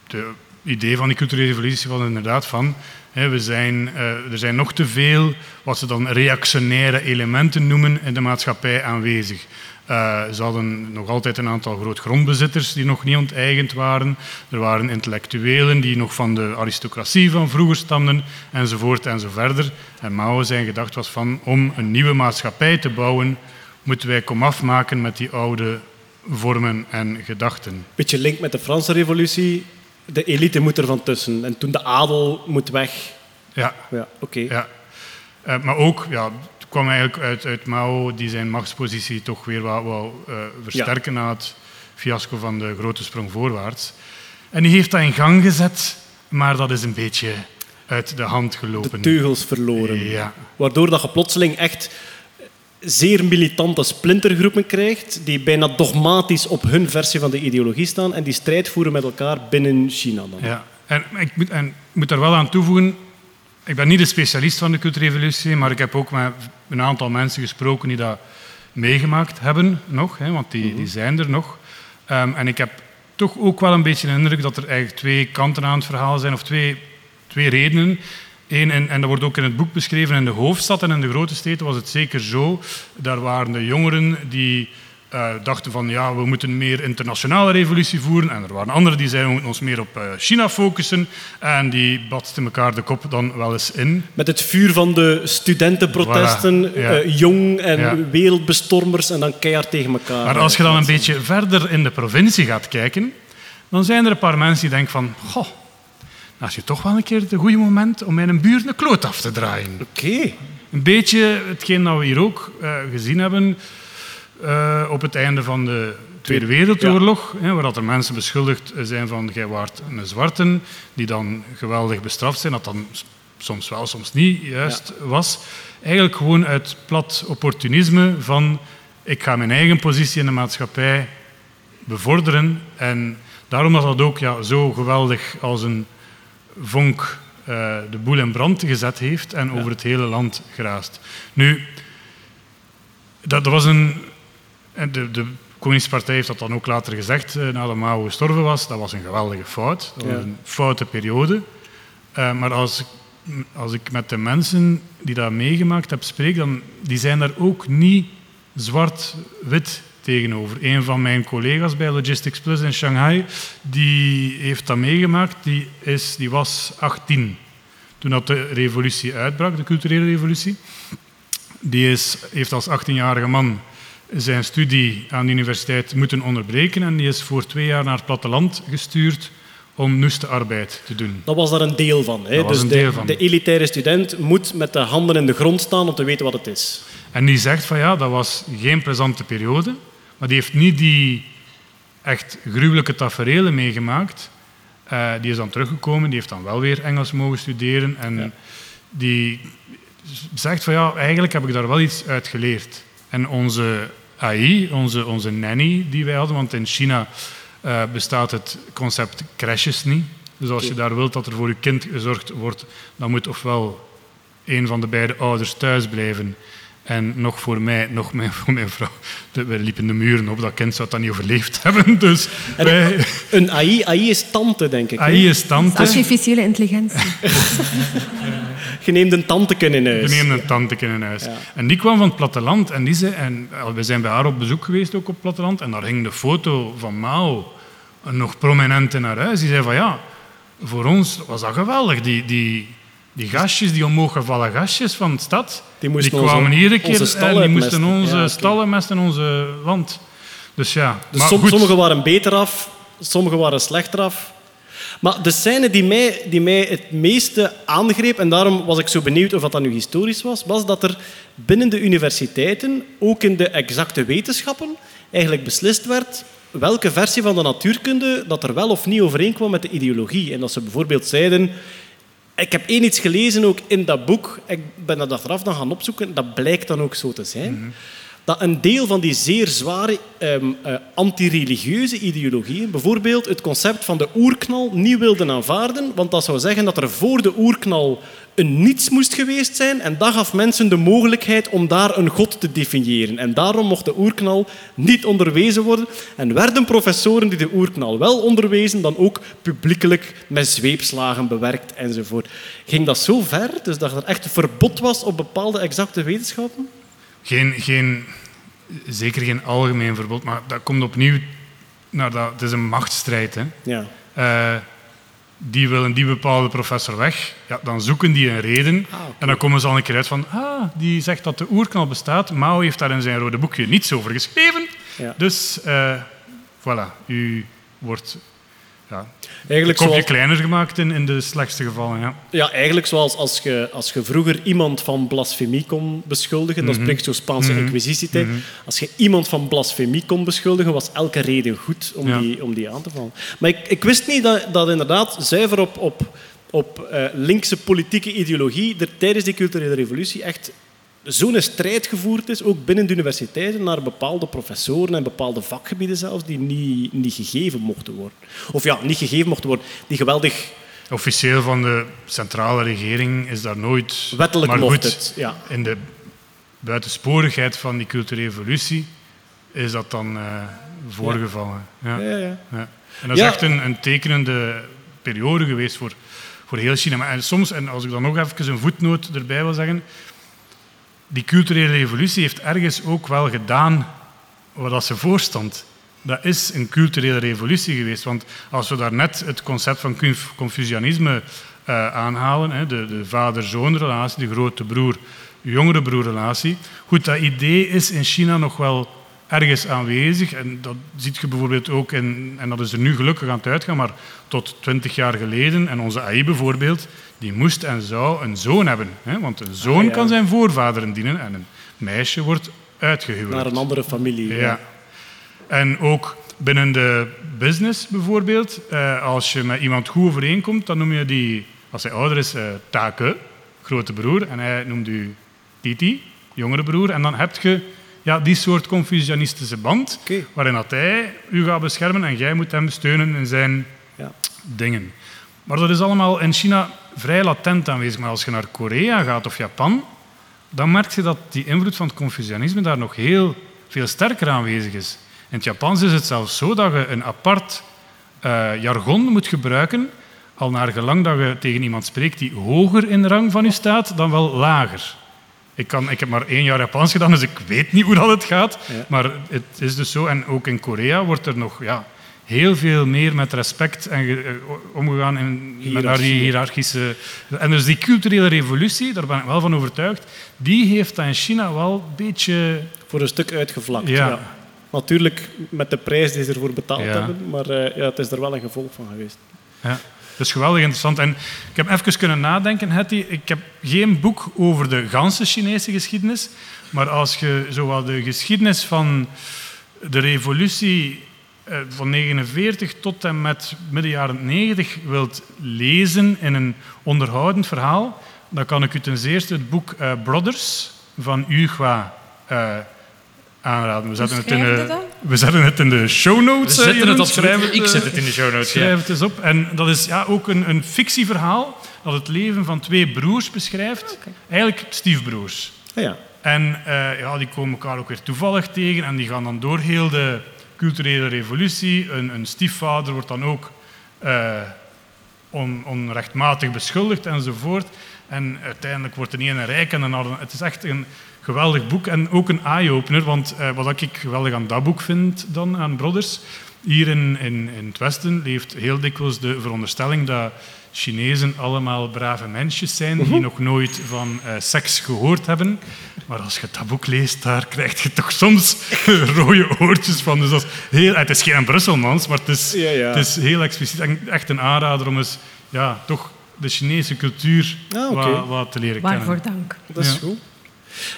het idee van die culturele revolutie was inderdaad van, hè, we zijn, eh, er zijn nog te veel wat ze dan reactionaire elementen noemen in de maatschappij aanwezig. Eh, ze hadden nog altijd een aantal grootgrondbezitters die nog niet onteigend waren. Er waren intellectuelen die nog van de aristocratie van vroeger stamden, enzovoort en zo verder. En Mao zijn gedacht was van, om een nieuwe maatschappij te bouwen, moeten wij komaf maken met die oude vormen en gedachten. Beetje link met de Franse revolutie. De elite moet er van tussen. En toen de adel moet weg. Ja, Ja, oké. Ja. Eh, maar ook, ja, het kwam eigenlijk uit, uit Mao, die zijn machtspositie toch weer wou, wou eh, versterken na het fiasco van de grote sprong voorwaarts. En die heeft dat in gang gezet, maar dat is een beetje uit de hand De gelopen. teugels verloren. Ja. Waardoor dat je plotseling echt zeer militante splintergroepen krijgt, die bijna dogmatisch op hun versie van de ideologie staan en die strijd voeren met elkaar binnen China. Dan. Ja. En ik moet, en moet daar wel aan toevoegen, ik ben niet de specialist van de cultuurrevolutie, maar ik heb ook met een aantal mensen gesproken die dat meegemaakt hebben nog, hè, want die, die zijn er nog. Ehm, en ik heb toch ook wel een beetje de indruk dat er eigenlijk twee kanten aan het verhaal zijn, of twee, twee redenen. Eén, en, en dat wordt ook in het boek beschreven, in de hoofdstad en in de grote steden was het zeker zo. Daar waren de jongeren die eh, dachten van ja, we moeten meer internationale revolutie voeren. En er waren anderen die zeiden we moeten ons meer op eh, China focussen. En die batsten elkaar de kop dan wel eens in. Met het vuur van de studentenprotesten, Voilà, ja. eh, jong en Ja. wereldbestormers en dan keihard tegen elkaar. Maar als je dan een beetje verder in de provincie gaat kijken, dan zijn er een paar mensen die denken van goh, is je toch wel een keer het goede moment om mijn buurt een kloot af te draaien. Oké. Een beetje hetgeen dat we hier ook eh, gezien hebben eh, op het einde van de Tweede Wereldoorlog, hè, waar dat er mensen beschuldigd zijn van jij waart een zwarte, die dan geweldig bestraft zijn, dat dan soms wel, soms niet juist was. Eigenlijk gewoon uit plat opportunisme van ik ga mijn eigen positie in de maatschappij bevorderen en daarom dat dat ook ja, zo geweldig als een vonk eh, de boel in brand gezet heeft en over het hele land geraast. Nu, dat, dat was een... en De, de Communistische Partij heeft dat dan ook later gezegd, eh, nadat Mao gestorven was. Dat was een geweldige fout. Dat was een foute periode. Eh, maar als, ik- als ik met de mensen die dat meegemaakt heb spreek, dan die zijn daar ook niet zwart-wit tegenover. Een van mijn collega's bij Logistics Plus in Shanghai, die heeft dat meegemaakt. Die, is, die was 18 toen dat de revolutie uitbrak, de culturele revolutie. Die is, heeft als 18-jarige man zijn studie aan de universiteit moeten onderbreken en die is voor twee jaar naar het platteland gestuurd om noestenarbeid te doen. Dat was daar een deel van. Hè? Dus een de, deel van. de elitaire student moet met de handen in de grond staan om te weten wat het is. En die zegt van ja, dat was geen plezante periode, maar die heeft niet die echt gruwelijke taferelen meegemaakt. Eh, die is dan teruggekomen, die heeft dan wel weer Engels mogen studeren en die zegt van ja, eigenlijk heb ik daar wel iets uit geleerd. En onze AI, onze, onze nanny die wij hadden, want in China eh, bestaat het concept crashes niet. Dus als je daar wilt dat er voor je kind gezorgd wordt, dan moet ofwel een van de beide ouders thuis blijven. En nog voor mij, nog mijn, [LAUGHS] voor mijn vrouw. De- We liepen de muren op, dat kind zou dat niet overleefd [LAUGHS] hebben. Dus wij, Een AI, AI is tante, denk ik. hè? AI is tante. Artificiële intelligentie. [LAUGHS] Je neemt een tanteken in huis. We nemen een tante in huis. En die kwam van het platteland. En, die zei, en eh, we zijn bij haar op bezoek geweest, ook op het platteland. En daar hing de foto van Mao nog prominent in haar huis. Die zei van ja, voor ons was dat geweldig. Die, die, die gastjes, die omhoog gevallen gastjes van de stad, Die kwamen iedere keer onze en die moesten onze Ja, stallen mesten in onze land. Dus ja, Dus maar som- goed. sommigen waren beter af, sommigen waren slechter af. Maar de scène die mij, die mij het meeste aangreep, en daarom was ik zo benieuwd of dat, dat nu historisch was, was dat er binnen de universiteiten, ook in de exacte wetenschappen, eigenlijk beslist werd welke versie van de natuurkunde dat er wel of niet overeenkwam met de ideologie. En dat ze bijvoorbeeld zeiden... Ik heb één iets gelezen ook in dat boek. Ik ben dat achteraf dan gaan opzoeken. Dat blijkt dan ook zo te zijn. Dat een deel van die zeer zware ehm, eh, antireligieuze ideologieën, bijvoorbeeld het concept van de oerknal, niet wilden aanvaarden. Want dat zou zeggen dat er voor de oerknal een niets moest geweest zijn. En dat gaf mensen de mogelijkheid om daar een god te definiëren. En daarom mocht de oerknal niet onderwezen worden. En werden professoren die de oerknal wel onderwezen, dan ook publiekelijk met zweepslagen bewerkt enzovoort. Ging dat zo ver, dus dat er echt een verbod was op bepaalde exacte wetenschappen? Geen, geen, zeker geen algemeen verbod, maar dat komt opnieuw naar dat. Het is een machtsstrijd. Hè. Ja. Eh, die willen die bepaalde professor weg, ja, dan zoeken die een reden. En dan komen ze al een keer uit van, ah, die zegt dat de oerknal bestaat. Mao heeft daar in zijn rode boekje niets over geschreven. Ja. Dus, eh, voilà, u wordt ja, een Eigenlijk kopje zoals, kleiner gemaakt in, in de slechtste gevallen. Ja. ja, eigenlijk zoals als je, als je vroeger iemand van blasfemie kon beschuldigen, dat spreekt zo Spaanse inquisitietijd. Als je iemand van blasfemie kon beschuldigen, was elke reden goed om, Ja. die, om die aan te vallen. Maar ik, ik wist niet dat, dat inderdaad zuiver op, op, op eh, linkse politieke ideologie er tijdens die culturele revolutie echt zo'n strijd gevoerd is, ook binnen de universiteiten, naar bepaalde professoren en bepaalde vakgebieden zelfs, die niet, niet gegeven mochten worden. Of ja, niet gegeven mochten worden, die geweldig Officieel van de centrale regering is daar nooit... Wettelijk maar goed, het, ja. In de buitensporigheid van die culturele is dat dan eh, voorgevallen. Ja. Ja, ja. Ja. En dat is echt een, een tekenende periode geweest voor, voor heel China. Maar en soms, en als ik dan nog even een voetnoot erbij wil zeggen, die culturele revolutie heeft ergens ook wel gedaan dat ze voor stond, dat is een culturele revolutie geweest. Want als we daarnet het concept van Conf- Confucianisme eh, aanhalen, hè, de, de vader-zoon-relatie, de grote broer-jongere broer-relatie. Goed, dat idee is in China nog wel ergens aanwezig. En dat ziet je bijvoorbeeld ook in, en dat is er nu gelukkig aan het uitgaan, maar tot twintig jaar geleden, en onze AI bijvoorbeeld, die moest en zou een zoon hebben. Hè? Want een zoon Ah, ja. kan zijn voorvaderen dienen en een meisje wordt uitgehuwelijkd. Naar een andere familie. Ja. En ook binnen de business bijvoorbeeld, eh, als je met iemand goed overeenkomt, dan noem je die, als hij ouder is, eh Take, grote broer, en hij noemt u Titi, jongere broer. En dan heb je ja, die soort Confucianistische band, waarin dat hij u gaat beschermen en jij moet hem steunen in zijn Ja. dingen. Maar dat is allemaal in China vrij latent aanwezig. Maar als je naar Korea gaat of Japan, dan merk je dat die invloed van het Confucianisme daar nog heel veel sterker aanwezig is. In het Japans is het zelfs zo dat je een apart eh, jargon moet gebruiken, al naar gelang dat je tegen iemand spreekt die hoger in rang van je staat dan wel lager. Ik, kan, ik heb maar één jaar Japans gedaan, dus ik weet niet hoe dat het gaat. Ja. Maar het is dus zo. En ook in Korea wordt er nog ja, heel veel meer met respect en eh, omgegaan in, met naar die hiërarchische... En dus die culturele revolutie, daar ben ik wel van overtuigd, die heeft dat in China wel een beetje... Voor een stuk uitgevlakt. Ja. Ja. Natuurlijk met de prijs die ze ervoor betaald Ja. hebben, maar eh, ja, het is er wel een gevolg van geweest. Ja, is geweldig interessant. En ik heb even kunnen nadenken, Hetty. Ik heb geen boek over de ganse Chinese geschiedenis. Maar als je zowel de geschiedenis van de revolutie eh, van 49 tot en met midden jaren 90 wilt lezen in een onderhoudend verhaal, dan kan ik u ten eerste het boek eh, Brothers van Hua eh, aanraden. We zetten, het in de, we zetten het in de show notes. eh, zetten het Ik eh, zet het in de show notes. Schrijf het eens op. En dat is ja, ook een, een fictieverhaal dat het leven van twee broers beschrijft. Eigenlijk stiefbroers. Ah, ja. En eh, ja, die komen elkaar ook weer toevallig tegen en die gaan dan door heel de culturele revolutie. Een, een stiefvader wordt dan ook eh, on- onrechtmatig beschuldigd enzovoort. En uiteindelijk wordt de ene rijk en de andere... Het is echt een geweldig boek en ook een eye-opener. Want eh, wat ik geweldig aan dat boek vind dan, aan Brothers... Hier in, in, in het Westen leeft heel dikwijls de veronderstelling dat Chinezen allemaal brave mensjes zijn die nog nooit van eh, seks gehoord hebben. Maar als je dat boek leest, daar krijg je toch soms [LAUGHS] rode oortjes van. Dus dat is heel, het is geen Brusselmans, maar het is, Ja, ja. Het is heel expliciet. En echt een aanrader om eens ja, toch de Chinese cultuur Ah, wat, wat te leren Waarvoor kennen. dank. Dat is Ja. goed.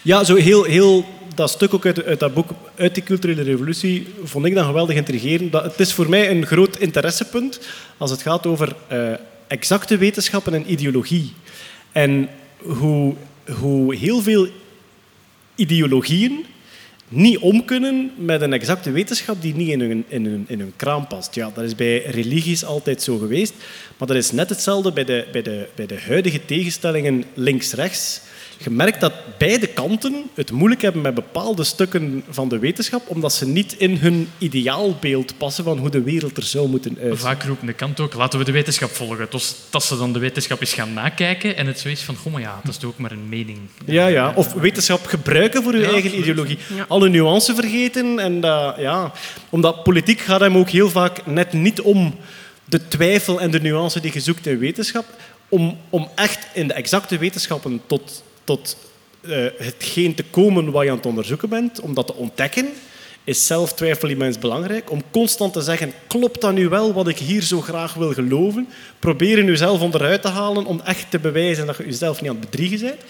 Ja, zo heel, heel dat stuk ook uit, uit dat boek, uit die culturele revolutie, vond ik dan geweldig intrigerend. Het is voor mij een groot interessepunt als het gaat over eh, exacte wetenschappen en ideologie. En hoe, hoe heel veel ideologieën niet om kunnen met een exacte wetenschap die niet in hun, in hun, in hun kraam past. Ja, dat is bij religies altijd zo geweest. Maar dat is net hetzelfde bij de, bij de, bij de huidige tegenstellingen links-rechts. Je merkt dat beide kanten het moeilijk hebben met bepaalde stukken van de wetenschap, omdat ze niet in hun ideaalbeeld passen van hoe de wereld er zou moeten uitzien. Vaak roepen de kant ook, laten we de wetenschap volgen. Dus dat ze dan de wetenschap eens gaan nakijken en het zo is van, goh, maar ja, dat is toch ook maar een mening. Ja, ja. Of wetenschap gebruiken voor Ja, eigen absoluut. ideologie. Alle nuance vergeten. En dat, ja, omdat politiek gaat hem ook heel vaak net niet om de twijfel en de nuance die je zoekt in wetenschap. Om, om echt in de exacte wetenschappen tot, tot eh, hetgeen te komen wat je aan het onderzoeken bent, om dat te ontdekken, is zelf twijfel immens belangrijk. Om constant te zeggen, klopt dat nu wel wat ik hier zo graag wil geloven? Proberen jezelf onderuit te halen om echt te bewijzen dat je jezelf niet aan het bedriegen bent.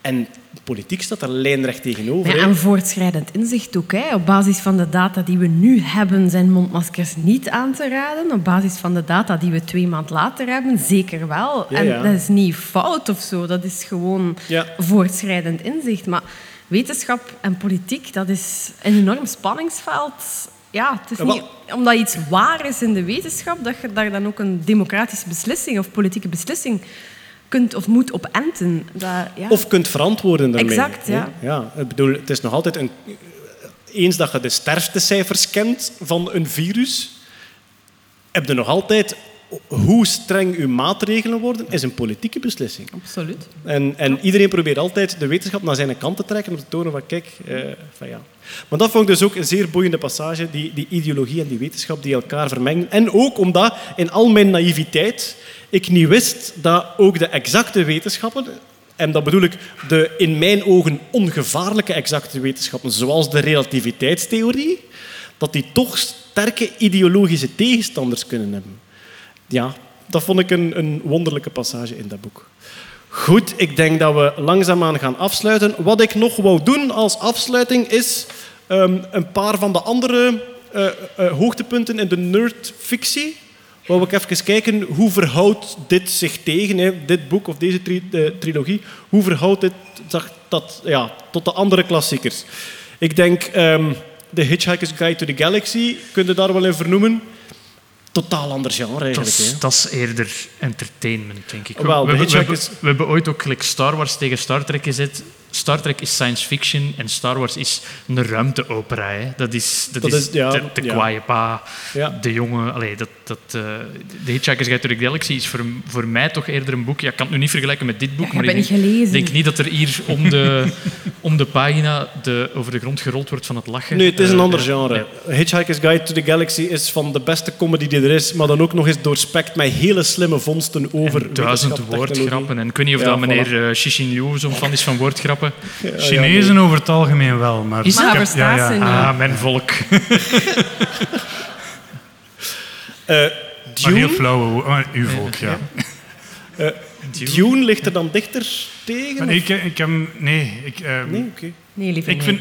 En politiek staat daar lijnrecht tegenover. Ja, en voortschrijdend inzicht ook. Hè. Op basis van de data die we nu hebben, zijn mondmaskers niet aan te raden. Op basis van de data die we twee maand later hebben, zeker wel. Ja, en dat is niet fout of zo. Dat is gewoon voortschrijdend inzicht. Maar wetenschap en politiek, dat is een enorm spanningsveld. Ja, het is niet omdat iets waar is in de wetenschap, dat je daar dan ook een democratische beslissing of politieke beslissing kunt of moet op enten. Dat, ja. Of kunt verantwoorden daarmee. Exact, ja. ja. Ik bedoel, het is nog altijd een... Eens dat je de sterftecijfers kent van een virus, heb je nog altijd hoe streng uw maatregelen worden, is een politieke beslissing. Absoluut. En, en iedereen probeert altijd de wetenschap naar zijn kant te trekken om te tonen van kijk, eh, van ja. Maar dat vond ik dus ook een zeer boeiende passage, die, die ideologie en die wetenschap die elkaar vermengen. En ook omdat in al mijn naïviteit ik niet wist dat ook de exacte wetenschappen, en dat bedoel ik de in mijn ogen ongevaarlijke exacte wetenschappen, zoals de relativiteitstheorie, dat die toch sterke ideologische tegenstanders kunnen hebben. Ja, dat vond ik een, een wonderlijke passage in dat boek. Goed, ik denk dat we langzaamaan gaan afsluiten. Wat ik nog wou doen als afsluiting is ehm, een paar van de andere eh, eh, hoogtepunten in de nerdfictie. Wou ik even kijken hoe verhoudt dit zich tegen, hè, dit boek of deze tri- eh, trilogie, hoe verhoudt dit dat, ja, tot de andere klassiekers. Ik denk ehm The Hitchhiker's Guide to the Galaxy, kun je daar wel in vernoemen. Totaal ander genre Dat eigenlijk. is, dat is eerder entertainment, denk ik. Wel, we hebben ooit ook gelijk Star Wars tegen Star Trek gezet. Star Trek is science fiction en Star Wars is een ruimteopera. Hè. Dat is, dat Dat is, is- ja, de, de ja. kwaaie pa, Ja. de jongen. Allee, dat, dat, eh, de Hitchhiker's Guide to the Galaxy is voor, voor mij toch eerder een boek. Ja, ik kan het nu niet vergelijken met dit boek, maar ik het niet denk, denk niet dat er hier om de, [LAUGHS] om de pagina de, over de grond gerold wordt van het lachen. Nee, het is een Eh, ander eh, genre. nee. Hitchhiker's Guide to the Galaxy is van de beste comedy die er is, maar dan ook nog eens doorspekt met hele slimme vondsten over En duizend woordgrappen. En ik weet niet of Ja, dat voilà. meneer eh, Shishin Liu zo'n fan is van woordgrappen. Chinezen over het algemeen wel, maar... Is ik Maar heb- niet. Ah, mijn volk. [LAUGHS] Eh, Maar heel Dune, flauwe wo- maar uw volk, ja. [LAUGHS] Dune ligt er dan dichter tegen? Maar ik, ik heb... Nee, ik... Nee, oké. Nee, liever Ik, niet. vind,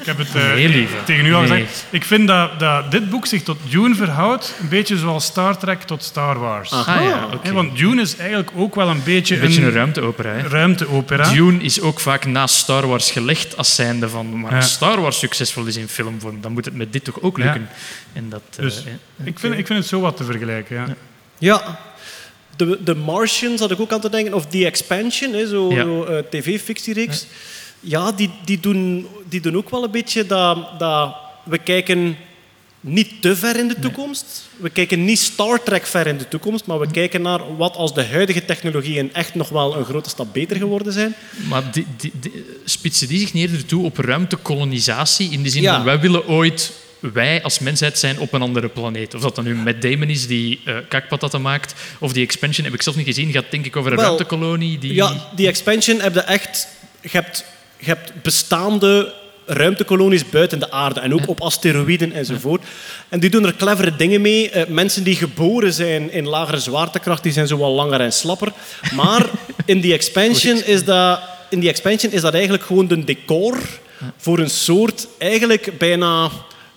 ik heb het eh, tegen u al Nee. gezegd. Ik vind dat, dat dit boek zich tot Dune verhoudt, een beetje zoals Star Trek tot Star Wars. Ah ja, want Dune is eigenlijk ook wel een beetje Een beetje een, een ruimteopera. Hè. ruimteopera. Dune is ook vaak naast Star Wars gelegd als zijnde van... Maar Ja. Star Wars succesvol is in filmvorm, dan moet het met dit toch ook Ja. lukken. En dat, eh, Dus eh, ik vind, ik vind het zo wat te vergelijken. Ja. Ja. De, de Martians had ik ook aan te denken, of The Expansion, hè, zo, Ja. zo, tv-fictiereeks. Ja, die, die, doen, die doen ook wel een beetje dat, dat we kijken niet te ver in de toekomst. We kijken niet Star Trek ver in de toekomst, maar we kijken naar wat als de huidige technologieën echt nog wel een grote stap beter geworden zijn. Maar die, die, die- spitsen die zich niet eerder toe op ruimtekolonisatie? In de zin Ja. van, wij willen ooit, wij als mensheid zijn op een andere planeet. Of dat dan nu met Damon is die kakpatatten maakt, of die expansion, heb ik zelf niet gezien, gaat denk ik over een Wel, ruimtekolonie die... Ja, die expansion heb je echt... Je hebt, je hebt bestaande ruimtekolonies buiten de aarde en ook op asteroïden enzovoort. En die doen er clevere dingen mee. Eh, mensen die geboren zijn in lagere zwaartekracht, die zijn zo wel langer en slapper. Maar in die expansion is dat, in die expansion is dat eigenlijk gewoon een decor voor een soort, eigenlijk bijna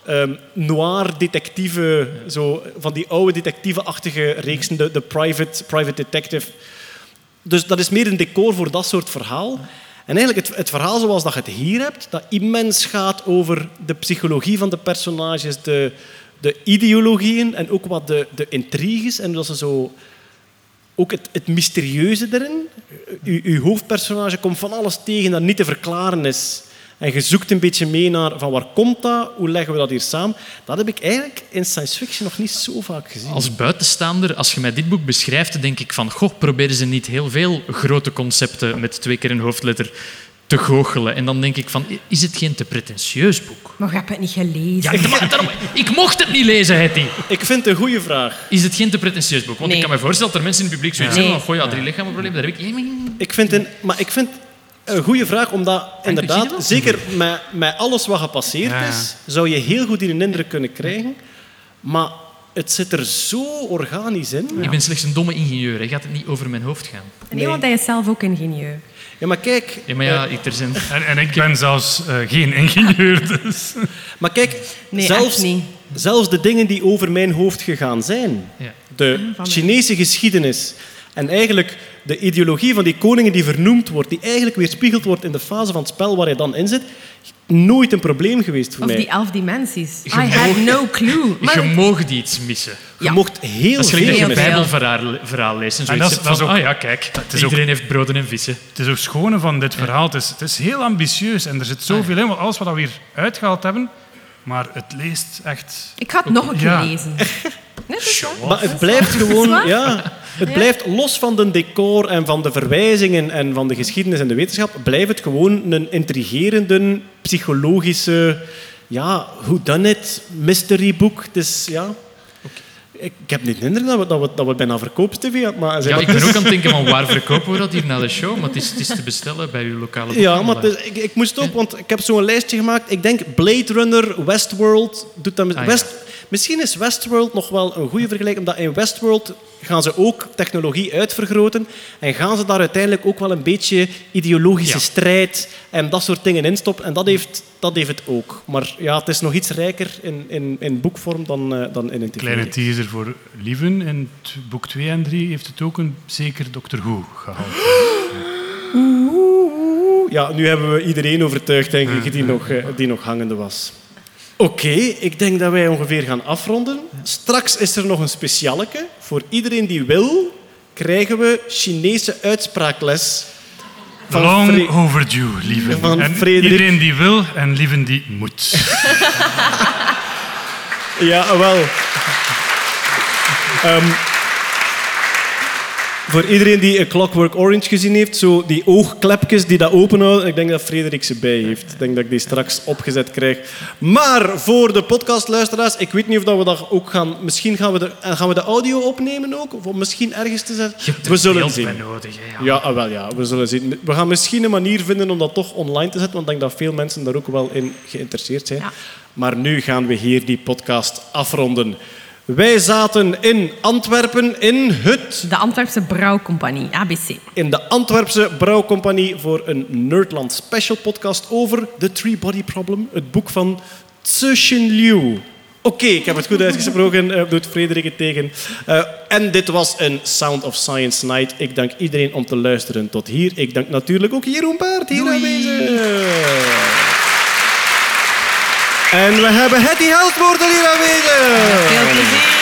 ehm, noir detectieve, zo, van die oude detectieve-achtige reeksen, de, de private, private detective. Dus dat is meer een decor voor dat soort verhaal. En eigenlijk het, verhaal zoals dat je het hier hebt, dat immens gaat over de psychologie van de personages, de, de ideologieën en ook wat de, de intriges. En dat ze zo... Ook het, het mysterieuze erin. U, uw hoofdpersonage komt van alles tegen dat niet te verklaren is. En je zoekt een beetje mee naar van waar komt dat, hoe leggen we dat hier samen. Dat heb ik eigenlijk in science fiction nog niet zo vaak gezien. Als buitenstaander, als je mij dit boek beschrijft, denk ik van, goh, proberen ze niet heel veel grote concepten met twee keer een hoofdletter te goochelen. En dan denk ik van, is het geen te pretentieus boek? Maar je hebt het niet gelezen. Ja, ik, daarom, ik mocht het niet lezen, Hetty. Ik vind het een goede vraag. Is het geen te pretentieus boek? Want Nee. ik kan me voorstellen dat er mensen in het publiek zoiets Nee. hebben van, goh, ja, drie lichamenproblemen, daar heb ik... Ik vind een, maar ik vind een goede vraag, omdat inderdaad, zeker met, met alles wat gepasseerd Ja, is, zou je heel goed een indruk kunnen krijgen. Maar het zit er zo organisch in. Ik ben slechts een domme ingenieur, hè. gaat het niet over mijn hoofd gaan. Nee, want hij is zelf ook ingenieur. Ja, maar kijk, Ja, maar ja, ik, er zijn... [LAUGHS] En, en ik ben zelfs eh, geen ingenieur, [LAUGHS] dus... maar kijk Nee, zelfs, niet. zelfs de dingen die over mijn hoofd gegaan zijn, Ja. de mij. Chinese geschiedenis en eigenlijk de ideologie van die koningen die vernoemd wordt, die eigenlijk weerspiegeld wordt in de fase van het spel waar je dan in zit, nooit een probleem geweest voor Of mij. die elf dimensies. I had no clue. Maar Je moogt iets missen. Je Ja. mocht heel veel gelijk dat je een veel. bijbelverhaal verhaal leest en dat is- van, ook- ah ja, kijk, is ook- iedereen heeft broden en vissen. Het is ook schone van dit verhaal. Het is, het is heel ambitieus en er zit zoveel in, want alles wat we hier uitgehaald hebben. Maar het leest echt... ik ga het nog een keer Ja. lezen. [LAUGHS] Nee. Maar het blijft gewoon, ja, [LAUGHS] het blijft los van de decor en van de verwijzingen en van de geschiedenis en de wetenschap, blijft het gewoon een intrigerende, psychologische, ja, who done it, mystery boek. Dus ja, ik, ik heb niet de indruk dat we, dat we, dat we bijna verkoopstv aan maar Ja, ik ben ook aan het denken van waar verkopen we dat hier na de show? Maar het is, het is te bestellen bij uw lokale Ja, maar boekhandelaar. het is- ik, ik moest ook, want ik heb zo'n lijstje gemaakt. Ik denk Blade Runner, Westworld doet dat. met- Ah, ja. West, misschien is Westworld nog wel een goede vergelijking, omdat in Westworld gaan ze ook technologie uitvergroten en gaan ze daar uiteindelijk ook wel een beetje ideologische Ja. strijd en dat soort dingen instoppen. En dat heeft, dat heeft het ook. Maar ja, het is nog iets rijker in, in, in boekvorm dan, eh, dan in een tv. Kleine teaser voor Lieven. In boek 2 en 3 heeft het ook een zeker Doctor Who gehaald. Ja, nu hebben we iedereen overtuigd, denk ik, die nog, eh, die nog hangende was. Oké, ik denk dat wij ongeveer gaan afronden. Straks is er nog een specialeke. Voor iedereen die wil, krijgen we Chinese uitspraakles. Van Long Fre- overdue, Lieven. Van en Frederik. iedereen die wil en Lieven die moet. [LAUGHS] Ja, wel. Ehm, voor iedereen die A Clockwork Orange gezien heeft, zo die oogklepjes die dat openhouden, ik denk dat Frederik ze bij heeft. Ik denk dat ik die straks opgezet krijg. Maar voor de podcastluisteraars, ik weet niet of dat we dat ook gaan... Misschien gaan we de, eh, gaan we de audio opnemen ook, of misschien ergens te zetten. We zullen zien. nodig. Hè, ja. Ja, ah, wel, ja, we zullen zien. We gaan misschien een manier vinden om dat toch online te zetten, want ik denk dat veel mensen daar ook wel in geïnteresseerd zijn. Ja. Maar nu gaan we hier die podcast afronden. Wij zaten in Antwerpen in het De Antwerpse Brouwcompagnie, ABC. in de Antwerpse Brouwcompagnie voor een Nerdland special podcast over The Three Body Problem, het boek van Tsushin Liu. Oké, ik heb het goed uitgesproken, eh, doet Frederik het tegen. Eh, en dit was een Sound of Science Night. Ik dank iedereen om te luisteren tot hier. Ik dank natuurlijk ook Jeroen Paard hier aanwezig. En we hebben Hetty Heltwoorden hier aanwezig. Veel plezier.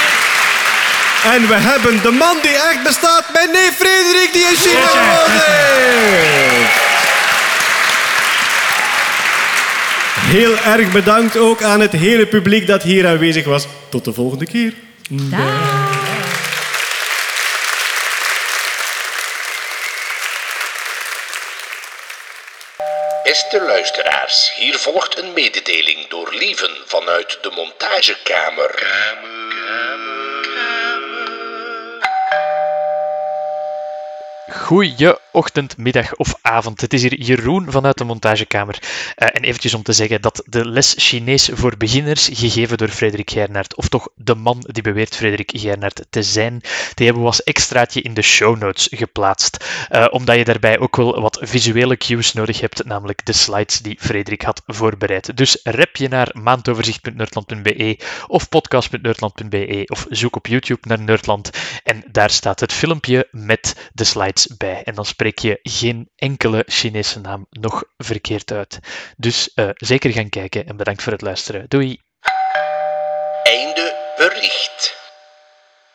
En we hebben de man die echt bestaat, mijn neef Frederik, die in China gewoond heeft. Heel erg bedankt ook aan het hele publiek dat hier aanwezig was. Tot de volgende keer. Dag. Beste luisteraars, hier volgt een mededeling door Lieven vanuit de montagekamer. Goeie ochtend, middag of avond. Het is hier Jeroen vanuit de montagekamer. Eh, en eventjes om te zeggen dat de les Chinees voor beginners, gegeven door Frederik Gernaert, of toch de man die beweert Frederik Gernaert te zijn, die hebben we als extraatje in de show notes geplaatst. Eh, omdat je daarbij ook wel wat visuele cues nodig hebt, namelijk de slides die Frederik had voorbereid. Dus rep je naar maandoverzicht.nerdland.be of podcast.nerdland.be of zoek op YouTube naar Nerdland en daar staat het filmpje met de slides bij. En dan spreek je geen enkele Chinese naam nog verkeerd uit. Dus eh, zeker gaan kijken en bedankt voor het luisteren. Doei! Einde bericht.